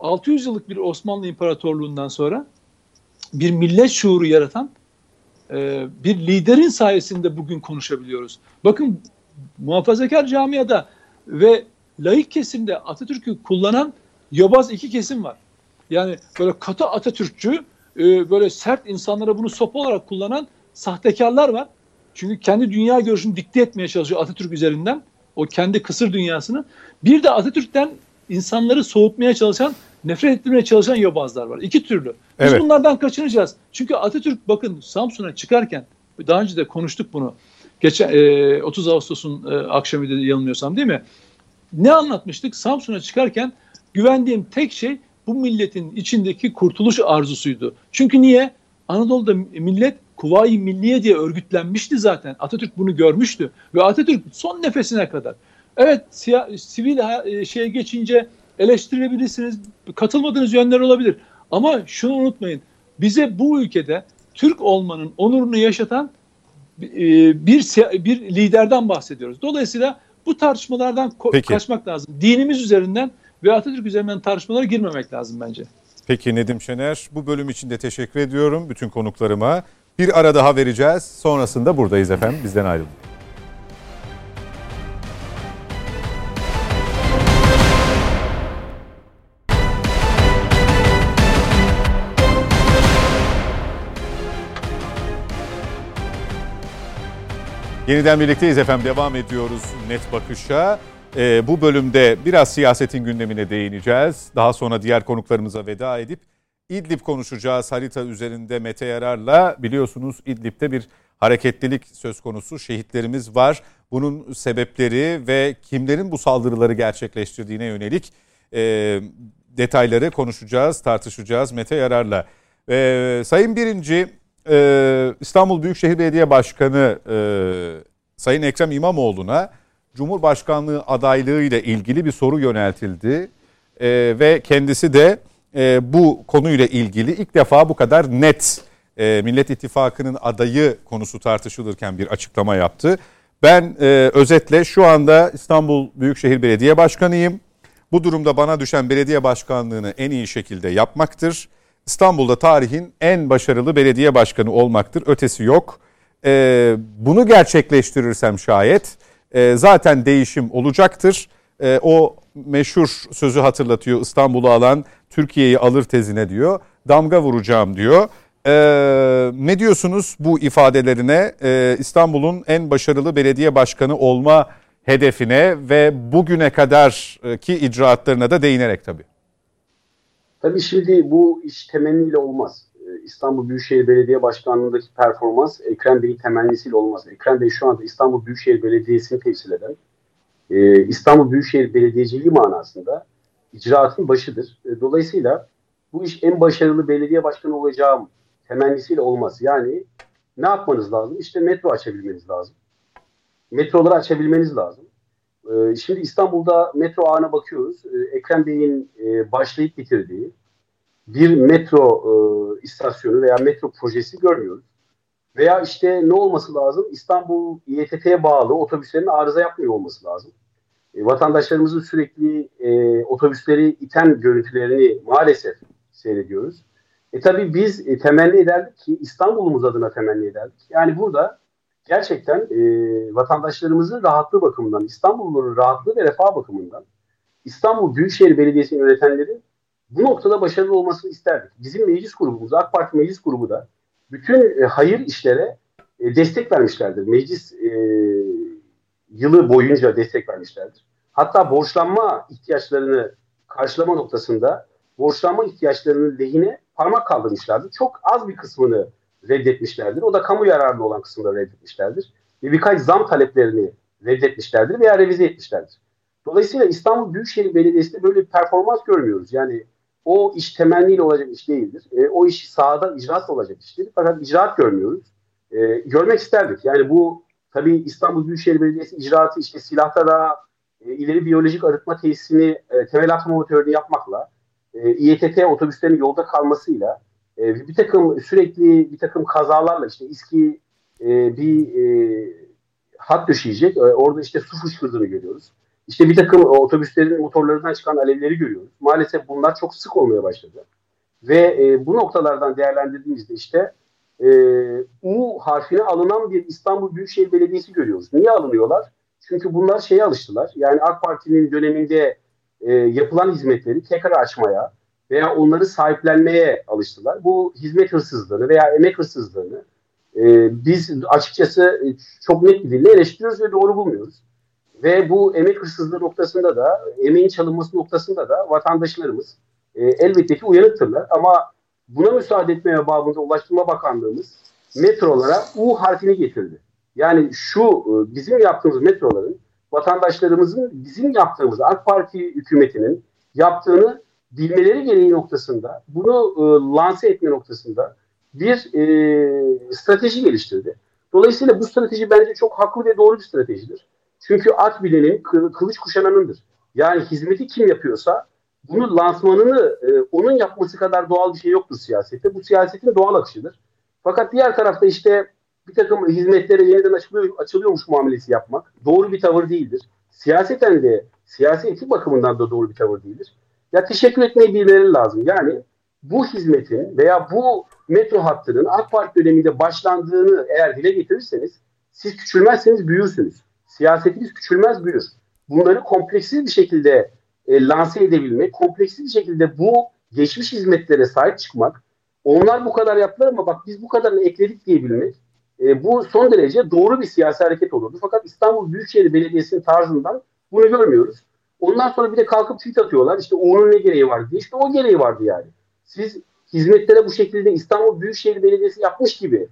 600 yıllık bir Osmanlı İmparatorluğundan sonra bir millet şuuru yaratan e, bir liderin sayesinde bugün konuşabiliyoruz. Bakın muhafazakar camiada ve laik kesimde Atatürk'ü kullanan yobaz iki kesim var. Yani böyle katı Atatürkçü, e, böyle sert insanlara bunu sopa olarak kullanan sahtekarlar var. Çünkü kendi dünya görüşünü dikte etmeye çalışıyor Atatürk üzerinden. O kendi kısır dünyasını. Bir de Atatürk'ten insanları soğutmaya çalışan, nefret ettirmeye çalışan yobazlar var. İki türlü. Biz evet. bunlardan kaçınacağız. Çünkü Atatürk bakın Samsun'a çıkarken, daha önce de konuştuk bunu. Geçen e, 30 Ağustos'un e, akşamıydı yanılmıyorsam değil mi? Ne anlatmıştık? Samsun'a çıkarken güvendiğim tek şey bu milletin içindeki kurtuluş arzusuydu. Çünkü niye? Anadolu'da millet Kuvayi Milliye diye örgütlenmişti zaten. Atatürk bunu görmüştü ve Atatürk son nefesine kadar. Evet siya, sivil e, şeye geçince eleştirebilirsiniz, katılmadığınız yönler olabilir. Ama şunu unutmayın. Bize bu ülkede Türk olmanın onurunu yaşatan e, bir bir liderden bahsediyoruz. Dolayısıyla bu tartışmalardan Peki. kaçmak lazım. Dinimiz üzerinden ve Atatürk üzerinden tartışmalara girmemek lazım bence. Peki Nedim Şener bu bölüm için de teşekkür ediyorum bütün konuklarıma. Bir ara daha vereceğiz. Sonrasında buradayız efendim. Bizden ayrılın. Yeniden birlikteyiz efendim. Devam ediyoruz Net Bakış'a. Ee, bu bölümde biraz siyasetin gündemine değineceğiz. Daha sonra diğer konuklarımıza veda edip İdlib konuşacağız harita üzerinde Mete Yarar'la. Biliyorsunuz İdlib'de bir hareketlilik söz konusu. Şehitlerimiz var. Bunun sebepleri ve kimlerin bu saldırıları gerçekleştirdiğine yönelik e, detayları konuşacağız, tartışacağız Mete Yarar'la. E, Sayın Birinci, e, İstanbul Büyükşehir Belediye Başkanı e, Sayın Ekrem İmamoğlu'na Cumhurbaşkanlığı adaylığı ile ilgili bir soru yöneltildi. E, ve kendisi de e, bu konuyla ilgili ilk defa bu kadar net e, Millet İttifakı'nın adayı konusu tartışılırken bir açıklama yaptı. Ben e, özetle şu anda İstanbul Büyükşehir Belediye Başkanıyım. Bu durumda bana düşen belediye başkanlığını en iyi şekilde yapmaktır. İstanbul'da tarihin en başarılı belediye başkanı olmaktır. Ötesi yok. E, bunu gerçekleştirirsem şayet e, zaten değişim olacaktır. E, o meşhur sözü hatırlatıyor İstanbul'u alan Türkiye'yi alır tezine diyor. Damga vuracağım diyor. Ee, ne diyorsunuz bu ifadelerine ee, İstanbul'un en başarılı belediye başkanı olma hedefine ve bugüne kadar ki icraatlarına da değinerek tabii. Tabii şimdi bu iş temenniyle olmaz. Ee, İstanbul Büyükşehir Belediye Başkanlığı'ndaki performans Ekrem Bey'in temennisiyle olmaz. Ekrem Bey şu anda İstanbul Büyükşehir Belediyesi'ni temsil eden e, İstanbul Büyükşehir Belediyeciliği manasında icraatın başıdır. E, dolayısıyla bu iş en başarılı belediye başkanı olacağım temennisiyle olmaz. Yani ne yapmanız lazım? İşte metro açabilmeniz lazım. Metroları açabilmeniz lazım. E, şimdi İstanbul'da metro ağına bakıyoruz. E, Ekrem Bey'in e, başlayıp bitirdiği bir metro e, istasyonu veya metro projesi görmüyoruz. Veya işte ne olması lazım? İstanbul İETT'ye bağlı otobüslerin arıza yapmıyor olması lazım. E, vatandaşlarımızın sürekli e, otobüsleri iten görüntülerini maalesef seyrediyoruz. E tabii biz e, temenni ederdik ki İstanbul'umuz adına temenni ederdik. Yani burada gerçekten e, vatandaşlarımızın rahatlığı bakımından, İstanbulluların rahatlığı ve refah bakımından İstanbul Büyükşehir Belediyesi'nin yönetenlerin bu noktada başarılı olmasını isterdik. Bizim meclis grubumuz, AK Parti meclis grubu da bütün e, hayır işlere e, destek vermişlerdir. Meclis e, yılı boyunca destek vermişlerdir. Hatta borçlanma ihtiyaçlarını karşılama noktasında borçlanma ihtiyaçlarının lehine parmak kaldırmışlardır. Çok az bir kısmını reddetmişlerdir. O da kamu yararlı olan kısımları reddetmişlerdir. Ve birkaç zam taleplerini reddetmişlerdir veya revize etmişlerdir. Dolayısıyla İstanbul Büyükşehir Belediyesi'nde böyle bir performans görmüyoruz. Yani o iş temenniyle olacak iş değildir. E, o iş sahada icraat olacak iştir. Fakat icraat görmüyoruz. E, görmek isterdik. Yani bu tabii İstanbul Büyükşehir Belediyesi icraatı işte silahta da e, ileri biyolojik arıtma tesisini e, temel atma motorunu yapmakla e, İETT otobüslerin yolda kalmasıyla e, bir takım sürekli bir takım kazalarla işte İSKİ e, bir e, hat döşeyecek. E, orada işte su fışkırdığını görüyoruz. İşte bir takım otobüslerin motorlarından çıkan alevleri görüyoruz. Maalesef bunlar çok sık olmaya başladı. Ve e, bu noktalardan değerlendirdiğimizde işte e, U harfine alınan bir İstanbul Büyükşehir Belediyesi görüyoruz. Niye alınıyorlar? Çünkü bunlar şeye alıştılar. Yani AK Parti'nin döneminde e, yapılan hizmetleri tekrar açmaya veya onları sahiplenmeye alıştılar. Bu hizmet hırsızlığını veya emek hırsızlığını e, biz açıkçası çok net bir dille eleştiriyoruz ve doğru bulmuyoruz. Ve bu emek hırsızlığı noktasında da, emeğin çalınması noktasında da vatandaşlarımız e, elbette ki uyanıktırlar. Ama buna müsaade etmeye babında Ulaştırma Bakanlığımız metrolara U harfini getirdi. Yani şu e, bizim yaptığımız metroların vatandaşlarımızın bizim yaptığımız AK Parti hükümetinin yaptığını bilmeleri gereği noktasında bunu e, lanse etme noktasında bir e, strateji geliştirdi. Dolayısıyla bu strateji bence çok haklı ve doğru bir stratejidir. Çünkü at bilenin kılıç kuşananındır. Yani hizmeti kim yapıyorsa bunun lansmanını e, onun yapması kadar doğal bir şey yoktur siyasette. Bu siyasetin doğal akışıdır. Fakat diğer tarafta işte bir takım hizmetlere yeniden açılıyor, açılıyormuş muamelesi yapmak doğru bir tavır değildir. Siyaseten de siyasi etik bakımından da doğru bir tavır değildir. Ya teşekkür etmeyi bilmeleri lazım. Yani bu hizmetin veya bu metro hattının AK Parti döneminde başlandığını eğer dile getirirseniz siz küçülmezseniz büyürsünüz. Siyasetiniz küçülmez büyür. Bunları kompleksiz bir şekilde e, lanse edebilmek, kompleksiz bir şekilde bu geçmiş hizmetlere sahip çıkmak, onlar bu kadar yaptılar ama bak biz bu kadarını ekledik diyebilmek, e, bu son derece doğru bir siyasi hareket olurdu. Fakat İstanbul Büyükşehir Belediyesi'nin tarzından bunu görmüyoruz. Ondan sonra bir de kalkıp tweet atıyorlar. İşte onun ne gereği var diye. İşte o gereği vardı yani. Siz hizmetlere bu şekilde İstanbul Büyükşehir Belediyesi yapmış gibi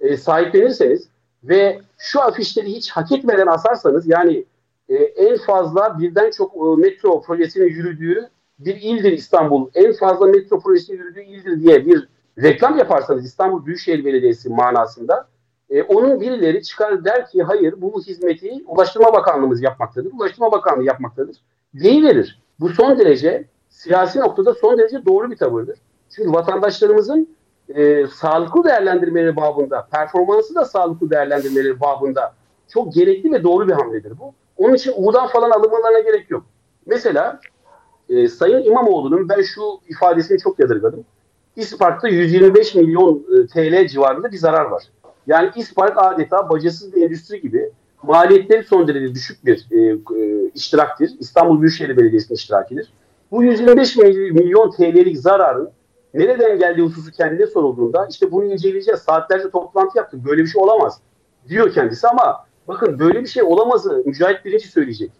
e, sahiplenirseniz ve şu afişleri hiç hak etmeden asarsanız yani e, en fazla birden çok e, metro projesinin yürüdüğü bir ildir İstanbul. En fazla metro projesinin yürüdüğü ildir diye bir reklam yaparsanız İstanbul Büyükşehir Belediyesi manasında e, onun birileri çıkar der ki hayır bu hizmeti Ulaştırma Bakanlığımız yapmaktadır. Ulaştırma Bakanlığı yapmaktadır. Deyiverir. Bu son derece siyasi noktada son derece doğru bir tavırdır. Çünkü vatandaşlarımızın e, sağlıklı değerlendirmeleri babında, performansı da sağlıklı değerlendirmeleri babında çok gerekli ve doğru bir hamledir bu. Onun için U'dan falan alınmalarına gerek yok. Mesela e, Sayın İmamoğlu'nun ben şu ifadesini çok yadırgadım. İspark'ta 125 milyon e, TL civarında bir zarar var. Yani İspark adeta bacasız bir endüstri gibi maliyetleri son derece düşük bir e, e, iştiraktir. İstanbul Büyükşehir Belediyesi'nin iştirakidir. Bu 125 milyon TL'lik zararın nereden geldiği hususu kendine sorulduğunda işte bunu inceleyeceğiz. Saatlerce toplantı yaptık. Böyle bir şey olamaz diyor kendisi ama bakın böyle bir şey olamazı Mücahit Birinci söyleyecek.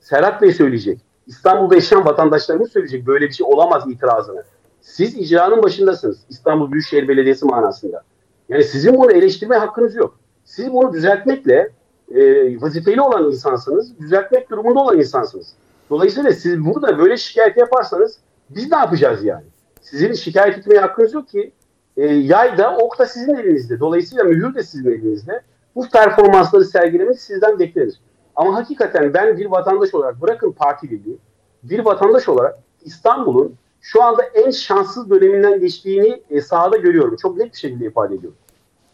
Serhat Bey söyleyecek. İstanbul'da yaşayan vatandaşlarımız söyleyecek böyle bir şey olamaz itirazını. Siz icranın başındasınız İstanbul Büyükşehir Belediyesi manasında. Yani sizin bunu eleştirme hakkınız yok. Siz bunu düzeltmekle e, vazifeli olan insansınız, düzeltmek durumunda olan insansınız. Dolayısıyla siz burada böyle şikayet yaparsanız biz ne yapacağız yani? Sizin şikayet etmeye hakkınız yok ki. E, yay da ok da sizin elinizde. Dolayısıyla mühür de sizin elinizde. Bu performansları sergilemek sizden beklenir. Ama hakikaten ben bir vatandaş olarak bırakın parti birliği, bir vatandaş olarak İstanbul'un şu anda en şanssız döneminden geçtiğini e, sahada görüyorum. Çok net bir şekilde ifade ediyorum.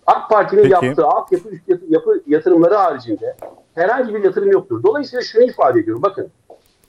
AK Parti'nin yaptığı altyapı üst yapı, yapı yatırımları haricinde herhangi bir yatırım yoktur. Dolayısıyla şunu ifade ediyorum. Bakın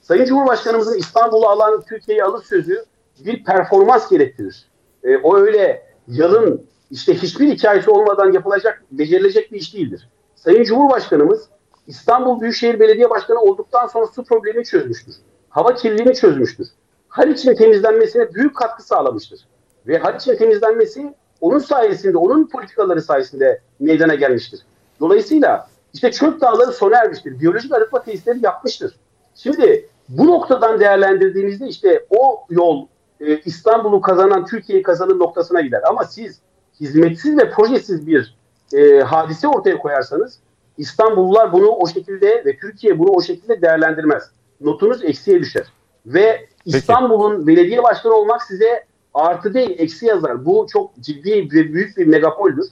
Sayın Cumhurbaşkanımızın İstanbul'u alan Türkiye'yi alır sözü bir performans gerektirir. E, o öyle yalın işte hiçbir hikayesi olmadan yapılacak, becerilecek bir iş değildir. Sayın Cumhurbaşkanımız İstanbul Büyükşehir Belediye Başkanı olduktan sonra su problemini çözmüştür. Hava kirliliğini çözmüştür. Haliç'in temizlenmesine büyük katkı sağlamıştır. Ve Haliç'in temizlenmesi onun sayesinde, onun politikaları sayesinde meydana gelmiştir. Dolayısıyla işte çöp dağları sona ermiştir. Biyolojik arıtma tesisleri yapmıştır. Şimdi bu noktadan değerlendirdiğimizde işte o yol e, İstanbul'u kazanan, Türkiye'yi kazanın noktasına gider. Ama siz hizmetsiz ve projesiz bir e, hadise ortaya koyarsanız İstanbullular bunu o şekilde ve Türkiye bunu o şekilde değerlendirmez. Notunuz eksiye düşer. Ve İstanbul'un belediye başkanı olmak size artı değil eksi yazar. Bu çok ciddi ve büyük bir megapoldür.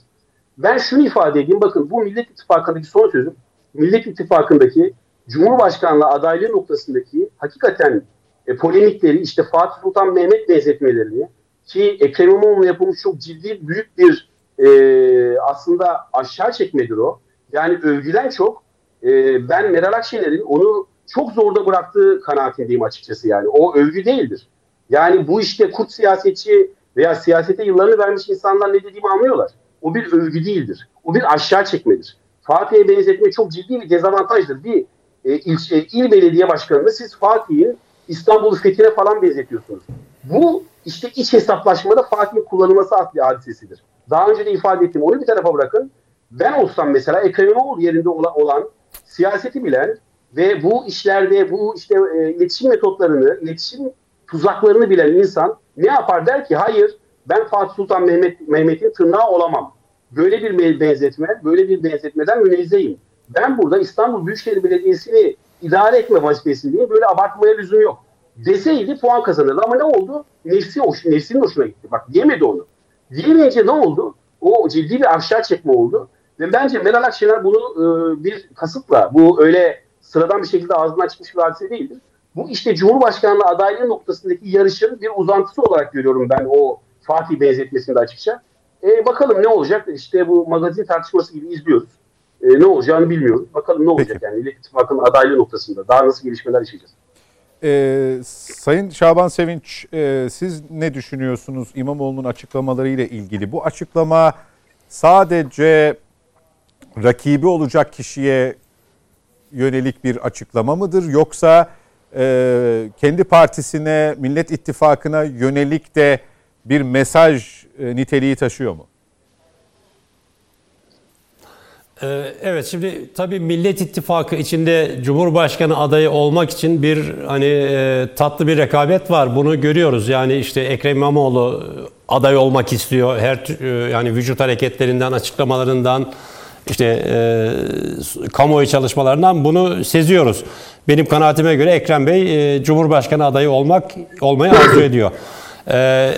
Ben şunu ifade edeyim. Bakın bu Millet İttifakı'ndaki son sözüm. Millet İttifakı'ndaki Cumhurbaşkanlığı adaylığı noktasındaki hakikaten e, polemikleri işte Fatih Sultan Mehmet benzetmelerini ki Ekrem İmamoğlu'na yapılmış çok ciddi büyük bir e, aslında aşağı çekmedir o. Yani övgüden çok e, ben Meral Akşener'in onu çok zorda bıraktığı kanaatindeyim açıkçası yani. O övgü değildir. Yani bu işte kurt siyasetçi veya siyasete yıllarını vermiş insanlar ne dediğimi anlıyorlar. O bir övgü değildir. O bir aşağı çekmedir. Fatih'e benzetme çok ciddi bir dezavantajdır. Bir e, il, e, il belediye başkanını siz Fatih'in İstanbul'u fethine falan benzetiyorsunuz. Bu işte iç hesaplaşmada Fatih'in kullanılması adlı hadisesidir. Daha önce de ifade ettim. Onu bir tarafa bırakın. Ben olsam mesela Ekrem İmamoğlu yerinde olan, siyaseti bilen ve bu işlerde bu işte e, iletişim metotlarını, iletişim tuzaklarını bilen insan ne yapar der ki hayır ben Fatih Sultan Mehmet Mehmet'in tırnağı olamam. Böyle bir benzetme, böyle bir benzetmeden münezzeyim. Ben burada İstanbul Büyükşehir Belediyesi'ni idare etme vazifesindeyim. Böyle abartmaya lüzum yok. Deseydi puan kazanırdı ama ne oldu? Nefsi hoş, nefsinin hoşuna gitti. Bak diyemedi onu. Diyemeyince ne oldu? O ciddi bir aşağı çekme oldu. Ve bence Meral Akşener bunu e, bir kasıtla, bu öyle sıradan bir şekilde ağzından çıkmış bir hadise değildir. Bu işte Cumhurbaşkanlığı adaylığı noktasındaki yarışın bir uzantısı olarak görüyorum ben o Fatih benzetmesinde açıkça. E, bakalım ne olacak? İşte bu magazin tartışması gibi izliyoruz. E, ne olacağını bilmiyoruz. Bakalım ne olacak Peki. yani Millet İttifakı'nın adaylığı noktasında. Daha nasıl gelişmeler yaşayacağız? Ee, Sayın Şaban Sevinç, e, siz ne düşünüyorsunuz İmamoğlu'nun açıklamaları ile ilgili? Bu açıklama sadece rakibi olacak kişiye yönelik bir açıklama mıdır? Yoksa e, kendi partisine, Millet İttifakı'na yönelik de bir mesaj e, niteliği taşıyor mu? Ee, evet şimdi tabii Millet İttifakı içinde Cumhurbaşkanı adayı olmak için bir hani e, tatlı bir rekabet var. Bunu görüyoruz. Yani işte Ekrem İmamoğlu aday olmak istiyor. Her e, yani vücut hareketlerinden, açıklamalarından işte e, kamuoyu çalışmalarından bunu seziyoruz. Benim kanaatime göre Ekrem Bey e, Cumhurbaşkanı adayı olmak olmayı arzu ediyor. E,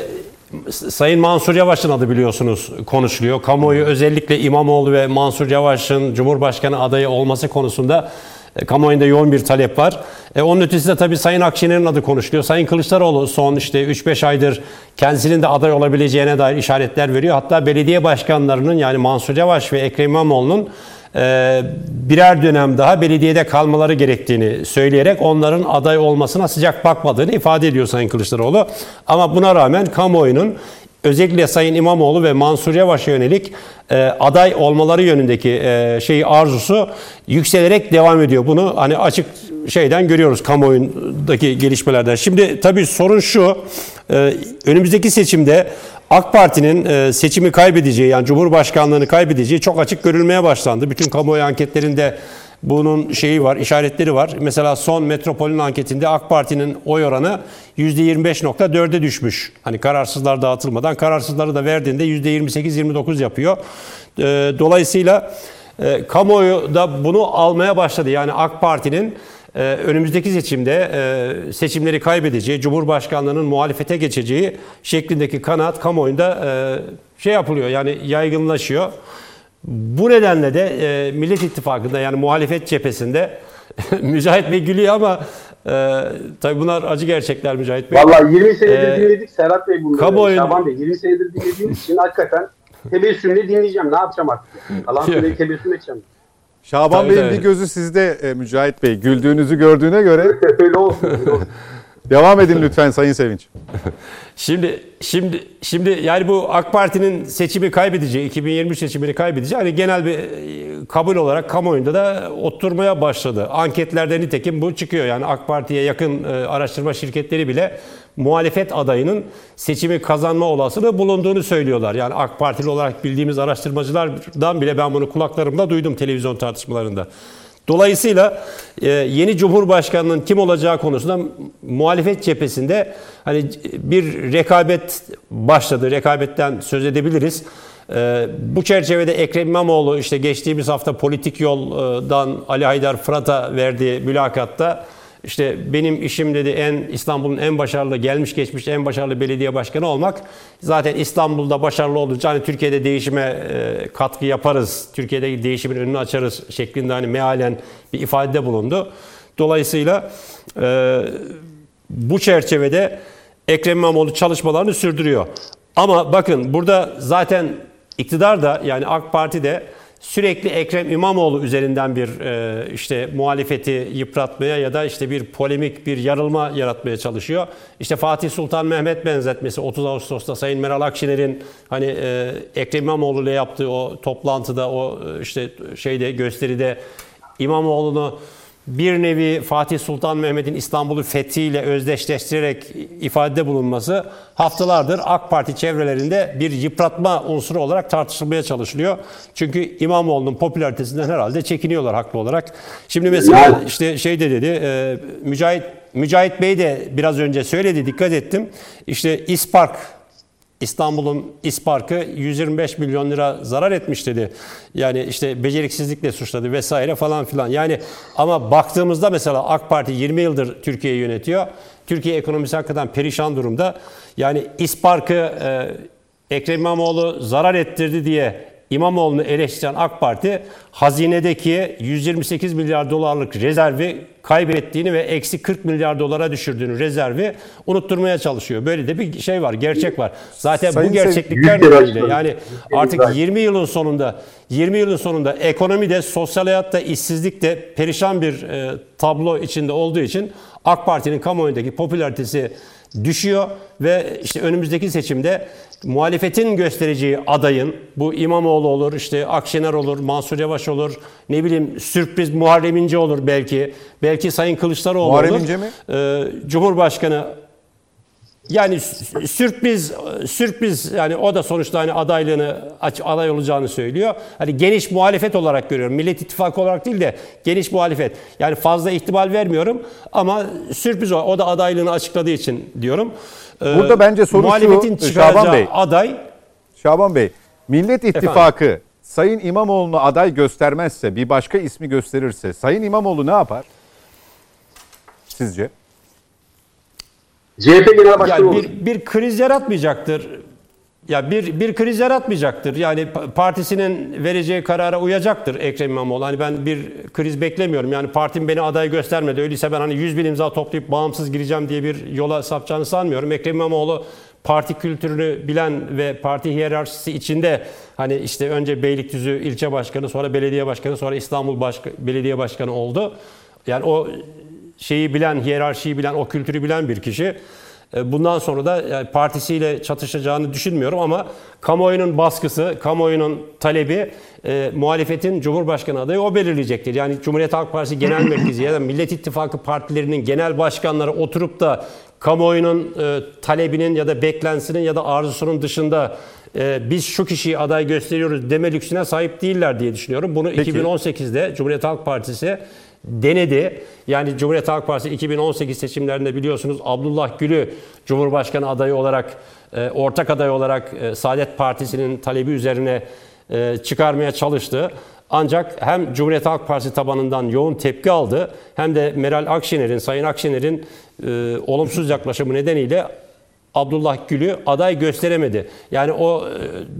Sayın Mansur Yavaş'ın adı biliyorsunuz konuşuluyor. Kamuoyu özellikle İmamoğlu ve Mansur Yavaş'ın Cumhurbaşkanı adayı olması konusunda e, kamuoyunda yoğun bir talep var. E, onun ötesinde tabii Sayın Akşener'in adı konuşuluyor. Sayın Kılıçdaroğlu son işte 3-5 aydır kendisinin de aday olabileceğine dair işaretler veriyor. Hatta belediye başkanlarının yani Mansur Yavaş ve Ekrem İmamoğlu'nun e, birer dönem daha belediyede kalmaları gerektiğini söyleyerek onların aday olmasına sıcak bakmadığını ifade ediyor Sayın Kılıçdaroğlu. Ama buna rağmen kamuoyunun özellikle Sayın İmamoğlu ve Mansur Yavaş'a yönelik e, aday olmaları yönündeki e, şeyi arzusu yükselerek devam ediyor. Bunu hani açık şeyden görüyoruz kamuoyundaki gelişmelerden. Şimdi tabii sorun şu. E, önümüzdeki seçimde AK Parti'nin e, seçimi kaybedeceği yani Cumhurbaşkanlığını kaybedeceği çok açık görülmeye başlandı. Bütün kamuoyu anketlerinde bunun şeyi var, işaretleri var. Mesela son Metropol'ün anketinde AK Parti'nin oy oranı %25.4'e düşmüş. Hani kararsızlar dağıtılmadan kararsızları da verdiğinde %28-29 yapıyor. E, dolayısıyla e, kamuoyu da bunu almaya başladı. Yani AK Parti'nin ee, önümüzdeki seçimde e, seçimleri kaybedeceği, Cumhurbaşkanlığının muhalefete geçeceği şeklindeki kanaat kamuoyunda e, şey yapılıyor yani yaygınlaşıyor. Bu nedenle de e, Millet İttifakı'nda yani muhalefet cephesinde Mücahit Bey gülüyor ama e, tabii bunlar acı gerçekler Mücahit Bey. Vallahi 20 senedir ee, dinledik Serhat Bey bunları. Kamuoyun... Şaban Bey 20 senedir dinlediğimiz için hakikaten tebessümle dinleyeceğim. Ne yapacağım artık? Kalan süreyi tebessüm edeceğim. Şaban Bey'in bir gözü sizde e, Mücahit Bey. Güldüğünüzü gördüğüne göre. öyle olsun. Öyle olsun. Devam edin lütfen Sayın Sevinç. Şimdi şimdi şimdi yani bu AK Parti'nin seçimi kaybedeceği, 2023 seçimini kaybedeceği hani genel bir e, kabul olarak kamuoyunda da oturmaya başladı. Anketlerde nitekim bu çıkıyor. Yani AK Parti'ye yakın e, araştırma şirketleri bile muhalefet adayının seçimi kazanma olasılığı bulunduğunu söylüyorlar. Yani AK Partili olarak bildiğimiz araştırmacılardan bile ben bunu kulaklarımda duydum televizyon tartışmalarında. Dolayısıyla e, yeni Cumhurbaşkanının kim olacağı konusunda muhalefet cephesinde hani bir rekabet başladı. Rekabetten söz edebiliriz. E, bu çerçevede Ekrem İmamoğlu işte geçtiğimiz hafta politik yoldan Ali Haydar Fırat'a verdiği mülakatta işte benim işim dedi en İstanbul'un en başarılı gelmiş geçmiş en başarılı belediye başkanı olmak. Zaten İstanbul'da başarılı olunca hani Türkiye'de değişime e, katkı yaparız. Türkiye'deki değişimin önünü açarız şeklinde hani mealen bir ifadede bulundu. Dolayısıyla e, bu çerçevede Ekrem İmamoğlu çalışmalarını sürdürüyor. Ama bakın burada zaten iktidar da yani AK Parti de sürekli Ekrem İmamoğlu üzerinden bir e, işte muhalefeti yıpratmaya ya da işte bir polemik, bir yarılma yaratmaya çalışıyor. İşte Fatih Sultan Mehmet benzetmesi 30 Ağustos'ta Sayın Meral Akşener'in hani e, Ekrem İmamoğlu ile yaptığı o toplantıda o e, işte şeyde gösteride İmamoğlu'nu bir nevi Fatih Sultan Mehmet'in İstanbul'u fethiyle özdeşleştirerek ifadede bulunması haftalardır AK Parti çevrelerinde bir yıpratma unsuru olarak tartışılmaya çalışılıyor. Çünkü İmamoğlu'nun popülaritesinden herhalde çekiniyorlar haklı olarak. Şimdi mesela işte şey de dedi e, Mücahit Mücahit Bey de biraz önce söyledi dikkat ettim. İşte İspark İstanbul'un İspark'ı 125 milyon lira zarar etmiş dedi. Yani işte beceriksizlikle suçladı vesaire falan filan. Yani ama baktığımızda mesela AK Parti 20 yıldır Türkiye'yi yönetiyor. Türkiye ekonomisi hakikaten perişan durumda. Yani İspark'ı e, Ekrem İmamoğlu zarar ettirdi diye İmamoğlu'nu eleştiren AK Parti hazinedeki 128 milyar dolarlık rezervi kaybettiğini ve eksi 40 milyar dolara düşürdüğünü rezervi unutturmaya çalışıyor. Böyle de bir şey var, gerçek var. Zaten Sayın bu gerçeklikler nedeniyle yani artık 20 yılın sonunda 20 yılın sonunda ekonomide, sosyal hayatta, işsizlikte perişan bir e, tablo içinde olduğu için AK Parti'nin kamuoyundaki popülaritesi düşüyor ve işte önümüzdeki seçimde muhalefetin göstereceği adayın bu İmamoğlu olur, işte Akşener olur, Mansur Yavaş olur, ne bileyim sürpriz Muharrem İnce olur belki. Belki Sayın Kılıçdaroğlu Muharrem olur. İnce mi? Ee, Cumhurbaşkanı yani sü- sürpriz sürpriz yani o da sonuçta hani adaylığını aday olacağını söylüyor. Hani geniş muhalefet olarak görüyorum. Millet İttifakı olarak değil de geniş muhalefet. Yani fazla ihtimal vermiyorum ama sürpriz o. O da adaylığını açıkladığı için diyorum. Ee, Burada bence soru şu, muhalefetin Şaban çıkaracağı Bey. aday Şaban Bey, Millet İttifakı Sayın İmamoğlu'nu aday göstermezse, bir başka ismi gösterirse Sayın İmamoğlu ne yapar? Sizce? CHP Genel Başkanı yani olur. bir, bir kriz yaratmayacaktır. Ya bir bir kriz yaratmayacaktır. Yani pa- partisinin vereceği karara uyacaktır Ekrem İmamoğlu. Hani ben bir kriz beklemiyorum. Yani partim beni aday göstermedi. Öyleyse ben hani 100 bin imza toplayıp bağımsız gireceğim diye bir yola sapacağını sanmıyorum. Ekrem İmamoğlu parti kültürünü bilen ve parti hiyerarşisi içinde hani işte önce Beylikdüzü ilçe başkanı, sonra belediye başkanı, sonra İstanbul Başka- Belediye Başkanı oldu. Yani o şeyi bilen, hiyerarşiyi bilen, o kültürü bilen bir kişi. E, Bundan sonra da partisiyle çatışacağını düşünmüyorum ama kamuoyunun baskısı, kamuoyunun talebi e, muhalefetin Cumhurbaşkanı adayı o belirleyecektir. Yani Cumhuriyet Halk Partisi Genel Merkezi ya da Millet İttifakı partilerinin genel başkanları oturup da kamuoyunun e, talebinin ya da beklentisinin ya da arzusunun dışında e, biz şu kişiyi aday gösteriyoruz deme lüksüne sahip değiller diye düşünüyorum. Bunu 2018'de Cumhuriyet Halk Partisi denedi. Yani Cumhuriyet Halk Partisi 2018 seçimlerinde biliyorsunuz Abdullah Gül'ü Cumhurbaşkanı adayı olarak, e, ortak aday olarak e, Saadet Partisi'nin talebi üzerine e, çıkarmaya çalıştı. Ancak hem Cumhuriyet Halk Partisi tabanından yoğun tepki aldı hem de Meral Akşener'in, Sayın Akşener'in e, olumsuz yaklaşımı nedeniyle Abdullah Gül'ü aday gösteremedi. Yani o e,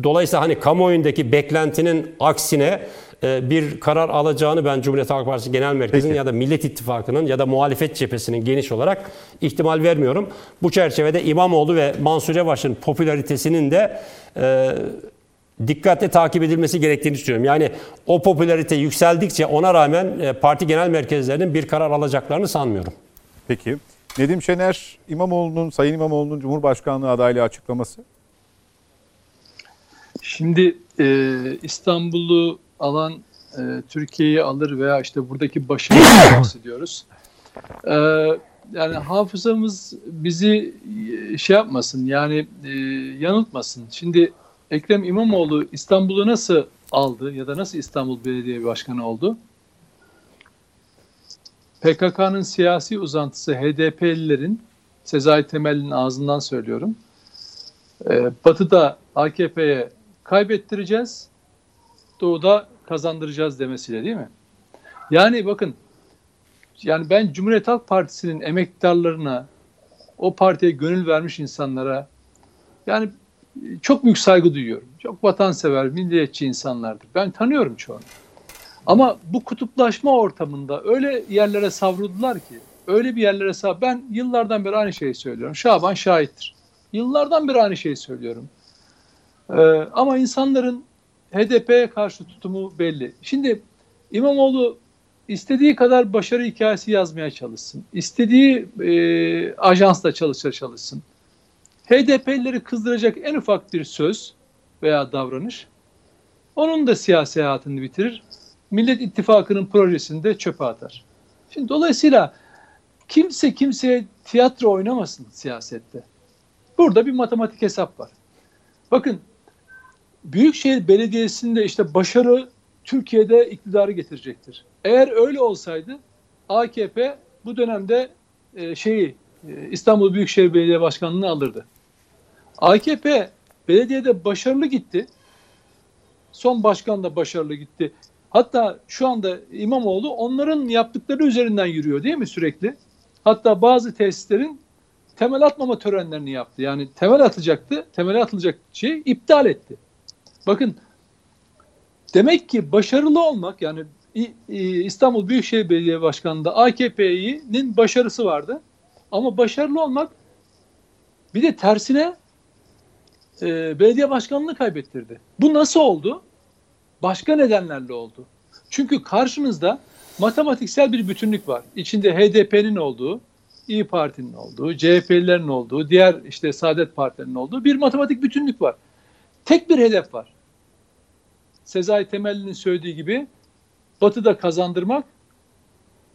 dolayısıyla hani kamuoyundaki beklentinin aksine bir karar alacağını ben Cumhuriyet Halk Partisi Genel Merkezi'nin Peki. ya da Millet İttifakı'nın ya da muhalefet cephesinin geniş olarak ihtimal vermiyorum. Bu çerçevede İmamoğlu ve Mansur Yavaş'ın popülaritesinin de e, dikkatle takip edilmesi gerektiğini düşünüyorum. Yani o popülarite yükseldikçe ona rağmen e, parti genel merkezlerinin bir karar alacaklarını sanmıyorum. Peki. Nedim Şener, İmamoğlu'nun, Sayın İmamoğlu'nun Cumhurbaşkanlığı adaylığı açıklaması. Şimdi e, İstanbul'u alan e, Türkiye'yi alır veya işte buradaki başarıdan bahsediyoruz. E, yani hafızamız bizi e, şey yapmasın yani e, yanıltmasın. Şimdi Ekrem İmamoğlu İstanbul'u nasıl aldı ya da nasıl İstanbul Belediye Başkanı oldu? PKK'nın siyasi uzantısı HDP'lilerin Sezai Temel'in ağzından söylüyorum. Ee, Batı'da AKP'ye kaybettireceğiz, Doğu'da kazandıracağız demesiyle değil mi? Yani bakın yani ben Cumhuriyet Halk Partisi'nin emektarlarına, o partiye gönül vermiş insanlara yani çok büyük saygı duyuyorum. Çok vatansever, milliyetçi insanlardır. Ben tanıyorum çoğunu. Ama bu kutuplaşma ortamında öyle yerlere savruldular ki, öyle bir yerlere sav. Ben yıllardan beri aynı şeyi söylüyorum. Şaban şahittir. Yıllardan beri aynı şeyi söylüyorum. Ee, ama insanların HDP'ye karşı tutumu belli. Şimdi İmamoğlu istediği kadar başarı hikayesi yazmaya çalışsın. İstediği e, ajansla çalışır çalışsın. HDP'lileri kızdıracak en ufak bir söz veya davranış onun da siyasi hayatını bitirir. Millet İttifakı'nın projesini de çöpe atar. Şimdi dolayısıyla kimse kimseye tiyatro oynamasın siyasette. Burada bir matematik hesap var. Bakın Büyükşehir Belediyesi'nde işte başarı Türkiye'de iktidarı getirecektir. Eğer öyle olsaydı AKP bu dönemde e, şeyi e, İstanbul Büyükşehir Belediye Başkanlığı'nı alırdı. AKP belediyede başarılı gitti. Son başkan da başarılı gitti. Hatta şu anda İmamoğlu onların yaptıkları üzerinden yürüyor değil mi sürekli? Hatta bazı tesislerin temel atmama törenlerini yaptı. Yani temel atacaktı, temel atılacak şeyi iptal etti. Bakın demek ki başarılı olmak yani İstanbul Büyükşehir Belediye Başkanı'nda AKP'nin başarısı vardı. Ama başarılı olmak bir de tersine e, belediye başkanlığını kaybettirdi. Bu nasıl oldu? Başka nedenlerle oldu. Çünkü karşınızda matematiksel bir bütünlük var. İçinde HDP'nin olduğu, İyi Parti'nin olduğu, CHP'lilerin olduğu, diğer işte Saadet Partilerinin olduğu bir matematik bütünlük var. Tek bir hedef var. Sezai Temelli'nin söylediği gibi Batı'da kazandırmak,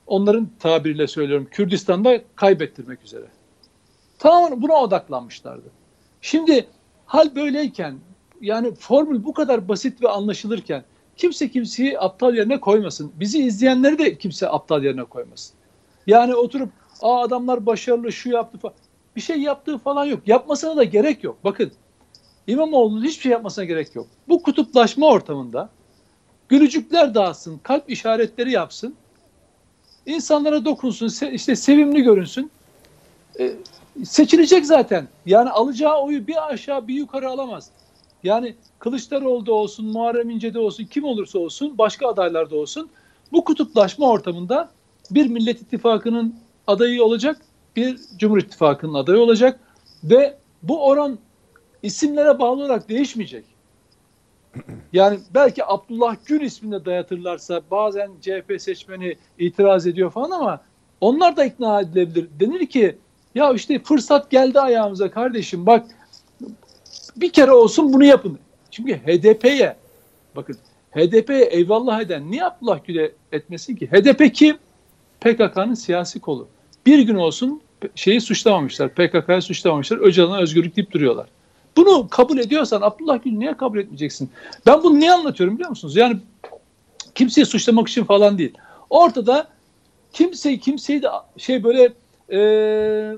onların tabiriyle söylüyorum Kürdistan'da kaybettirmek üzere. Tamamen buna odaklanmışlardı. Şimdi hal böyleyken yani formül bu kadar basit ve anlaşılırken kimse kimseyi aptal yerine koymasın. Bizi izleyenleri de kimse aptal yerine koymasın. Yani oturup Aa adamlar başarılı şu yaptı falan. Bir şey yaptığı falan yok. Yapmasına da gerek yok. Bakın İmamoğlu'nun hiçbir şey yapmasına gerek yok. Bu kutuplaşma ortamında gülücükler dağıtsın, kalp işaretleri yapsın. insanlara dokunsun, işte sevimli görünsün. Ee, seçilecek zaten. Yani alacağı oyu bir aşağı bir yukarı alamaz. Yani Kılıçdaroğlu'da olsun, Muharrem İnce'de olsun, kim olursa olsun, başka adaylarda olsun bu kutuplaşma ortamında bir Millet İttifakı'nın adayı olacak, bir Cumhur İttifakı'nın adayı olacak ve bu oran isimlere bağlı olarak değişmeyecek. Yani belki Abdullah Gül ismine dayatırlarsa bazen CHP seçmeni itiraz ediyor falan ama onlar da ikna edilebilir. Denir ki ya işte fırsat geldi ayağımıza kardeşim bak bir kere olsun bunu yapın. Çünkü HDP'ye bakın HDP'ye eyvallah eden niye Abdullah Gül'e etmesin ki? HDP kim? PKK'nın siyasi kolu. Bir gün olsun şeyi suçlamamışlar. PKK'yı suçlamamışlar. Öcalan'a özgürlük deyip duruyorlar. Bunu kabul ediyorsan Abdullah Gül niye kabul etmeyeceksin? Ben bunu niye anlatıyorum biliyor musunuz? Yani kimseyi suçlamak için falan değil. Ortada kimseyi kimseyi de şey böyle e,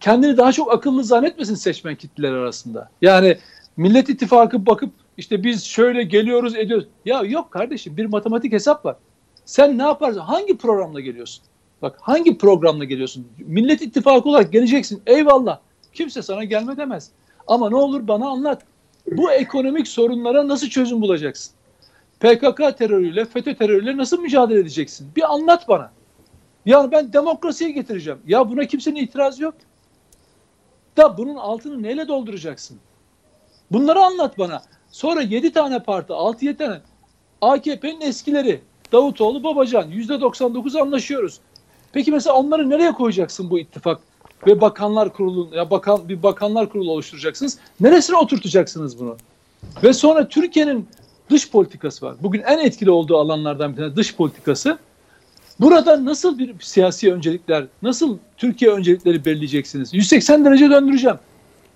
kendini daha çok akıllı zannetmesin seçmen kitleler arasında. Yani Millet İttifakı bakıp işte biz şöyle geliyoruz ediyoruz. Ya yok kardeşim bir matematik hesap var. Sen ne yaparsın? Hangi programla geliyorsun? Bak hangi programla geliyorsun? Millet İttifakı olarak geleceksin. Eyvallah. Kimse sana gelme demez. Ama ne olur bana anlat. Bu ekonomik sorunlara nasıl çözüm bulacaksın? PKK terörüyle, FETÖ terörüyle nasıl mücadele edeceksin? Bir anlat bana. Yani ben demokrasiyi getireceğim. Ya buna kimsenin itirazı yok. Da bunun altını neyle dolduracaksın? Bunları anlat bana. Sonra 7 tane parti, 6-7 tane AKP'nin eskileri, Davutoğlu, Babacan %99 anlaşıyoruz. Peki mesela onları nereye koyacaksın bu ittifak ve bakanlar kurulu ya bakan bir bakanlar kurulu oluşturacaksınız. Neresine oturtacaksınız bunu? Ve sonra Türkiye'nin dış politikası var. Bugün en etkili olduğu alanlardan bir tanesi dış politikası. Burada nasıl bir siyasi öncelikler, nasıl Türkiye öncelikleri belirleyeceksiniz? 180 derece döndüreceğim.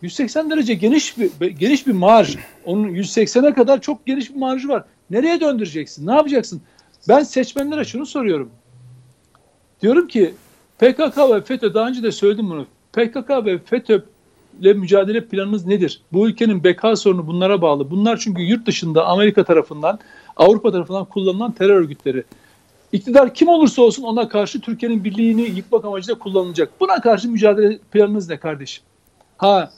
180 derece geniş bir geniş bir marj. Onun 180'e kadar çok geniş bir marjı var. Nereye döndüreceksin? Ne yapacaksın? Ben seçmenlere şunu soruyorum. Diyorum ki PKK ve FETÖ daha önce de söyledim bunu. PKK ve FETÖ ile mücadele planınız nedir? Bu ülkenin beka sorunu bunlara bağlı. Bunlar çünkü yurt dışında Amerika tarafından, Avrupa tarafından kullanılan terör örgütleri. İktidar kim olursa olsun ona karşı Türkiye'nin birliğini yıkmak amacıyla kullanılacak. Buna karşı mücadele planınız ne kardeşim? Ha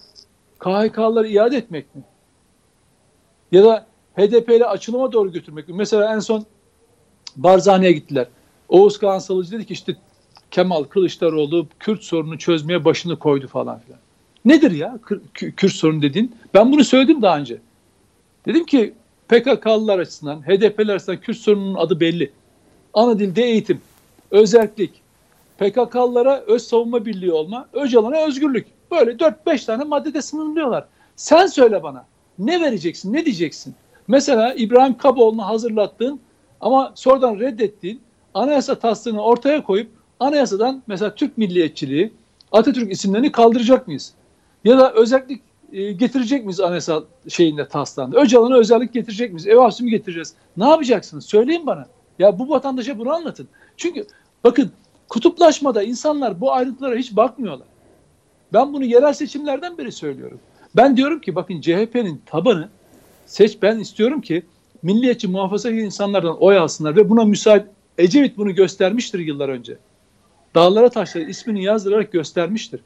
KHK'ları iade etmek mi? Ya da HDP ile açılıma doğru götürmek mi? Mesela en son Barzani'ye gittiler. Oğuz Kağan Salıcı dedi ki işte Kemal Kılıçdaroğlu Kürt sorunu çözmeye başını koydu falan filan. Nedir ya Kürt sorunu dediğin? Ben bunu söyledim daha önce. Dedim ki PKK'lılar açısından, HDP'ler açısından Kürt sorununun adı belli. Ana dilde eğitim, özellik, PKK'lılara öz savunma birliği olma, Öcalan'a özgürlük. Böyle 4-5 tane maddede sınırlıyorlar. Sen söyle bana ne vereceksin, ne diyeceksin? Mesela İbrahim Kaboğlu'nu hazırlattığın ama sonradan reddettiğin anayasa taslağını ortaya koyup anayasadan mesela Türk milliyetçiliği, Atatürk isimlerini kaldıracak mıyız? Ya da özellik e, getirecek miyiz anayasa şeyinde taslağında? Öcalan'a özellik getirecek miyiz? Ev mi getireceğiz? Ne yapacaksınız? Söyleyin bana. Ya bu vatandaşa bunu anlatın. Çünkü bakın kutuplaşmada insanlar bu ayrıntılara hiç bakmıyorlar. Ben bunu yerel seçimlerden beri söylüyorum. Ben diyorum ki bakın CHP'nin tabanı seç ben istiyorum ki milliyetçi muhafazakar insanlardan oy alsınlar ve buna müsait Ecevit bunu göstermiştir yıllar önce. Dağlara taşlara ismini yazdırarak göstermiştir.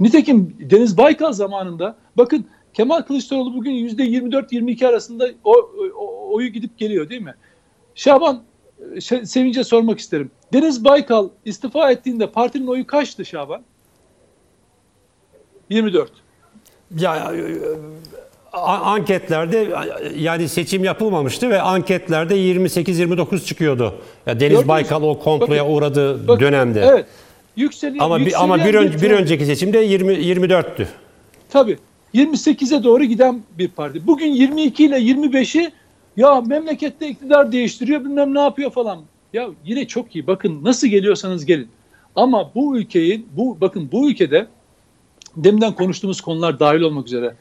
Nitekim Deniz Baykal zamanında bakın Kemal Kılıçdaroğlu bugün yüzde 24-22 arasında o, o, oyu gidip geliyor değil mi? Şaban Sevinç'e sormak isterim. Deniz Baykal istifa ettiğinde partinin oyu kaçtı Şaban? 24. Ya anketlerde yani seçim yapılmamıştı ve anketlerde 28-29 çıkıyordu. Ya Deniz Gördünüz Baykal o komploya bakın, uğradığı bakın, dönemde. Evet. Yükseliyor, ama bir, ama bir, ön, bir önceki seçimde 20 24'tü. Tabii. 28'e doğru giden bir parti. Bugün 22 ile 25'i ya memlekette iktidar değiştiriyor bilmem ne yapıyor falan. Ya yine çok iyi. Bakın nasıl geliyorsanız gelin. Ama bu ülkeyi bu bakın bu ülkede deminden konuştuğumuz konular dahil olmak üzere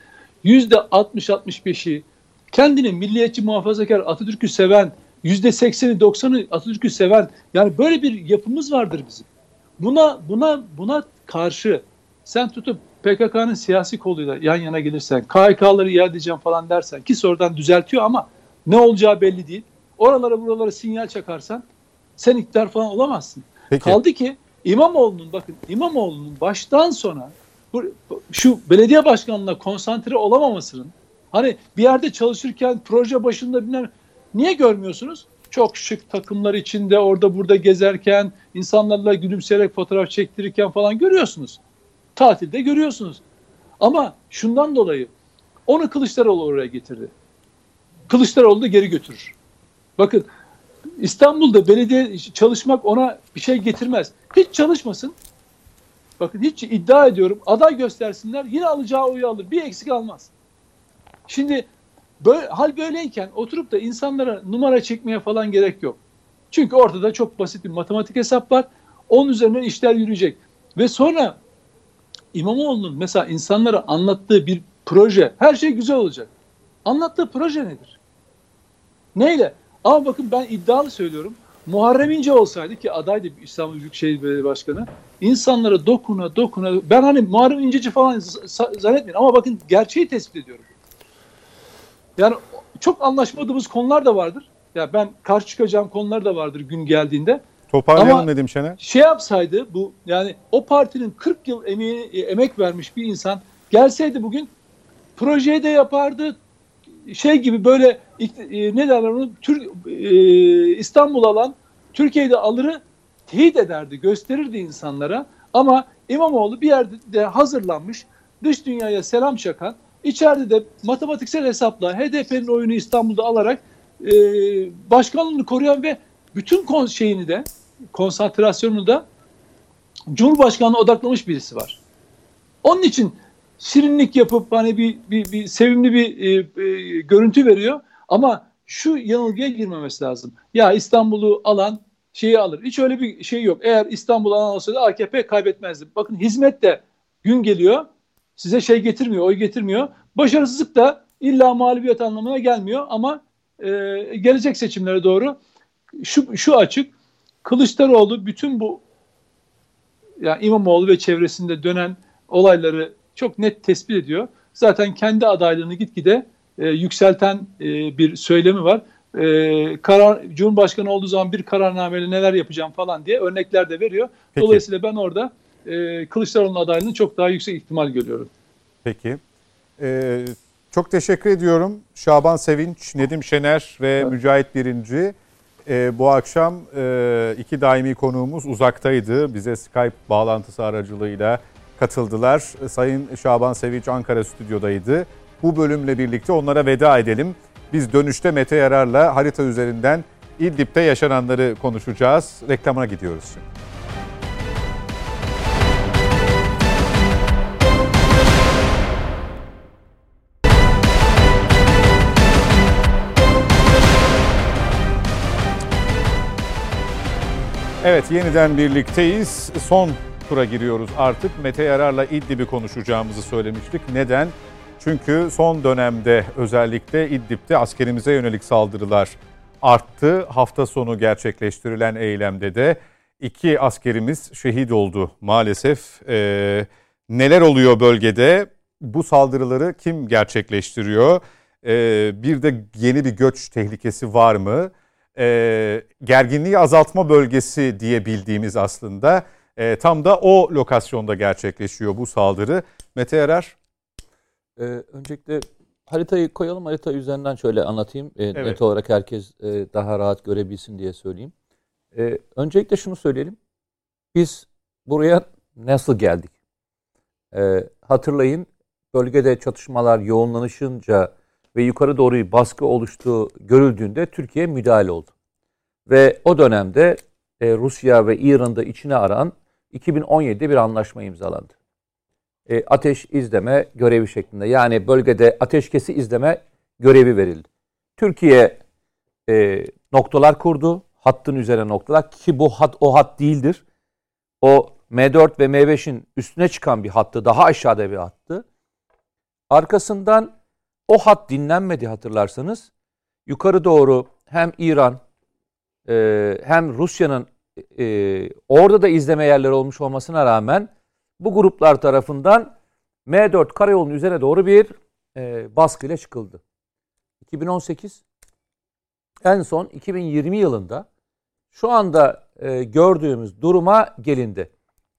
yüzde 60-65'i kendini milliyetçi muhafazakar Atatürk'ü seven yüzde 80'i 90'ı Atatürk'ü seven yani böyle bir yapımız vardır bizim. Buna buna buna karşı sen tutup PKK'nın siyasi koluyla yan yana gelirsen, KHK'ları iade edeceğim falan dersen ki sonradan düzeltiyor ama ne olacağı belli değil. Oralara buralara sinyal çakarsan sen iktidar falan olamazsın. Peki. Kaldı ki İmamoğlu'nun bakın İmamoğlu'nun baştan sona bu, şu belediye başkanlığına konsantre olamamasının hani bir yerde çalışırken proje başında bilmem niye görmüyorsunuz? Çok şık takımlar içinde orada burada gezerken insanlarla gülümseyerek fotoğraf çektirirken falan görüyorsunuz. Tatilde görüyorsunuz. Ama şundan dolayı onu Kılıçdaroğlu oraya getirdi. Kılıçdaroğlu da geri götürür. Bakın İstanbul'da belediye çalışmak ona bir şey getirmez. Hiç çalışmasın. Bakın hiç iddia ediyorum aday göstersinler yine alacağı oyu alır. Bir eksik almaz. Şimdi böyle, hal böyleyken oturup da insanlara numara çekmeye falan gerek yok. Çünkü ortada çok basit bir matematik hesap var. Onun üzerinden işler yürüyecek. Ve sonra İmamoğlu'nun mesela insanlara anlattığı bir proje her şey güzel olacak. Anlattığı proje nedir? Neyle? Ama bakın ben iddialı söylüyorum. Muharrem İnce olsaydı ki adaydı İstanbul Büyükşehir Belediye Başkanı insanlara dokuna dokuna ben hani Muharrem İnceci falan zannetmeyin ama bakın gerçeği tespit ediyorum. Yani çok anlaşmadığımız konular da vardır. Ya ben karşı çıkacağım konular da vardır gün geldiğinde. Toparlayalım Ama dedim Şener. Şey yapsaydı bu yani o partinin 40 yıl emeği, emek vermiş bir insan gelseydi bugün projeyi de yapardı. Şey gibi böyle e, ne derler onu Tür, e, İstanbul alan Türkiye'de alırı teyit ederdi, gösterirdi insanlara. Ama İmamoğlu bir yerde hazırlanmış, dış dünyaya selam çakan, içeride de matematiksel hesapla HDP'nin oyunu İstanbul'da alarak e, başkanlığını koruyan ve bütün kon şeyini de konsantrasyonunu da Cumhurbaşkanı'na odaklamış birisi var. Onun için şirinlik yapıp hani bir, bir, bir sevimli bir e, e, görüntü veriyor ama şu yanılgıya girmemesi lazım. Ya İstanbul'u alan şeyi alır. Hiç öyle bir şey yok. Eğer İstanbul alan olsaydı AKP kaybetmezdi. Bakın hizmet de gün geliyor. Size şey getirmiyor, oy getirmiyor. Başarısızlık da illa mağlubiyet anlamına gelmiyor ama e, gelecek seçimlere doğru şu, şu açık. Kılıçdaroğlu bütün bu yani İmamoğlu ve çevresinde dönen olayları çok net tespit ediyor. Zaten kendi adaylığını gitgide e, yükselten e, bir söylemi var. e, karar Cumhurbaşkanı olduğu zaman bir kararnameyle neler yapacağım falan diye örnekler de veriyor. Peki. Dolayısıyla ben orada e, Kılıçdaroğlu'nun adaylığını çok daha yüksek ihtimal görüyorum. Peki. Ee, çok teşekkür ediyorum. Şaban Sevinç, Nedim Şener ve Mücahit Birinci. Ee, bu akşam e, iki daimi konuğumuz uzaktaydı. Bize Skype bağlantısı aracılığıyla katıldılar. Sayın Şaban Sevinç Ankara stüdyodaydı. Bu bölümle birlikte onlara veda edelim. Biz dönüşte Mete Yarar'la harita üzerinden İdlib'de yaşananları konuşacağız. Reklamına gidiyoruz şimdi. Evet yeniden birlikteyiz. Son tura giriyoruz artık. Mete Yarar'la İdlib'i konuşacağımızı söylemiştik. Neden? Çünkü son dönemde özellikle İdlib'de askerimize yönelik saldırılar arttı. Hafta sonu gerçekleştirilen eylemde de iki askerimiz şehit oldu maalesef. Ee, neler oluyor bölgede? Bu saldırıları kim gerçekleştiriyor? Ee, bir de yeni bir göç tehlikesi var mı? Ee, gerginliği azaltma bölgesi diye bildiğimiz aslında e, tam da o lokasyonda gerçekleşiyor bu saldırı. Mete Yarar. Ee, öncelikle haritayı koyalım. Harita üzerinden şöyle anlatayım. Ee, Evet. Net olarak herkes e, daha rahat görebilsin diye söyleyeyim. Ee, öncelikle şunu söyleyelim. Biz buraya nasıl geldik? Ee, hatırlayın bölgede çatışmalar yoğunlanışınca ve yukarı doğru baskı oluştuğu görüldüğünde Türkiye müdahale oldu. Ve o dönemde e, Rusya ve İran'da içine aran 2017'de bir anlaşma imzalandı. E, ateş izleme görevi şeklinde. Yani bölgede ateşkesi izleme görevi verildi. Türkiye e, noktalar kurdu. Hattın üzerine noktalar ki bu hat o hat değildir. O M4 ve M5'in üstüne çıkan bir hattı. Daha aşağıda bir hattı. Arkasından o hat dinlenmedi hatırlarsanız. Yukarı doğru hem İran e, hem Rusya'nın e, orada da izleme yerleri olmuş olmasına rağmen bu gruplar tarafından M4 karayolunun üzerine doğru bir e, baskıyla çıkıldı. 2018 en son 2020 yılında şu anda e, gördüğümüz duruma gelindi.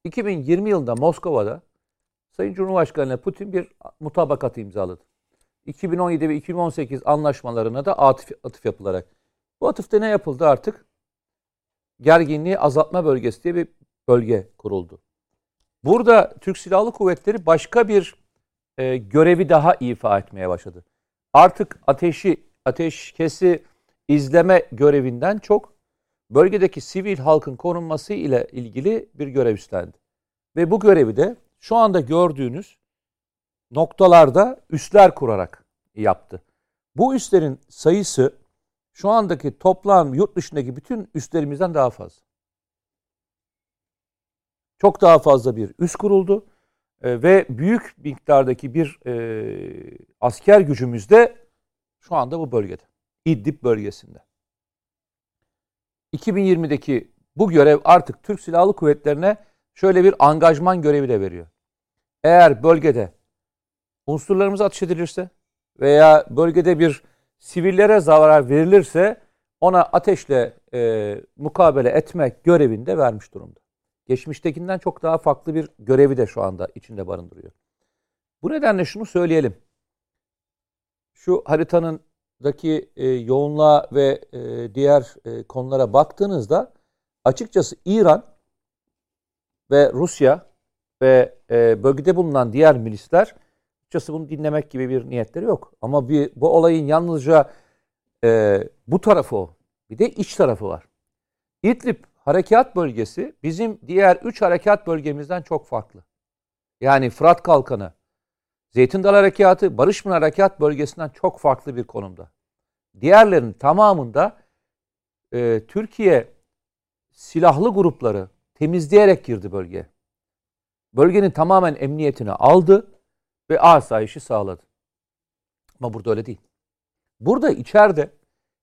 2020 yılında Moskova'da Sayın Cumhurbaşkanı Putin bir mutabakat imzaladı. 2017 ve 2018 anlaşmalarına da atıf, atıf yapılarak. Bu atıfta ne yapıldı artık? Gerginliği azaltma bölgesi diye bir bölge kuruldu. Burada Türk Silahlı Kuvvetleri başka bir e, görevi daha ifa etmeye başladı. Artık ateşi, ateşkesi izleme görevinden çok bölgedeki sivil halkın korunması ile ilgili bir görev üstlendi. Ve bu görevi de şu anda gördüğünüz noktalarda üsler kurarak yaptı. Bu üslerin sayısı şu andaki toplam yurt dışındaki bütün üslerimizden daha fazla. Çok daha fazla bir üs kuruldu e, ve büyük miktardaki bir e, asker gücümüz de şu anda bu bölgede. İdlib bölgesinde. 2020'deki bu görev artık Türk Silahlı Kuvvetlerine şöyle bir angajman görevi de veriyor. Eğer bölgede unsurlarımız ateş edilirse veya bölgede bir sivillere zarar verilirse ona ateşle e, mukabele etmek görevini de vermiş durumda. Geçmiştekinden çok daha farklı bir görevi de şu anda içinde barındırıyor. Bu nedenle şunu söyleyelim. Şu haritanındaki e, yoğunluğa ve e, diğer e, konulara baktığınızda açıkçası İran ve Rusya ve e, bölgede bulunan diğer milisler açıkçası bunu dinlemek gibi bir niyetleri yok. Ama bir bu olayın yalnızca e, bu tarafı o. Bir de iç tarafı var. İdlib harekat bölgesi bizim diğer üç harekat bölgemizden çok farklı. Yani Fırat Kalkanı, Zeytin Dalı Harekatı, Barış Harekat bölgesinden çok farklı bir konumda. Diğerlerinin tamamında e, Türkiye silahlı grupları temizleyerek girdi bölgeye. Bölgenin tamamen emniyetini aldı ve asayişi sağladı. Ama burada öyle değil. Burada içeride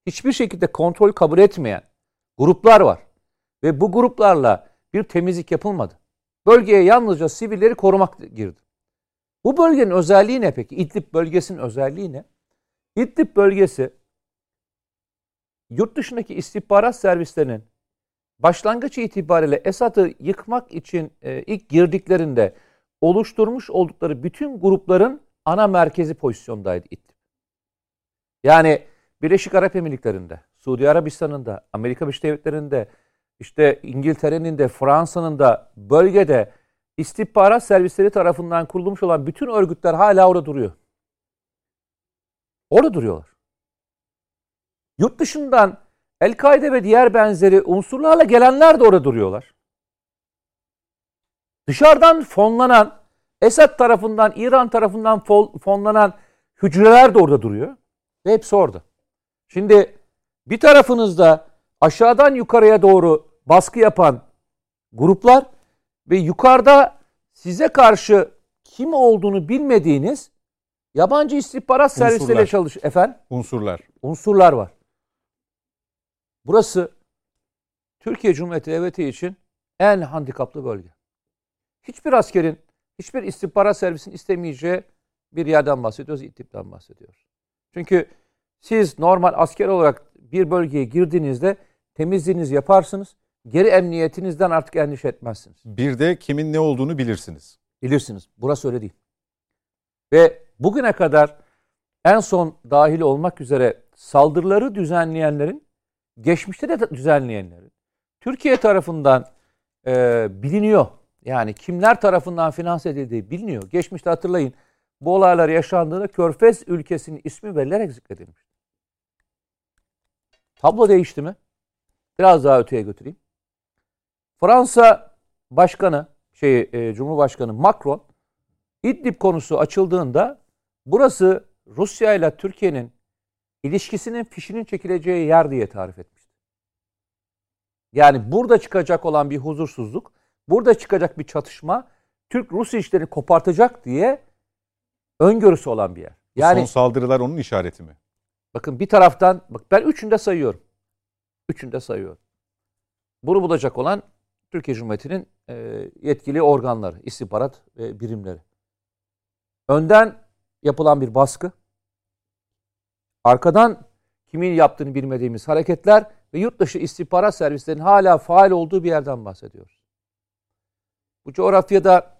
hiçbir şekilde kontrol kabul etmeyen gruplar var. Ve bu gruplarla bir temizlik yapılmadı. Bölgeye yalnızca sivilleri korumak girdi. Bu bölgenin özelliği ne peki? İdlib bölgesinin özelliği ne? İdlib bölgesi yurt dışındaki istihbarat servislerinin başlangıç itibariyle Esad'ı yıkmak için e, ilk girdiklerinde oluşturmuş oldukları bütün grupların ana merkezi pozisyondaydı İdlib. Yani Birleşik Arap Emirlikleri'nde, Suudi Arabistan'ında, Amerika Birleşik Devletleri'nde, işte İngiltere'nin de, Fransa'nın da bölgede istihbarat servisleri tarafından kurulmuş olan bütün örgütler hala orada duruyor. Orada duruyorlar. Yurt dışından El-Kaide ve diğer benzeri unsurlarla gelenler de orada duruyorlar. Dışarıdan fonlanan, Esad tarafından, İran tarafından fonlanan hücreler de orada duruyor. Ve hepsi orada. Şimdi bir tarafınızda aşağıdan yukarıya doğru baskı yapan gruplar ve yukarıda size karşı kim olduğunu bilmediğiniz yabancı istihbarat servisleriyle çalış efendim unsurlar unsurlar var. Burası Türkiye Cumhuriyeti Devleti için en handikaplı bölge. Hiçbir askerin, hiçbir istihbarat servisin istemeyeceği bir yerden bahsediyoruz, İdlib'den bahsediyoruz. Çünkü siz normal asker olarak bir bölgeye girdiğinizde temizliğinizi yaparsınız. Geri emniyetinizden artık endişe etmezsiniz. Bir de kimin ne olduğunu bilirsiniz. Bilirsiniz. Burası öyle değil. Ve bugüne kadar en son dahil olmak üzere saldırıları düzenleyenlerin, geçmişte de düzenleyenlerin, Türkiye tarafından e, biliniyor. Yani kimler tarafından finanse edildiği biliniyor. Geçmişte hatırlayın bu olaylar yaşandığında Körfez ülkesinin ismi verilerek zikredilmiş. Tablo değişti mi? Biraz daha öteye götüreyim. Fransa Başkanı, şey e, Cumhurbaşkanı Macron İdlib konusu açıldığında burası Rusya ile Türkiye'nin ilişkisinin fişinin çekileceği yer diye tarif etmişti. Yani burada çıkacak olan bir huzursuzluk, burada çıkacak bir çatışma Türk-Rus ilişkilerini kopartacak diye öngörüsü olan bir yer. Yani, Son saldırılar onun işareti mi? Bakın bir taraftan, bak ben üçünde sayıyorum. Üçünde sayıyorum. Bunu bulacak olan Türkiye Cumhuriyeti'nin e, yetkili organları, istihbarat birimleri. Önden yapılan bir baskı, arkadan kimin yaptığını bilmediğimiz hareketler ve yurt dışı istihbarat servislerinin hala faal olduğu bir yerden bahsediyoruz. Bu coğrafyada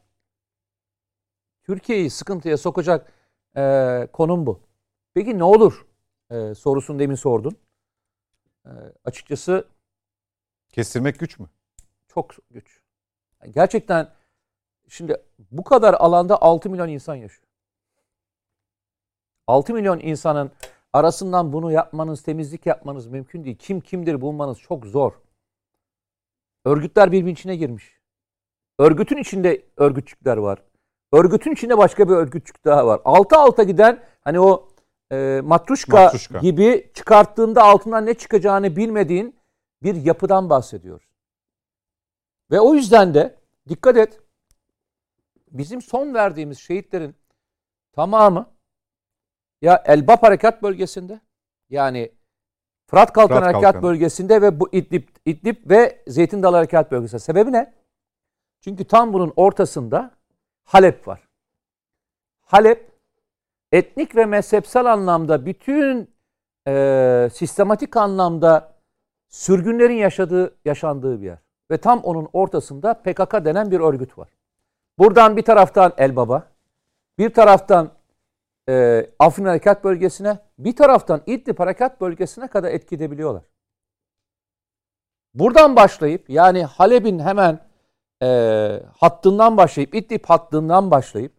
Türkiye'yi sıkıntıya sokacak e, konum bu. Peki ne olur e, sorusunu demin sordun. E, açıkçası kestirmek güç mü? Çok güç. Yani gerçekten şimdi bu kadar alanda 6 milyon insan yaşıyor. 6 milyon insanın arasından bunu yapmanız, temizlik yapmanız mümkün değil. Kim kimdir bulmanız çok zor. Örgütler birbirinin içine girmiş. Örgütün içinde örgütçükler var. Örgütün içinde başka bir örgütçük daha var. Alta alta giden hani o e, matruşka, matruşka gibi çıkarttığında altından ne çıkacağını bilmediğin bir yapıdan bahsediyoruz. Ve o yüzden de dikkat et bizim son verdiğimiz şehitlerin tamamı ya Elbap Harekat Bölgesi'nde yani Fırat Kalkan Fırat Harekat Kalkan. Bölgesi'nde ve bu İdlib, İdlib ve Zeytin Dalı Harekat Bölgesi. Sebebi ne? Çünkü tam bunun ortasında Halep var. Halep etnik ve mezhepsel anlamda bütün e, sistematik anlamda sürgünlerin yaşadığı yaşandığı bir yer. Ve tam onun ortasında PKK denen bir örgüt var. Buradan bir taraftan Elbaba, bir taraftan e, Afrin Harekat Bölgesi'ne, bir taraftan İdlib Harekat Bölgesi'ne kadar etki edebiliyorlar. Buradan başlayıp yani Halep'in hemen e, hattından başlayıp, İdlib hattından başlayıp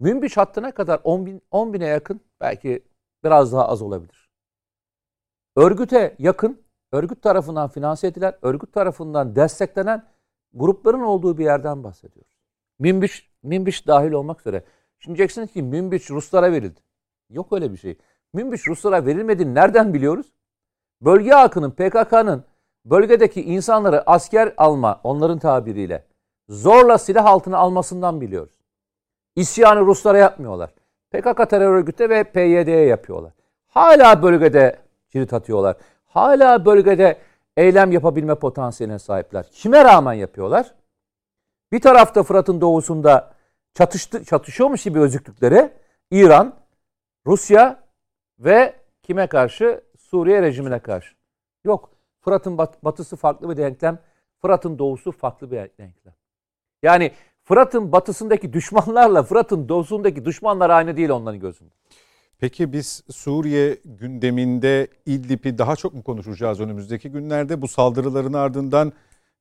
Münbiş hattına kadar 10, bin, 10 bine yakın belki biraz daha az olabilir. Örgüte yakın, örgüt tarafından finanse edilen, örgüt tarafından desteklenen grupların olduğu bir yerden bahsediyoruz. Münbiş, Münbiş dahil olmak üzere. Şimdi diyeceksiniz ki Münbiş Ruslara verildi. Yok öyle bir şey. Münbiş Ruslara verilmediğini nereden biliyoruz? Bölge halkının, PKK'nın bölgedeki insanları asker alma, onların tabiriyle, zorla silah altına almasından biliyoruz. İsyanı Ruslara yapmıyorlar. PKK terör örgütü ve PYD'ye yapıyorlar. Hala bölgede cirit atıyorlar. Hala bölgede eylem yapabilme potansiyeline sahipler. Kime rağmen yapıyorlar? Bir tarafta Fırat'ın doğusunda çatıştı, çatışıyormuş gibi gözüktükleri İran, Rusya ve kime karşı? Suriye rejimine karşı. Yok. Fırat'ın bat- batısı farklı bir denklem. Fırat'ın doğusu farklı bir denklem. Yani Fırat'ın batısındaki düşmanlarla Fırat'ın doğusundaki düşmanlar aynı değil onların gözünde. Peki biz Suriye gündeminde İdlib'i daha çok mu konuşacağız önümüzdeki günlerde? Bu saldırıların ardından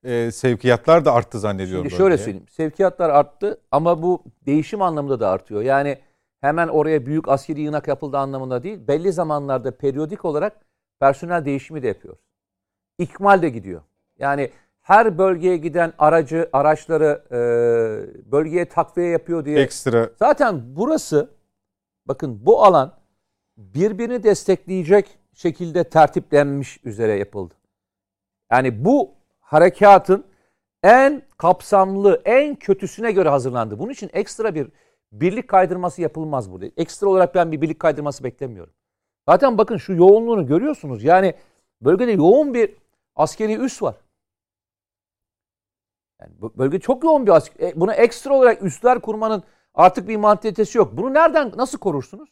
e, sevkiyatlar da arttı zannediyorum. Şimdi şöyle bölgeye. söyleyeyim. Sevkiyatlar arttı ama bu değişim anlamında da artıyor. Yani hemen oraya büyük askeri yığınak yapıldığı anlamında değil. Belli zamanlarda periyodik olarak personel değişimi de yapıyoruz. İkmal de gidiyor. Yani her bölgeye giden aracı, araçları e, bölgeye takviye yapıyor diye. Ekstra Zaten burası bakın bu alan birbirini destekleyecek şekilde tertiplenmiş üzere yapıldı. Yani bu harekatın en kapsamlı, en kötüsüne göre hazırlandı. Bunun için ekstra bir birlik kaydırması yapılmaz burada. Ekstra olarak ben bir birlik kaydırması beklemiyorum. Zaten bakın şu yoğunluğunu görüyorsunuz. Yani bölgede yoğun bir askeri üs var. Yani bölge çok yoğun bir asker. Buna ekstra olarak üsler kurmanın artık bir mantalitesi yok. Bunu nereden, nasıl korursunuz?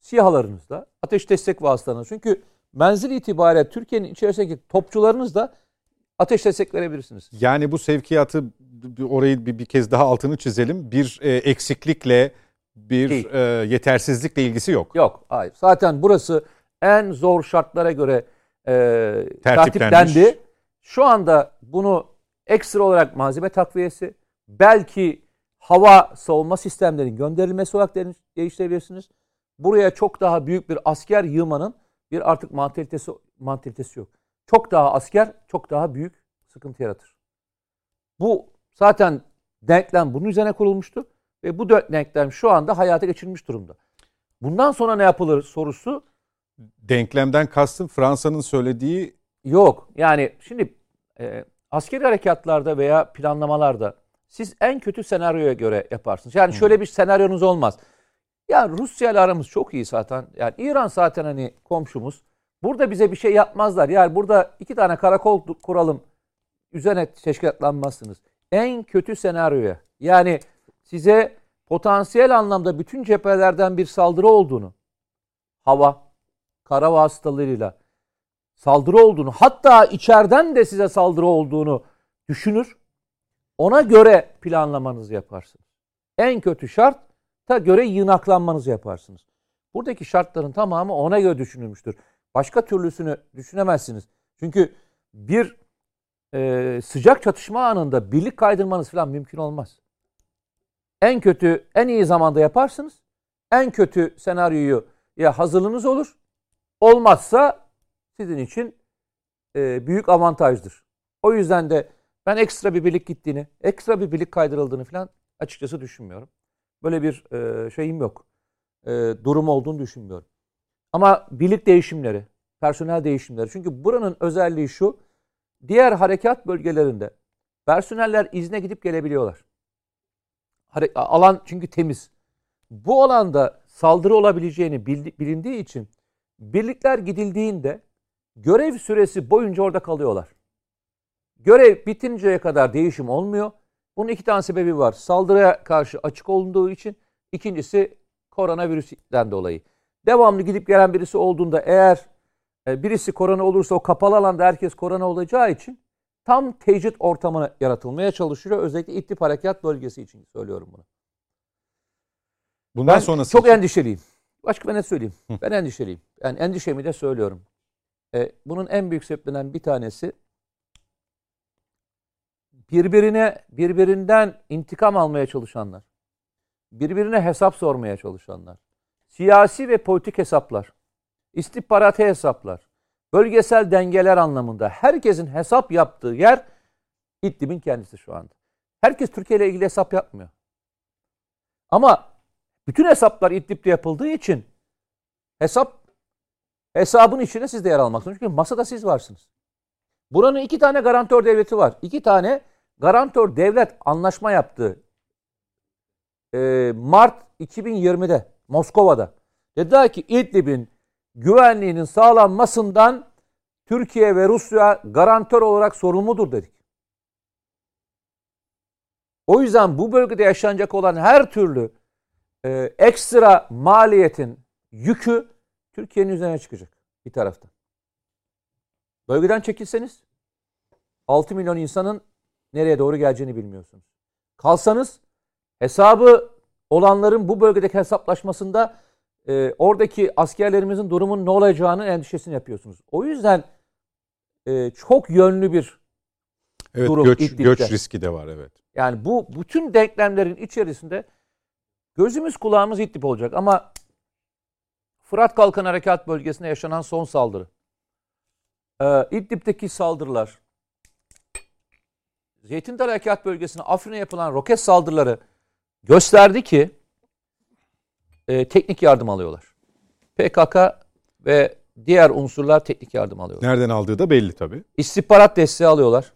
SİHA'larınızla, ateş destek vasıtalarınızla. Çünkü menzil itibariyle Türkiye'nin içerisindeki topçularınızla ateş destek verebilirsiniz. yani bu sevkiyatı orayı bir, bir kez daha altını çizelim. Bir e, eksiklikle bir Değil. e, yetersizlikle ilgisi yok. Yok, hayır. Zaten burası en zor şartlara göre e, tertiplendi. Şu anda bunu ekstra olarak malzeme takviyesi, belki hava savunma sistemlerinin gönderilmesi olarak de- değiştirebilirsiniz. Buraya çok daha büyük bir asker yığmanın bir artık mantalitesi, mantalitesi yok. Çok daha asker, çok daha büyük sıkıntı yaratır. Bu zaten denklem bunun üzerine kurulmuştu ve bu dört denklem şu anda hayata geçirilmiş durumda. Bundan sonra ne yapılır sorusu Denklemden kastım Fransa'nın söylediği yok. Yani şimdi e, askeri harekatlarda veya planlamalarda siz en kötü senaryoya göre yaparsınız. Yani şöyle bir senaryonuz olmaz. Ya Rusya ile aramız çok iyi zaten. Yani İran zaten hani komşumuz. Burada bize bir şey yapmazlar. Yani burada iki tane karakol kuralım. Üzerine teşkilatlanmazsınız. En kötü senaryoya. Yani size potansiyel anlamda bütün cephelerden bir saldırı olduğunu, hava, kara vasıtalarıyla saldırı olduğunu, hatta içeriden de size saldırı olduğunu düşünür. Ona göre planlamanızı yaparsınız. En kötü şart ta göre yığınaklanmanızı yaparsınız. Buradaki şartların tamamı ona göre düşünülmüştür. Başka türlüsünü düşünemezsiniz. Çünkü bir e, sıcak çatışma anında birlik kaydırmanız falan mümkün olmaz. En kötü, en iyi zamanda yaparsınız. En kötü senaryoyu ya hazırlığınız olur. Olmazsa sizin için e, büyük avantajdır. O yüzden de ben ekstra bir birlik gittiğini, ekstra bir birlik kaydırıldığını falan açıkçası düşünmüyorum. Böyle bir e, şeyim yok. E, durum olduğunu düşünmüyorum. Ama birlik değişimleri, personel değişimleri. Çünkü buranın özelliği şu. Diğer harekat bölgelerinde personeller izne gidip gelebiliyorlar. Alan çünkü temiz. Bu alanda saldırı olabileceğini bilindiği için birlikler gidildiğinde görev süresi boyunca orada kalıyorlar. Görev bitinceye kadar değişim olmuyor. Bunun iki tane sebebi var. Saldırıya karşı açık olduğu için. İkincisi koronavirüsten dolayı. Devamlı gidip gelen birisi olduğunda eğer e, birisi korona olursa o kapalı alanda herkes korona olacağı için tam tecrit ortamına yaratılmaya çalışıyor. Özellikle İdlib Harekat Bölgesi için söylüyorum bunu. bundan Ben sonrası çok için- endişeliyim. Başka ben ne söyleyeyim? Ben endişeliyim. Yani endişemi de söylüyorum. E, bunun en büyük sebeplerinden bir tanesi birbirine birbirinden intikam almaya çalışanlar. Birbirine hesap sormaya çalışanlar. Siyasi ve politik hesaplar. istihbarati hesaplar. Bölgesel dengeler anlamında herkesin hesap yaptığı yer İdlib'in kendisi şu anda. Herkes Türkiye ile ilgili hesap yapmıyor. Ama bütün hesaplar İdlib'de yapıldığı için hesap hesabın içine siz de yer almak zorundasınız. Çünkü masada siz varsınız. Buranın iki tane garantör devleti var. İki tane garantör devlet anlaşma yaptı. Ee, Mart 2020'de Moskova'da. Dediler ki İdlib'in güvenliğinin sağlanmasından Türkiye ve Rusya garantör olarak sorumludur dedik. O yüzden bu bölgede yaşanacak olan her türlü e, ekstra maliyetin yükü Türkiye'nin üzerine çıkacak. Bir taraftan. Bölgeden çekilseniz 6 milyon insanın nereye doğru geleceğini bilmiyorsunuz. Kalsanız hesabı olanların bu bölgedeki hesaplaşmasında e, oradaki askerlerimizin durumun ne olacağını endişesini yapıyorsunuz. O yüzden e, çok yönlü bir Evet durum göç, İdlib'de. göç riski de var evet. yani bu bütün denklemlerin içerisinde gözümüz kulağımız İdlib olacak ama Fırat Kalkan Harekat Bölgesi'nde yaşanan son saldırı. Ee, İdlib'deki saldırılar, Zeytin Dalı Harekat Bölgesi'ne Afrin'e yapılan roket saldırıları gösterdi ki e, teknik yardım alıyorlar. PKK ve diğer unsurlar teknik yardım alıyorlar. Nereden aldığı da belli tabii. İstihbarat desteği alıyorlar.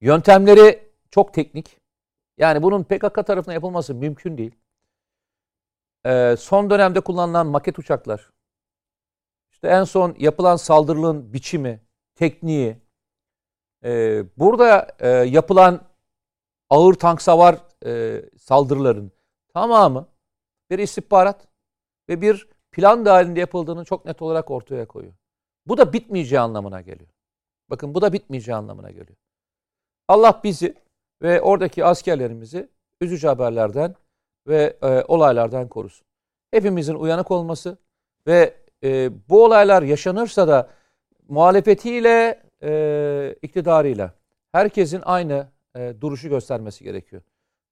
Yöntemleri çok teknik. Yani bunun PKK tarafından yapılması mümkün değil. Ee, son dönemde kullanılan maket uçaklar, işte en son yapılan saldırının biçimi, tekniği, e, burada e, yapılan ağır tank savar e, saldırıların tamamı bir istihbarat ve bir plan dahilinde yapıldığını çok net olarak ortaya koyuyor. Bu da bitmeyeceği anlamına geliyor. Bakın bu da bitmeyeceği anlamına geliyor. Allah bizi ve oradaki askerlerimizi üzücü haberlerden ve e, olaylardan korusun. Hepimizin uyanık olması ve e, bu olaylar yaşanırsa da muhalefetiyle, e, iktidarıyla herkesin aynı e, duruşu göstermesi gerekiyor.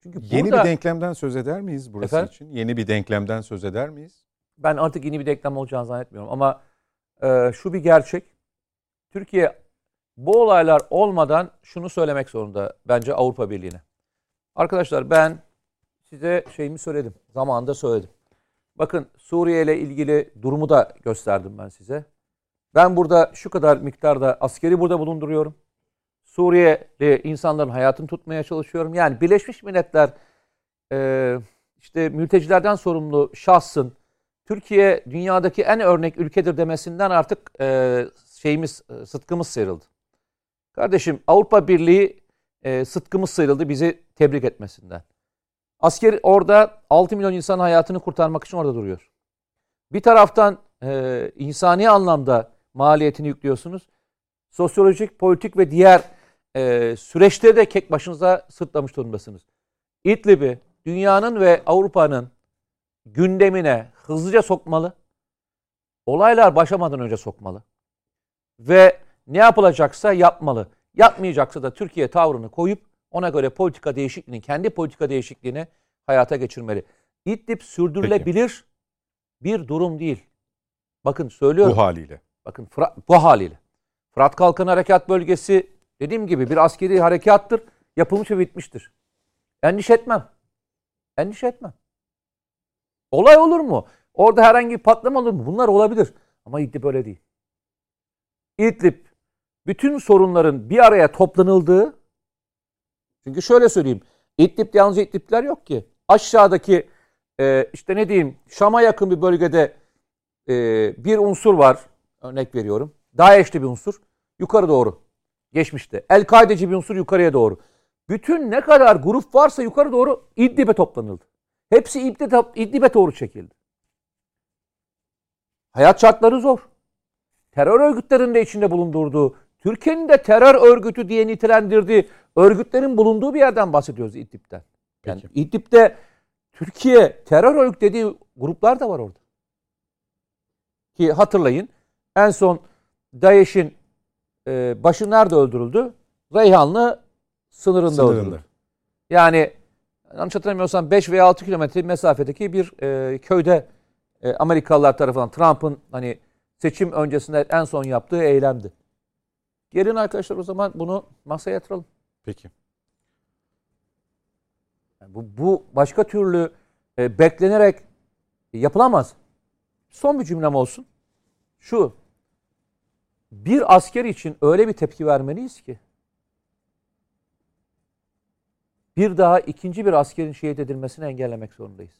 Çünkü Yeni burada bir denklemden söz eder miyiz burası Efendim? için? Yeni bir denklemden söz eder miyiz? ben artık yeni bir denklem olacağını zannetmiyorum ama e, şu bir gerçek. Türkiye bu olaylar olmadan şunu söylemek zorunda bence Avrupa Birliği'ne. Arkadaşlar ben size şeyimi söyledim. Zamanında söyledim. Bakın Suriye ile ilgili durumu da gösterdim ben size. Ben burada şu kadar miktarda askeri burada bulunduruyorum. Suriyeli insanların hayatını tutmaya çalışıyorum. Yani Birleşmiş Milletler e, işte mültecilerden sorumlu şahsın Türkiye dünyadaki en örnek ülkedir demesinden artık e, şeyimiz e, sıtkımız sıyrıldı. Kardeşim Avrupa Birliği sıtkımız sıyrıldı bizi tebrik etmesinden. Asker orada 6 milyon insan hayatını kurtarmak için orada duruyor. Bir taraftan e, insani anlamda maliyetini yüklüyorsunuz. Sosyolojik, politik ve diğer e, süreçte de kek başınıza sırtlamış durumdasınız. İdlib'i dünyanın ve Avrupa'nın gündemine hızlıca sokmalı. Olaylar başlamadan önce sokmalı. Ve ne yapılacaksa yapmalı. Yapmayacaksa da Türkiye tavrını koyup ona göre politika değişikliğini, kendi politika değişikliğini hayata geçirmeli. İdlib sürdürülebilir bir durum değil. Bakın söylüyorum. Bu haliyle. Bakın Fırat, bu haliyle. Fırat Kalkan Harekat Bölgesi dediğim gibi bir askeri harekattır. Yapılmış ve bitmiştir. Endişe etmem. Endişe etmem. Olay olur mu? Orada herhangi bir patlama olur mu? Bunlar olabilir. Ama İdlib öyle değil. İdlib bütün sorunların bir araya toplanıldığı çünkü şöyle söyleyeyim. İdlib'de yalnız İdlib'ler yok ki. Aşağıdaki e, işte ne diyeyim Şam'a yakın bir bölgede e, bir unsur var. Örnek veriyorum. DAEŞ'li bir unsur. Yukarı doğru. Geçmişte. El-Kaide'ci bir unsur yukarıya doğru. Bütün ne kadar grup varsa yukarı doğru İdlib'e toplanıldı. Hepsi İdlib'e, İdlib'e doğru çekildi. Hayat şartları zor. Terör örgütlerinin de içinde bulundurduğu, Türkiye'nin de terör örgütü diye nitelendirdiği örgütlerin bulunduğu bir yerden bahsediyoruz İdlib'den. Yani Peki. İdlib'de Türkiye terör örgütü dediği gruplar da var orada. Ki hatırlayın en son DAEŞ'in e, başı nerede öldürüldü? Reyhanlı sınırında, Sınırında. öldürüldü. Yani yanlış hatırlamıyorsam 5 veya 6 kilometre mesafedeki bir e, köyde e, Amerikalılar tarafından Trump'ın hani seçim öncesinde en son yaptığı eylemdi. Gelin arkadaşlar o zaman bunu masaya yatıralım. Peki. Yani bu, bu başka türlü e, beklenerek yapılamaz. Son bir cümlem olsun. Şu. Bir asker için öyle bir tepki vermeliyiz ki bir daha ikinci bir askerin şehit edilmesini engellemek zorundayız.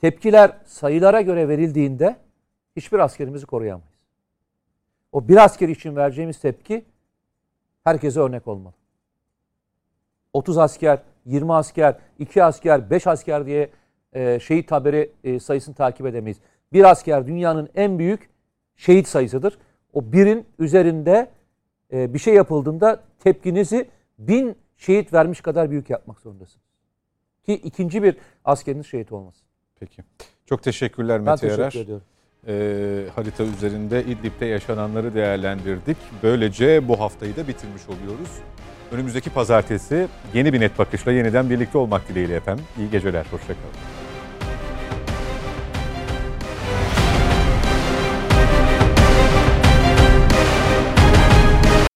Tepkiler sayılara göre verildiğinde hiçbir askerimizi koruyamayız. O bir asker için vereceğimiz tepki herkese örnek olmalı. 30 asker, 20 asker, 2 asker, 5 asker diye e, şehit haberi e, sayısını takip edemeyiz. Bir asker dünyanın en büyük şehit sayısıdır. O birin üzerinde e, bir şey yapıldığında tepkinizi bin şehit vermiş kadar büyük yapmak zorundasınız. Ki ikinci bir askeriniz şehit olmasın. Peki. Çok teşekkürler Ben Mete teşekkür Yarar. ediyorum. Ee, harita üzerinde İdlib'de yaşananları değerlendirdik. Böylece bu haftayı da bitirmiş oluyoruz. Önümüzdeki pazartesi yeni bir net bakışla yeniden birlikte olmak dileğiyle efendim. İyi geceler, hoşçakalın.